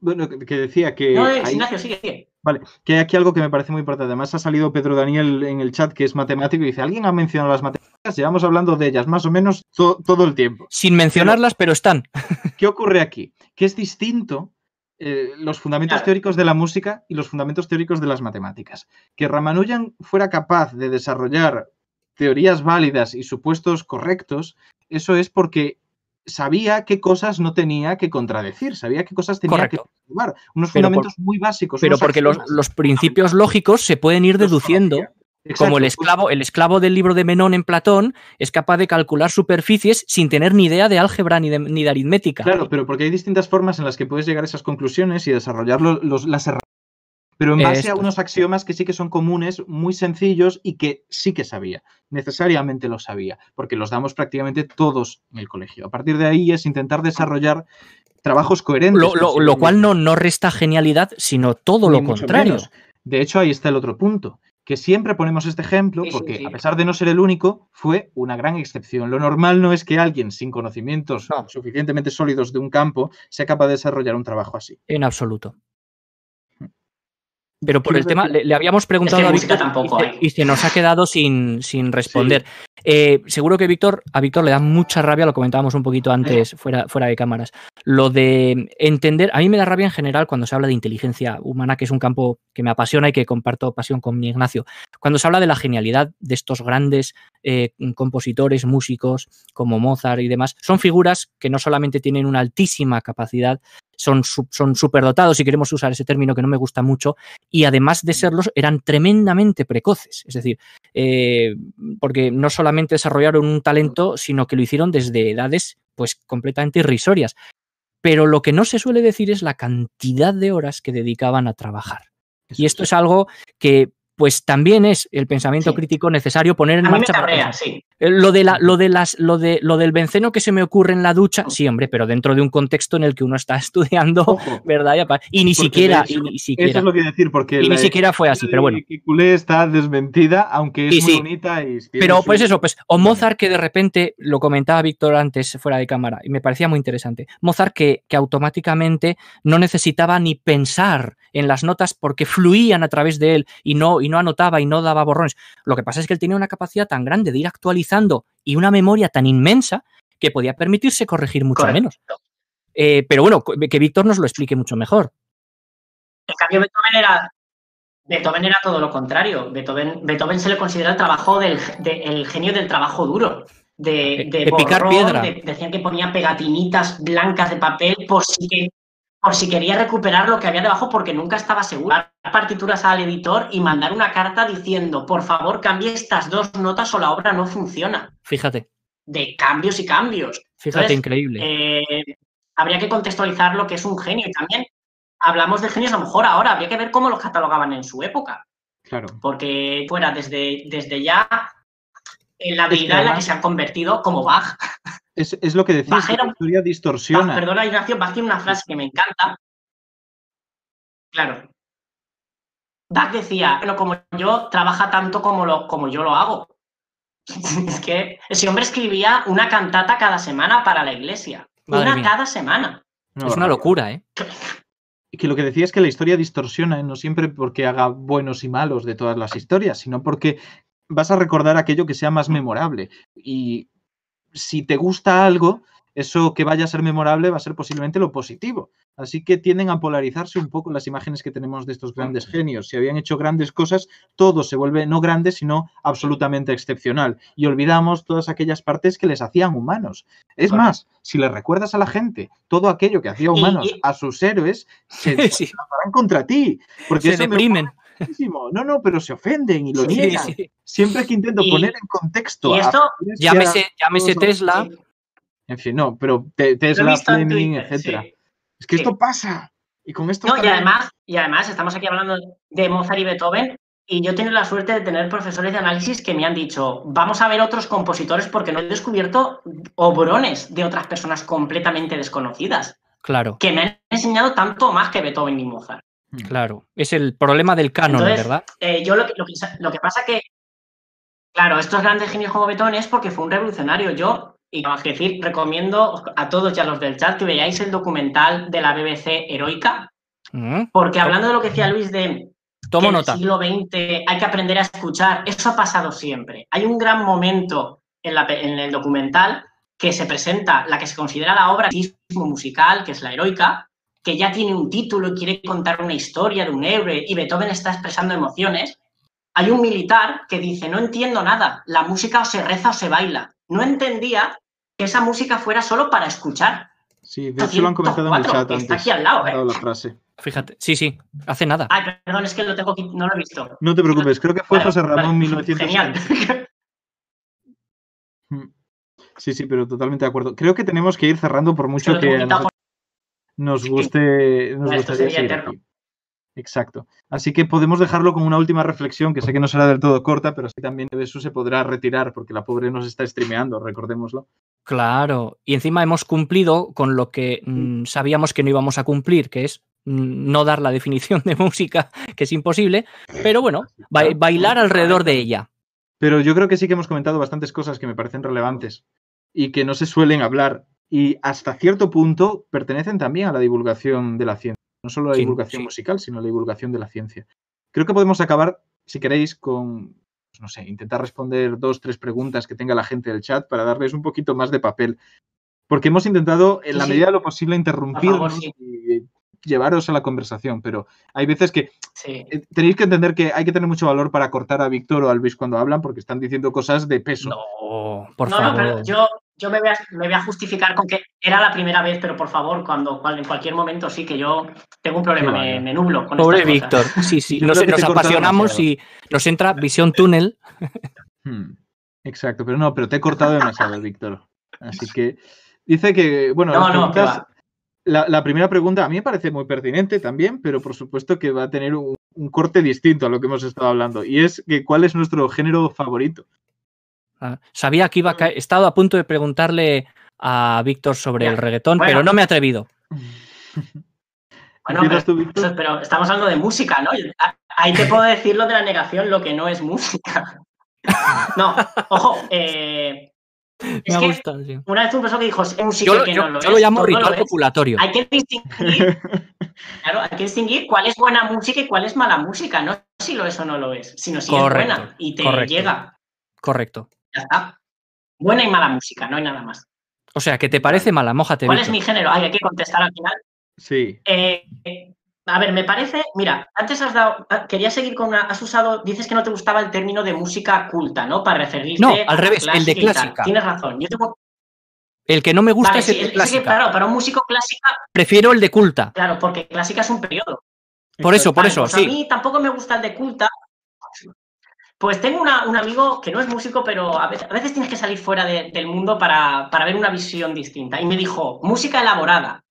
bueno, que decía que, No, eh, hay, Ignacio, sigue, sigue. vale, que hay aquí algo que me parece muy importante. Además, ha salido Pedro Daniel en el chat, que es matemático, y dice: ¿Alguien ha mencionado las matemáticas? Llevamos hablando de ellas más o menos to- todo el tiempo. Sin mencionarlas, pero están. [LAUGHS] ¿Qué ocurre aquí? Que es distinto eh, los fundamentos Claro. teóricos de la música y los fundamentos teóricos de las matemáticas. Que Ramanujan fuera capaz de desarrollar teorías válidas y supuestos correctos, eso es porque sabía qué cosas no tenía que contradecir, sabía qué cosas tenía Correcto. que observar. Unos Pero por- fundamentos muy básicos. Pero porque los, los principios lógicos se pueden ir Los deduciendo. Como el esclavo, el esclavo del libro de Menón en Platón es capaz de calcular superficies sin tener ni idea de álgebra ni de, ni de aritmética. Claro, pero porque hay distintas formas en las que puedes llegar a esas conclusiones y desarrollar lo- los- las herramientas pero en base a unos axiomas que sí que son comunes, muy sencillos y que sí que sabía, necesariamente lo sabía, porque los damos prácticamente todos en el colegio. A partir de ahí es intentar desarrollar trabajos coherentes. Lo, lo- consigo lo cual no, no resta genialidad, sino todo Ni lo contrario. menos. De hecho, ahí está el otro punto, que siempre ponemos este ejemplo Sí, sí, porque sí. a pesar de no ser el único, fue una gran excepción. Lo normal no es que alguien sin conocimientos No. suficientemente sólidos de un campo sea capaz de desarrollar un trabajo así. En absoluto. Pero por el tema, le, le habíamos preguntado a Víctor y tampoco se- hay. y, se, nos ha quedado sin, sin responder. Eh, seguro que Víctor, a Víctor le da mucha rabia, lo comentábamos un poquito antes fuera, fuera de cámaras. Lo de entender, a mí me da rabia en general cuando se habla de inteligencia humana, que es un campo que me apasiona y que comparto pasión con mi Ignacio. Cuando se habla de la genialidad de estos grandes eh, compositores, músicos como Mozart y demás, son figuras que no solamente tienen una altísima capacidad, son, son superdotados, si queremos usar ese término que no me gusta mucho, y además de serlos, eran tremendamente precoces. Es decir, eh, porque no solamente desarrollaron un talento, sino que lo hicieron desde edades pues completamente irrisorias. Pero lo que no se suele decir es la cantidad de horas que dedicaban a trabajar. Y esto es algo que pues también es el pensamiento Sí. crítico necesario poner en A mí me marcha. sí. Eh, Lo, de la, lo, de las, lo, de, lo del benceno que se me ocurre en la ducha, sí, hombre, pero dentro de un contexto en el que uno está [LAUGHS] estudiando, Ojo, ¿verdad? Y ni Porque, siquiera, hecho, y ni eso siquiera, es lo que decir, porque y ni siquiera fue así, pero bueno. [LAUGHS] Kekulé está desmentida, aunque es Sí, muy bonita y Pero su- pues eso, pues, o Mozart que de repente, lo comentaba Víctor antes fuera de cámara, y me parecía muy interesante, Mozart que, que automáticamente no necesitaba ni pensar en las notas porque fluían a través de él y no, y no anotaba y no daba borrones. Lo que pasa es que él tenía una capacidad tan grande de ir actualizando y una memoria tan inmensa que podía permitirse corregir mucho Correcto. menos. Eh, pero bueno, que Víctor nos lo explique mucho mejor. En cambio, Beethoven era, Beethoven era todo lo contrario. Beethoven, Beethoven se le considera el trabajo del de- el genio del trabajo duro. De, de, De picar piedra. de- decían que ponía pegatinitas blancas de papel por si, que- por si quería recuperar lo que había debajo porque nunca estaba seguro. Partituras al editor y mandar una carta diciendo, por favor, cambie estas dos notas o la obra no funciona. Fíjate, De cambios y cambios. fíjate, Entonces, increíble. Eh, habría que contextualizar lo que es un genio y también hablamos de genios a lo mejor ahora, habría que ver cómo los catalogaban en su época, Claro. porque fuera desde, desde ya en la habilidad en la que se han convertido como Bach. Es, es lo que Bach era- la historia Bach, distorsiona. perdona Ignacio, Bach tiene una frase que me encanta. Claro. Bach decía, bueno, como yo trabaja tanto como, lo, como yo lo hago. [LAUGHS] es que ese hombre escribía una cantata cada semana para la iglesia. Madre una mía. cada semana. No, es una locura, ¿eh? Y que lo que decía es que la historia distorsiona, ¿eh? no siempre porque haga buenos y malos de todas las historias, sino porque vas a recordar aquello que sea más memorable. Y si te gusta algo, eso que vaya a ser memorable va a ser posiblemente lo positivo. Así que tienden a polarizarse un poco las imágenes que tenemos de estos grandes genios. Si habían hecho grandes cosas, todo se vuelve no grande, sino absolutamente excepcional. Y olvidamos todas aquellas partes que les hacían humanos. Es más, si le recuerdas a la gente todo aquello que hacía humanos y- a sus héroes, se [LAUGHS] Sí, contra ti. Porque se eso deprimen. No, no, pero se ofenden y lo niegan. sí. Siempre que intento Y- poner en contexto. y esto- Llámese, Tesla. En fin, no, pero Tesla, Fleming, etcétera. sí. Es que Sí. esto pasa. Y con esto. No, y además, y además estamos aquí hablando de Mozart y Beethoven y yo he tenido la suerte de tener profesores de análisis que me han dicho, vamos a ver otros compositores porque no he descubierto obrones de otras personas completamente desconocidas Claro, que me han enseñado tanto más que Beethoven y Mozart. claro. Es el problema del canon, Entonces, ¿verdad? Eh, yo lo que, lo, que, lo que pasa que, claro, estos grandes genios como Beethoven es porque fue un revolucionario. Yo, y a decir, recomiendo a todos y a los del chat que veáis el documental de la BBC Heroica, Mm, porque hablando de lo que decía Luis de Tomo que en nota. el siglo XX hay que aprender a escuchar. Eso ha pasado siempre. Hay un gran momento en, la pe- en el documental que se presenta la que se considera la obra musical, que es la heroica, que ya tiene un título y quiere contar una historia de un héroe y Beethoven está expresando emociones. Hay un militar que dice, no entiendo nada, la música o se reza o se baila. No entendía que esa música fuera solo para escuchar. Sí, de hecho lo han comentado en el 104, chat antes. Está aquí al lado, ¿eh? la frase. Fíjate, sí, sí, hace nada. Ay, perdón, es que lo tengo aquí, no lo he visto. No te preocupes, creo que fue Vale, José Ramón vale, 1900. Genial. [LAUGHS] Sí, sí, pero totalmente de acuerdo. Creo que tenemos que ir cerrando por mucho que nosotros nos guste, nos Esto gustaría sería seguir eterno. aquí. Exacto. Así que podemos dejarlo con una última reflexión, que sé que no será del todo corta, pero así también Besu se podrá retirar porque la pobre nos está streameando, recordémoslo. Claro, y encima hemos cumplido con lo que mm, sabíamos que no íbamos a cumplir, que es mm, no dar la definición de música, [LAUGHS] que es imposible, pero bueno, ba- bailar alrededor de ella. Pero yo creo que sí que hemos comentado bastantes cosas que me parecen relevantes y que no se suelen hablar y hasta cierto punto pertenecen también a la divulgación de la ciencia. No solo la Sí, divulgación sí. musical, sino la divulgación de la ciencia. Creo que podemos acabar, si queréis, con, pues no sé, intentar responder dos, tres preguntas que tenga la gente del chat para darles un poquito más de papel. Porque hemos intentado, en Sí, la sí. medida de lo posible, interrumpirnos sí. y llevaros a la conversación, pero hay veces que Sí. eh, tenéis que entender que hay que tener mucho valor para cortar a Víctor o a Luis cuando hablan porque están diciendo cosas de peso. No, por no, favor. no, pero yo, yo me, voy a, me voy a justificar con que era la primera vez, pero por favor, cuando en cualquier momento sí que yo tengo un problema, Sí, me, vale. me nublo con Pobre estas Víctor. cosas. Sí, sí, nos, apasionamos y nos entra visión túnel. [LAUGHS] Hmm, Exacto, pero no, pero te he cortado demasiado, Víctor. Así que dice que, bueno, No, las no, que preguntas- va. la, la primera pregunta a mí me parece muy pertinente también, pero por supuesto que va a tener un, un corte distinto a lo que hemos estado hablando. Y es que cuál es nuestro género favorito. Ah, Sabía que iba a caer. He estado a punto de preguntarle a Víctor sobre Ya. el reggaetón, Bueno. pero no me he atrevido. Bueno, ¿Empiezas pero, tú, Víctor? pero estamos hablando de música, ¿no? Ahí te puedo decir lo de la negación, lo que no es música. [LAUGHS] No, ojo, eh, [LAUGHS] Me que gustado. sí. una vez un profesor que dijo, es música Yo, que yo- no lo yo es, lo llamo lo ritual populatorio. Hay que distinguir, [LAUGHS] claro, hay que distinguir cuál es buena música y cuál es mala música, no si lo es o no lo es, sino si Correcto, es buena y te correcto. llega, Correcto. Ya está. Buena y mala música, no hay nada más. O sea, que te parece mala, mójate. ¿Cuál es mi género? Ay, hay que contestar al final. Sí. Eh, eh, a ver, me parece, mira, antes has dado, ah, quería seguir con una, has usado, dices que no te gustaba el término de música culta, ¿no? Para referirte No, al revés, el de clásica. Tienes razón. Yo tengo, El que no me gusta vale, es el sí, de clásica. claro, para un músico clásica, Prefiero el de culta. claro, porque clásica es un periodo. Por eso, por eso, pues sí. A mí tampoco me gusta el de culta. Pues tengo una- un amigo que no es músico, pero a veces, a veces tienes que salir fuera de- del mundo para, para ver una visión distinta. Y me dijo, música elaborada.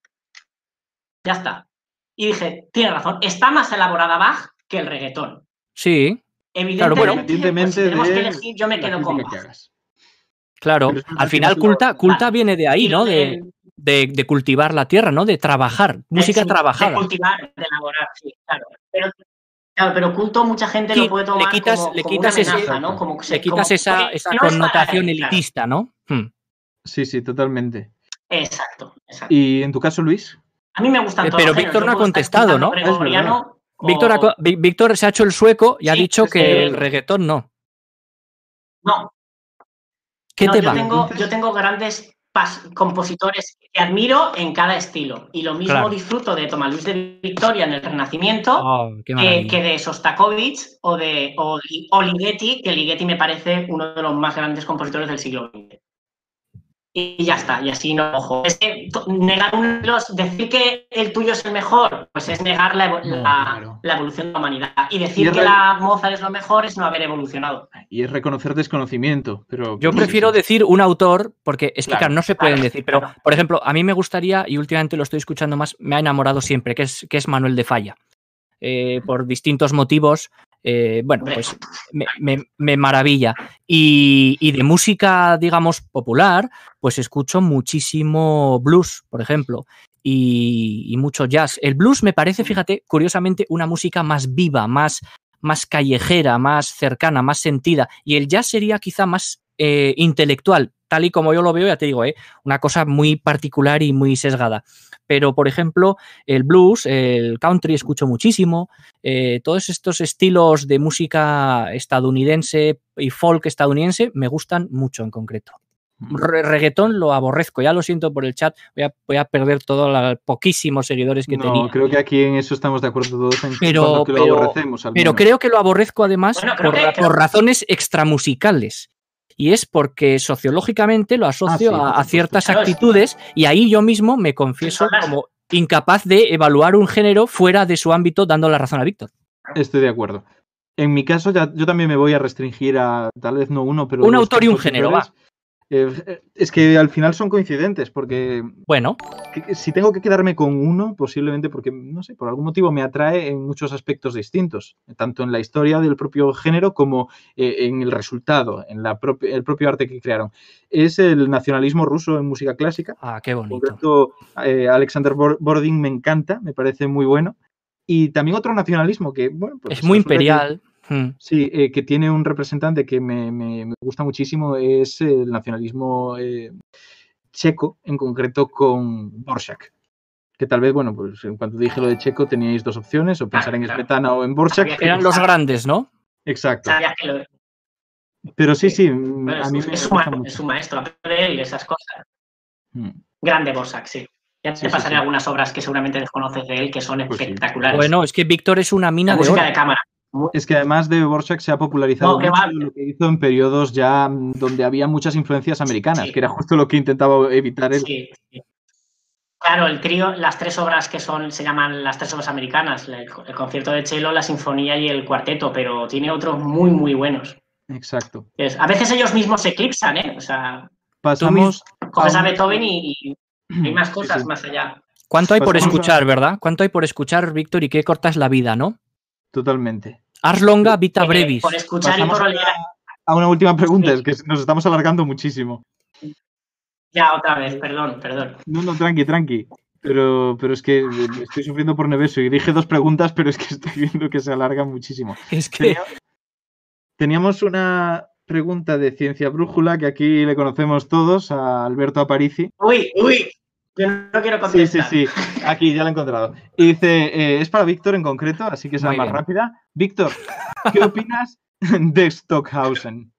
Ya está. Y dije, tiene razón, está más elaborada Bach que el reggaetón. Sí, Evidentemente, bueno. pues, si tenemos de que elegir, yo me quedo con que Bach. claro. Al final, culta, culta Vale. viene de ahí, ¿no? de- De, de- de cultivar la tierra, ¿no? De trabajar. Música sí, trabajada. De cultivar, de elaborar, sí, claro. Pero, claro, pero culto mucha gente Sí, lo puede le tomar quitas- como, le como quitas ese- amenaza, ¿no? Como, que se- Le quitas como- esa, porque esa no es para connotación elitista, ¿no? Hmm. Sí, sí, totalmente. Exacto, exacto. ¿Y en tu caso, Luis? A mí me gustan Eh, todos pero. Víctor no ha contestado, ¿no? o- Víctor, ha Víctor se ha hecho el sueco y ha dicho que el reggaetón no. No, ¿Qué no, te yo va? Tengo, yo tengo grandes compositores que admiro en cada estilo. Y lo mismo Claro. disfruto de Tomás Luis de Victoria en el Renacimiento Oh, que, de Sostakovich o de o, o Ligeti, que Ligeti me parece uno de los más grandes compositores del siglo XX. Y ya está, y así no ojo. Es que negar uno de los, decir que el tuyo es el mejor, pues es negar la, evo- No, la- claro. la evolución de la humanidad. Y decir Y que la Mozart es lo mejor es no haber evolucionado. Y es reconocer desconocimiento, pero... Yo sí, prefiero decir un autor, porque es que Claro, claro, no se pueden claro, decir, pero claro. por ejemplo, a mí me gustaría, y últimamente lo estoy escuchando más, me ha enamorado siempre, que es, que es Manuel de Falla. Eh, por distintos motivos, eh, bueno, pues me, me- me maravilla. Y, y de música, digamos, popular, pues escucho muchísimo blues, por ejemplo, y, y mucho jazz. El blues me parece, fíjate, curiosamente, una música más viva, más, más callejera, más cercana, más sentida. Y el jazz sería quizá más eh, intelectual, tal y como yo lo veo, ya te digo, eh, una cosa muy particular y muy sesgada. Pero, por ejemplo, el blues, el country escucho muchísimo, eh, todos estos estilos de música estadounidense y folk estadounidense me gustan mucho en concreto. Re- reggaetón lo aborrezco, ya lo siento por el chat, voy a, voy a perder todos los poquísimos seguidores que No, tenía. creo que aquí en eso estamos de acuerdo todos en Pero- que lo pero- aborrecemos. al Pero creo que lo aborrezco además Bueno, que- por razones extramusicales. Y es porque sociológicamente lo asocio Ah, sí, a- a, supuesto. ciertas Claro, actitudes y ahí yo mismo me confieso como incapaz de evaluar un género fuera de su ámbito dando la razón a Víctor. Estoy de acuerdo. En mi caso, ya, yo también me voy a restringir a tal vez no uno, pero. Un autor y un género, compositores. Eh, es que al final son coincidentes, porque Bueno, que- si tengo que quedarme con uno, posiblemente porque, no sé, por algún motivo me atrae en muchos aspectos distintos, tanto en la historia del propio género como eh, en el resultado, en la propi- el propio arte que crearon. Es el nacionalismo ruso en música clásica. ah, qué bonito. concreto, eh, Alexander Bor- Bordin me encanta, me parece muy bueno. Y también otro nacionalismo que, bueno, pues Es muy imperial. Mm. Sí, eh, que tiene un representante que me, me- me gusta muchísimo, es el nacionalismo eh, checo, en concreto con Borsak. Que tal vez, bueno, pues en cuanto dije lo de checo teníais dos opciones, o pensar en claro. Smetana o en Borsak. Eran los grandes, ¿no? Exacto. Sabías que lo- Pero sí, Sí, bueno, a es, mí es me su gusta es mucho. su maestro, aprende de él esas cosas. Mm. Grande Borsak, sí. Ya te Sí, pasaré sí. algunas obras que seguramente desconoces de él que son Pues sí. espectaculares. Bueno, es que Víctor es una La mina de música oro. de cámara. Es que además de Borsak se ha popularizado No, mucho lo que hizo en periodos ya mm, donde había muchas influencias americanas, Sí. que era justo lo que intentaba evitar él. Sí, sí. Claro, el trío, las tres obras que son, se llaman las tres obras americanas, el, el concierto de cello, la sinfonía y el cuarteto, pero tiene otros muy, muy buenos. Exacto. Es- a veces ellos mismos se eclipsan, ¿eh? O sea, Pasamos. coges a un- Beethoven y, y [CLEARS THROAT] hay más cosas sí. más allá. ¿Cuánto hay por a- escuchar, verdad? ¿Cuánto hay por escuchar, Víctor? Y qué corta es la vida, ¿no? Totalmente. Ars longa vita Eh, brevis. por escuchar y Pasamos por a oler. una, a una última pregunta, Sí. es que nos estamos alargando muchísimo. Ya, otra vez, perdón, perdón. No, no, tranqui, tranqui. Pero, pero es que estoy sufriendo por Neveso y dije dos preguntas, pero es que [LAUGHS] estoy viendo que se alargan muchísimo. Es que Tenía- teníamos una pregunta de Ciencia Brújula que aquí le conocemos todos, a Alberto Aparici. Uy, uy, yo no quiero Sí, sí, contestar. sí, aquí ya lo he encontrado. Y dice, eh, es para Víctor en concreto, así que será Muy más bien. rápida. Víctor, ¿qué [LAUGHS] opinas de Stockhausen?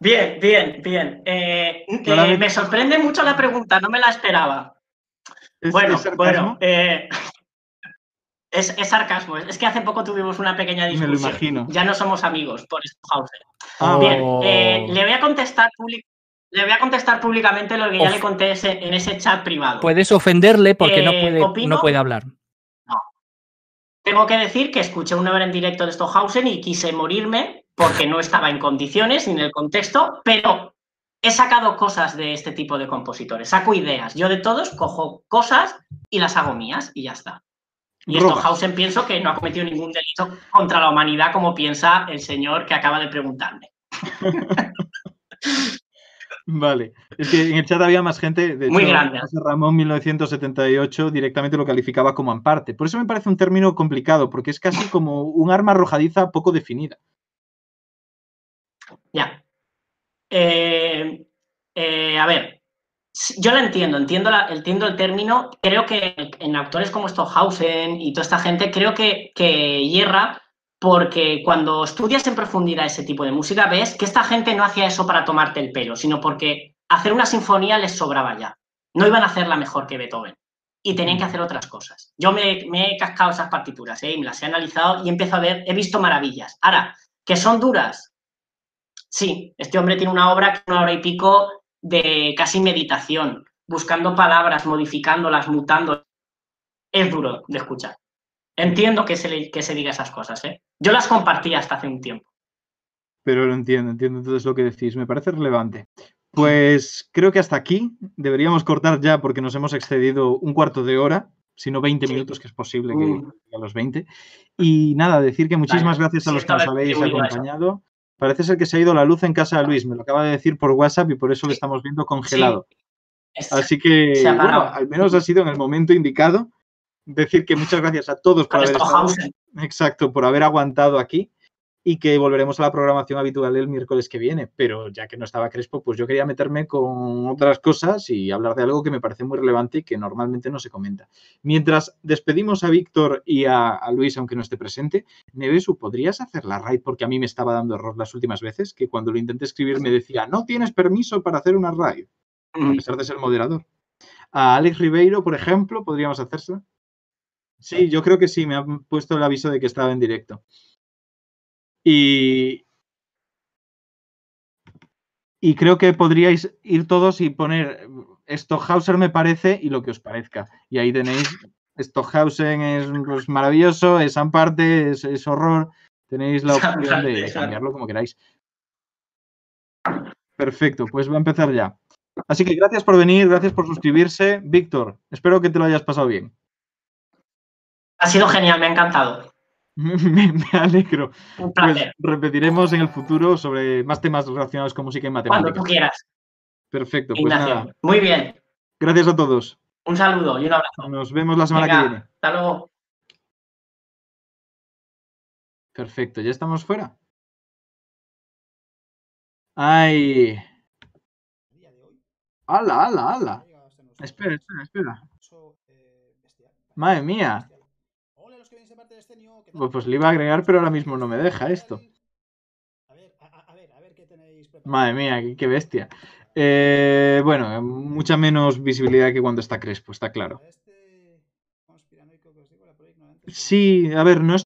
Bien, bien, bien. Eh, eh, me sorprende mucho la pregunta, no me la esperaba. ¿Es- Bueno, es bueno, eh, es, es sarcasmo. Es que hace poco tuvimos una pequeña Me lo discusión. imagino. Ya no somos amigos por Stockhausen. Ah, Bien, eh, le voy a contestar public- le voy a contestar públicamente lo que ya Of- le conté ese- en ese chat privado. puedes ofenderle porque no, Eh, puede, opino- no puede hablar. Tengo que decir que escuché una obra en directo de Stockhausen y quise morirme porque no estaba en condiciones ni en el contexto, pero he sacado cosas de este tipo de compositores, saco ideas. Yo de todos cojo cosas y las hago mías y ya está. Y Robas. Stockhausen pienso que no ha cometido ningún delito contra la humanidad como piensa el señor que acaba de preguntarme. [LAUGHS] Vale. Es que en el chat había más gente. De Muy hecho, grande. José Ramón 1978 directamente lo calificaba como amparte. Por eso me parece un término complicado, porque es casi como un arma arrojadiza poco definida. Ya. Eh, eh, a ver, yo la entiendo, entiendo, la- entiendo el término. Creo que en autores como Stockhausen y toda esta gente, creo que, que hierra porque cuando estudias en profundidad ese tipo de música, ves que esta gente no hacía eso para tomarte el pelo, sino porque hacer una sinfonía les sobraba ya. No iban a hacerla mejor que Beethoven. Y tenían que hacer otras cosas. Yo me, me he cascado esas partituras ¿eh? y me las he analizado y empiezo a ver, he visto maravillas. Ahora, que son duras, Sí, este hombre tiene una obra que es una hora y pico de casi meditación, buscando palabras, modificándolas, mutando. Es duro de escuchar. Entiendo que se, le- que se diga esas cosas, ¿eh? Yo las compartí hasta hace un tiempo. Pero lo entiendo, entiendo entonces lo que decís. Me parece relevante. Pues creo que hasta aquí deberíamos cortar ya porque nos hemos excedido un cuarto de hora, si no 20 Sí. minutos, que es posible que llegue a los 20. Y nada, decir que muchísimas Vale, gracias a los que nos habéis acompañado. Parece ser que se ha ido la luz en casa de Luis, me lo acaba de decir por WhatsApp y por eso lo estamos viendo congelado. Así que, bueno, al menos ha sido en el momento indicado. Decir que muchas gracias a todos por haber estado, exacto, por haber aguantado aquí y que volveremos a la programación habitual el miércoles que viene. Pero ya que no estaba Crespo, pues yo quería meterme con otras cosas y hablar de algo que me parece muy relevante y que normalmente no se comenta. Mientras despedimos a Víctor y a, a Luis, aunque no esté presente, Nevesu, ¿podrías hacer la raid? Porque a mí me estaba dando error las últimas veces, que cuando lo intenté escribir me decía, no tienes permiso para hacer una raid a Mm, pesar de ser moderador. A Alex Ribeiro, por ejemplo, podríamos hacérsela. Sí, yo creo que sí, me han puesto el aviso de que estaba en directo. Y, y creo que podríais ir todos y poner Stockhausen me parece y lo que os parezca. Y ahí tenéis, Stockhausen es pues, maravilloso, es Amparte, es, es horror. Tenéis la Es opción de cambiarlo como queráis. Perfecto, pues va a empezar ya. Así que gracias por venir, gracias por suscribirse. Víctor, espero que te lo hayas pasado bien. Ha sido genial, me ha encantado. [LAUGHS] Me, me alegro. Un Pues placer. repetiremos en el futuro sobre más temas relacionados con música y Cuando tú matemáticas. quieras, Perfecto, pues Ignacio. nada. Muy bien. Gracias a todos. Un saludo y un abrazo. Nos vemos la semana que viene. hasta luego. Perfecto, ya estamos fuera. Ay, ala, ala, ala. Espera, espera, espera. eh. Madre mía. Pues, pues le iba a agregar, pero ahora mismo no me deja esto. A ver, a, a- ver, a ver qué tenéis preparado. Madre mía, qué, qué bestia. Eh, bueno, mucha menos visibilidad que cuando está Crespo, está claro. Este Sí, a ver, no es